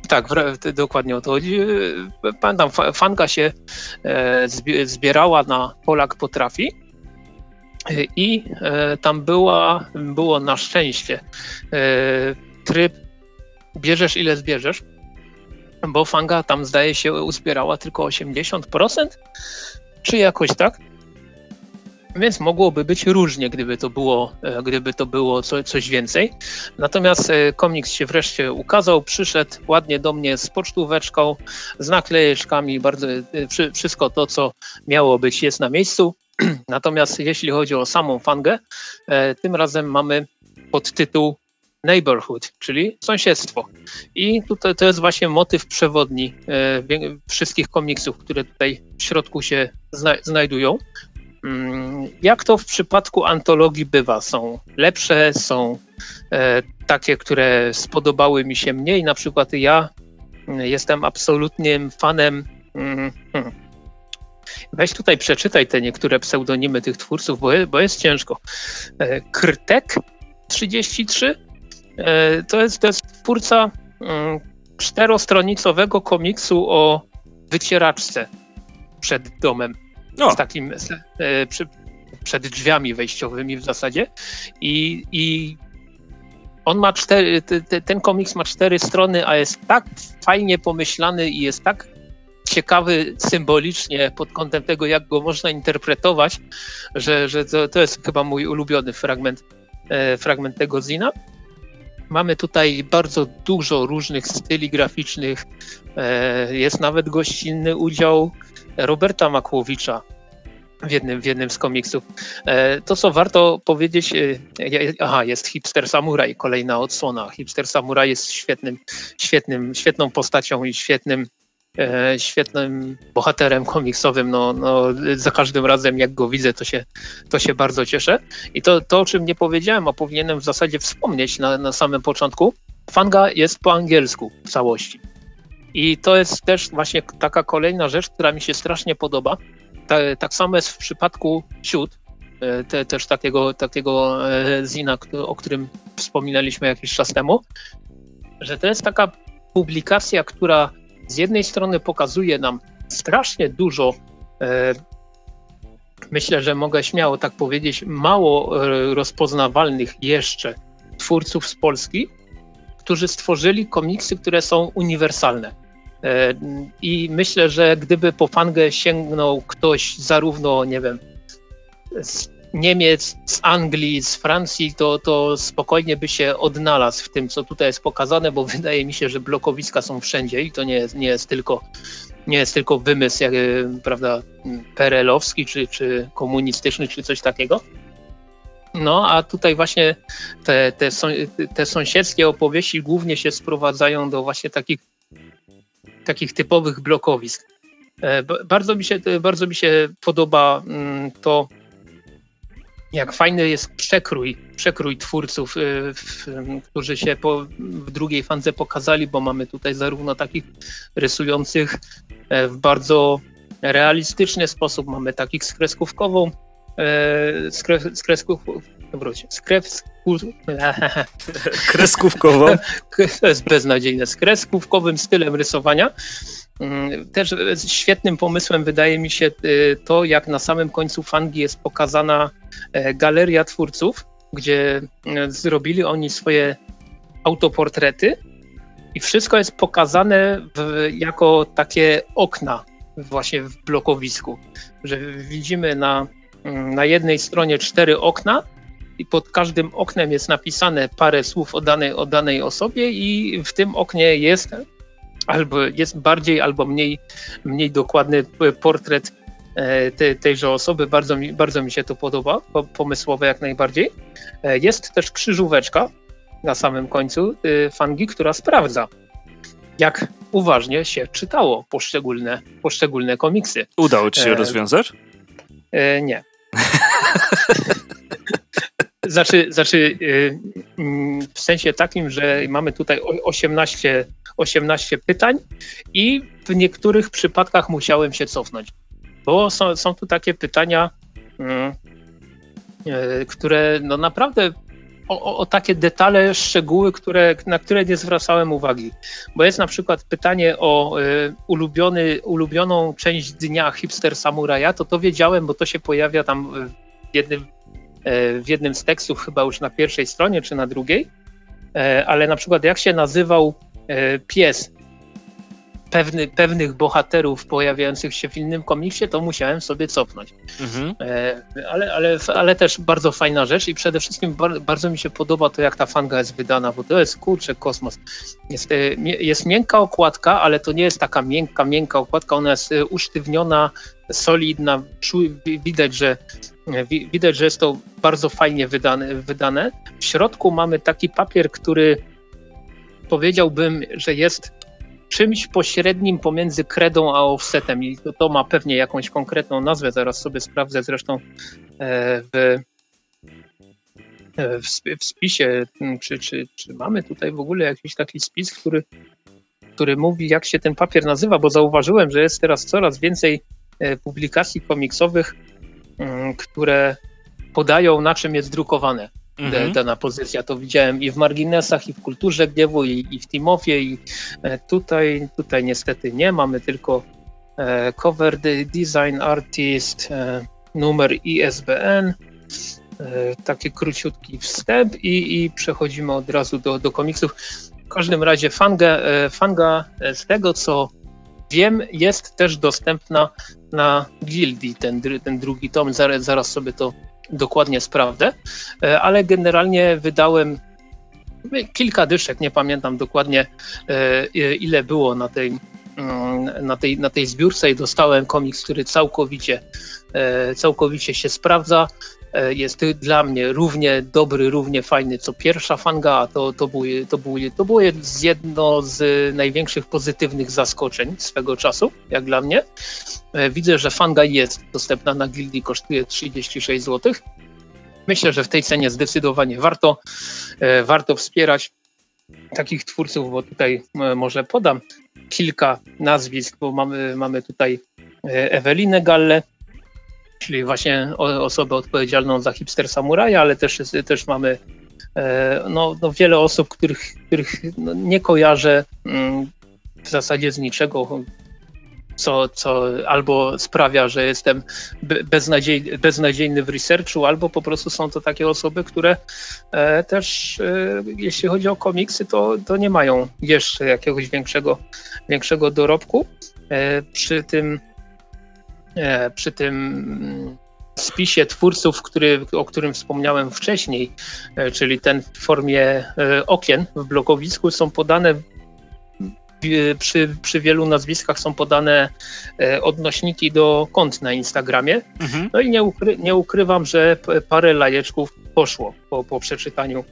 tak, dokładnie o to chodzi. Pamiętam, fanga się e, zbierała na Polak Potrafi i e, tam była, było na szczęście e, tryb bierzesz ile zbierzesz bo fanga tam zdaje się uzbierała tylko 80%, czy jakoś tak. Więc mogłoby być różnie, gdyby to było, e, gdyby to było co, coś więcej. Natomiast e, komiks się wreszcie ukazał, przyszedł ładnie do mnie z pocztóweczką, z naklejeczkami, bardzo, e, wszystko to, co miało być, jest na miejscu. Natomiast jeśli chodzi o samą fangę, tym razem mamy podtytuł neighborhood, czyli sąsiedztwo. I tutaj to jest właśnie motyw przewodni e, wszystkich komiksów, które tutaj w środku się zna znajdują. Mm, jak to w przypadku antologii bywa? Są lepsze, są e, takie, które spodobały mi się mniej. Na przykład ja mm, jestem absolutnym fanem. Mm, hmm, Weź tutaj przeczytaj te niektóre pseudonimy tych twórców, bo, bo jest ciężko. E, Krtek 33 E, to jest, to jest twórca mm, czterostronicowego komiksu o wycieraczce przed domem. z takim e, przy, przed drzwiami wejściowymi w zasadzie i, i on ma cztery, ten komiks ma cztery strony, a jest tak fajnie pomyślany i jest tak ciekawy symbolicznie pod kątem tego, jak go można interpretować, że, że to, to jest chyba mój ulubiony fragment, e, fragment tego zina. Mamy tutaj bardzo dużo różnych styli graficznych. E, jest nawet gościnny udział Roberta Makłowicza, w jednym, w jednym z komiksów. E, to, co warto powiedzieć, aha, jest Hipster Samurai, kolejna odsłona. Hipster Samurai jest świetnym, świetnym, świetną postacią i świetnym e, świetnym bohaterem komiksowym. No, no, za każdym razem, jak go widzę, to się, to się bardzo cieszę. I to, to, o czym nie powiedziałem, a powinienem w zasadzie wspomnieć na, na samym początku, Fanga jest po angielsku w całości. I to jest też właśnie taka kolejna rzecz, która mi się strasznie podoba. Ta, tak samo jest w przypadku Siód, e, te, też takiego, takiego e, zina, o którym wspominaliśmy jakiś czas temu, że to jest taka publikacja, która z jednej strony pokazuje nam strasznie dużo, e, myślę, że mogę śmiało tak powiedzieć, mało e, rozpoznawalnych jeszcze twórców z Polski, którzy stworzyli komiksy, które są uniwersalne. E, I myślę, że gdyby po fangę sięgnął ktoś zarówno, nie wiem, Niemiec, z Anglii, z Francji, to, to spokojnie by się odnalazł w tym, co tutaj jest pokazane, bo wydaje mi się, że blokowiska są wszędzie i to nie jest, nie jest tylko nie jest tylko wymysł jak, prawda, perelowski czy, czy komunistyczny, czy coś takiego. No, a tutaj właśnie te, te, te sąsiedzkie opowieści głównie się sprowadzają do właśnie takich, takich typowych blokowisk. E, bardzo mi się, bardzo mi się podoba mm, to, jak fajny jest przekrój, przekrój twórców, y, którzy się po, w drugiej fandze pokazali, bo mamy tutaj zarówno takich rysujących e, w bardzo realistyczny sposób, mamy takich z kreskówkową, e, z, z wróć, z krew, kreskówkową. To jest beznadziejne. Z kreskówkowym stylem rysowania. Mm, też świetnym pomysłem wydaje mi się y, to, jak na samym końcu fangi jest pokazana e, galeria twórców, gdzie e, zrobili oni swoje autoportrety i wszystko jest pokazane w, jako takie okna właśnie w blokowisku, że widzimy na, mm, na jednej stronie cztery okna i pod każdym oknem jest napisane parę słów o danej, o danej osobie i w tym oknie jest albo jest bardziej albo mniej, mniej dokładny portret e, te, tejże osoby. Bardzo mi, bardzo mi się to podoba, pomysłowe jak najbardziej. E, jest też krzyżóweczka na samym końcu e, fangi, która sprawdza, jak uważnie się czytało poszczególne, poszczególne komiksy. Udało ci się e, rozwiązać? E, nie. Znaczy, znaczy mm, w sensie takim, że mamy tutaj 18 18 pytań i w niektórych przypadkach musiałem się cofnąć, bo są, są tu takie pytania, mm, e, które no naprawdę o, o, takie detale, szczegóły, które, na które nie zwracałem uwagi. Bo jest na przykład pytanie o y, ulubiony, ulubioną część dnia hipster samuraja, to to wiedziałem, bo to się pojawia tam w jednym, y, w jednym z tekstów, chyba już na pierwszej stronie czy na drugiej. Y, ale na przykład jak się nazywał E, pies pewny, pewnych bohaterów pojawiających się w innym komiksie, to musiałem sobie cofnąć. Mhm. E, ale, ale, ale też bardzo fajna rzecz i przede wszystkim bardzo mi się podoba to, jak ta fanga jest wydana, bo to jest kurczę kosmos. Jest, e, jest miękka okładka, ale to nie jest taka miękka, miękka okładka, ona jest usztywniona, solidna, widać, że widać, że jest to bardzo fajnie wydane, wydane. W środku mamy taki papier, który powiedziałbym, że jest czymś pośrednim pomiędzy kredą a offsetem. I to, to ma pewnie jakąś konkretną nazwę, zaraz sobie sprawdzę zresztą e, w, e, w, spisie, czy, czy, czy mamy tutaj w ogóle jakiś taki spis, który, który mówi jak się ten papier nazywa, bo zauważyłem, że jest teraz coraz więcej publikacji komiksowych, hmm, które podają na czym jest drukowane mhm. dana pozycja. To widziałem i w marginesach, i w kulturze gniewu, i, i w Timofie, i e, tutaj, tutaj niestety nie, mamy tylko cover design artist, numer ISBN, taki króciutki wstęp i, i przechodzimy od razu do, do komiksów. W każdym razie fanga, fanga z tego co wiem jest też dostępna na Gildii, ten, ten drugi tom, zaraz, zaraz sobie to dokładnie sprawdzę, e, ale generalnie wydałem kilka dyszek, nie pamiętam dokładnie e, ile było na tej, mm, na tej, na tej zbiórce i dostałem komiks, który całkowicie, e, całkowicie się sprawdza. Jest dla mnie równie dobry, równie fajny co pierwsza fanga, a to, to, było, to, to było jedno z największych pozytywnych zaskoczeń swego czasu, jak dla mnie. E, widzę, że Fanga jest dostępna na gildii, kosztuje 36 zł. Myślę, że w tej cenie zdecydowanie warto, e, warto wspierać takich twórców, bo tutaj e, może podam kilka nazwisk, bo mamy, mamy tutaj Ewelinę Galle, czyli właśnie osobę odpowiedzialną za hipster samuraja, ale też, też mamy no, no wiele osób, których, których no nie kojarzę mm, w zasadzie z niczego co, co albo sprawia, że jestem beznadziej, beznadziejny w researchu, albo po prostu są to takie osoby, które e, też, e, jeśli chodzi o komiksy, to, to nie mają jeszcze jakiegoś większego, większego dorobku. E, przy tym, e, przy tym spisie twórców, który, o którym wspomniałem wcześniej, e, czyli ten w formie e, okien w blokowisku, są podane przy, przy wielu nazwiskach są podane e, odnośniki do kont na Instagramie. Mhm. No i nie, ukry, nie ukrywam, że parę lajeczków poszło po, po przeczytaniu e,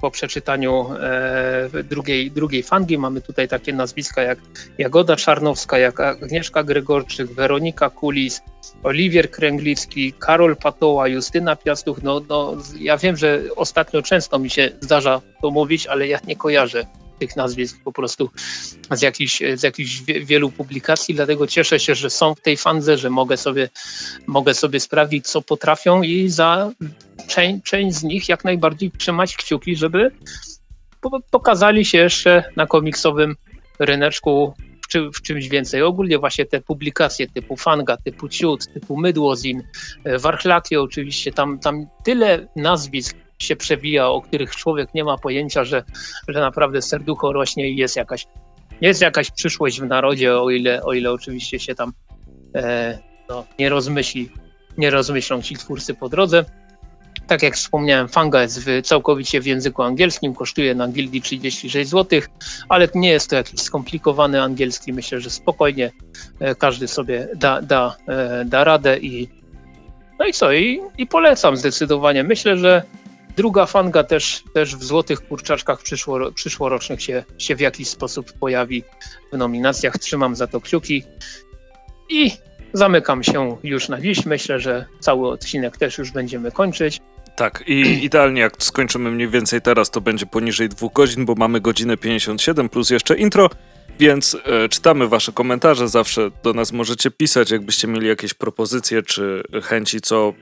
po przeczytaniu e, drugiej, drugiej fangi. Mamy tutaj takie nazwiska jak Jagoda Czarnowska, jak Agnieszka Gregorczyk, Weronika Kulis, Oliwier Kręglicki, Karol Patoła, Justyna Piastuch. No, no, ja wiem, że ostatnio często mi się zdarza to mówić, ale ja nie kojarzę tych nazwisk po prostu z jakichś, z jakichś wielu publikacji, dlatego cieszę się, że są w tej fandze, że mogę sobie, mogę sobie sprawdzić, co potrafią i za część, część z nich jak najbardziej trzymać kciuki, żeby pokazali się jeszcze na komiksowym ryneczku w, czy, w czymś więcej. Ogólnie właśnie te publikacje typu Fanga, typu Ciut, typu Mydłozin, e, Warchlakie oczywiście, tam, tam tyle nazwisk się przewija, o których człowiek nie ma pojęcia, że, że naprawdę serducho rośnie i jest jakaś, jest jakaś przyszłość w narodzie, o ile, o ile oczywiście się tam e, no, nie rozmyśli, nie rozmyślą ci twórcy po drodze. Tak jak wspomniałem, Fanga jest w, całkowicie w języku angielskim, kosztuje na gildii 36 zł, ale nie jest to jakiś skomplikowany angielski. Myślę, że spokojnie e, każdy sobie da, da, e, da radę i no i co? I, I polecam zdecydowanie. Myślę, że Druga fanga też, też w Złotych Kurczaczkach przyszło, przyszłorocznych się, się w jakiś sposób pojawi w nominacjach. Trzymam za to kciuki i zamykam się już na dziś. Myślę, że cały odcinek też już będziemy kończyć. Tak, i idealnie jak skończymy mniej więcej teraz, to będzie poniżej dwóch godzin, bo mamy godzinę 57 plus jeszcze intro. Więc e, czytamy Wasze komentarze, zawsze do nas możecie pisać. Jakbyście mieli jakieś propozycje czy chęci, co,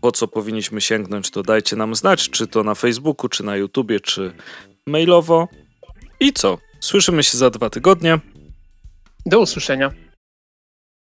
po co powinniśmy sięgnąć, to dajcie nam znać, czy to na Facebooku, czy na YouTubie, czy mailowo. I co? Słyszymy się za dwa tygodnie. Do usłyszenia.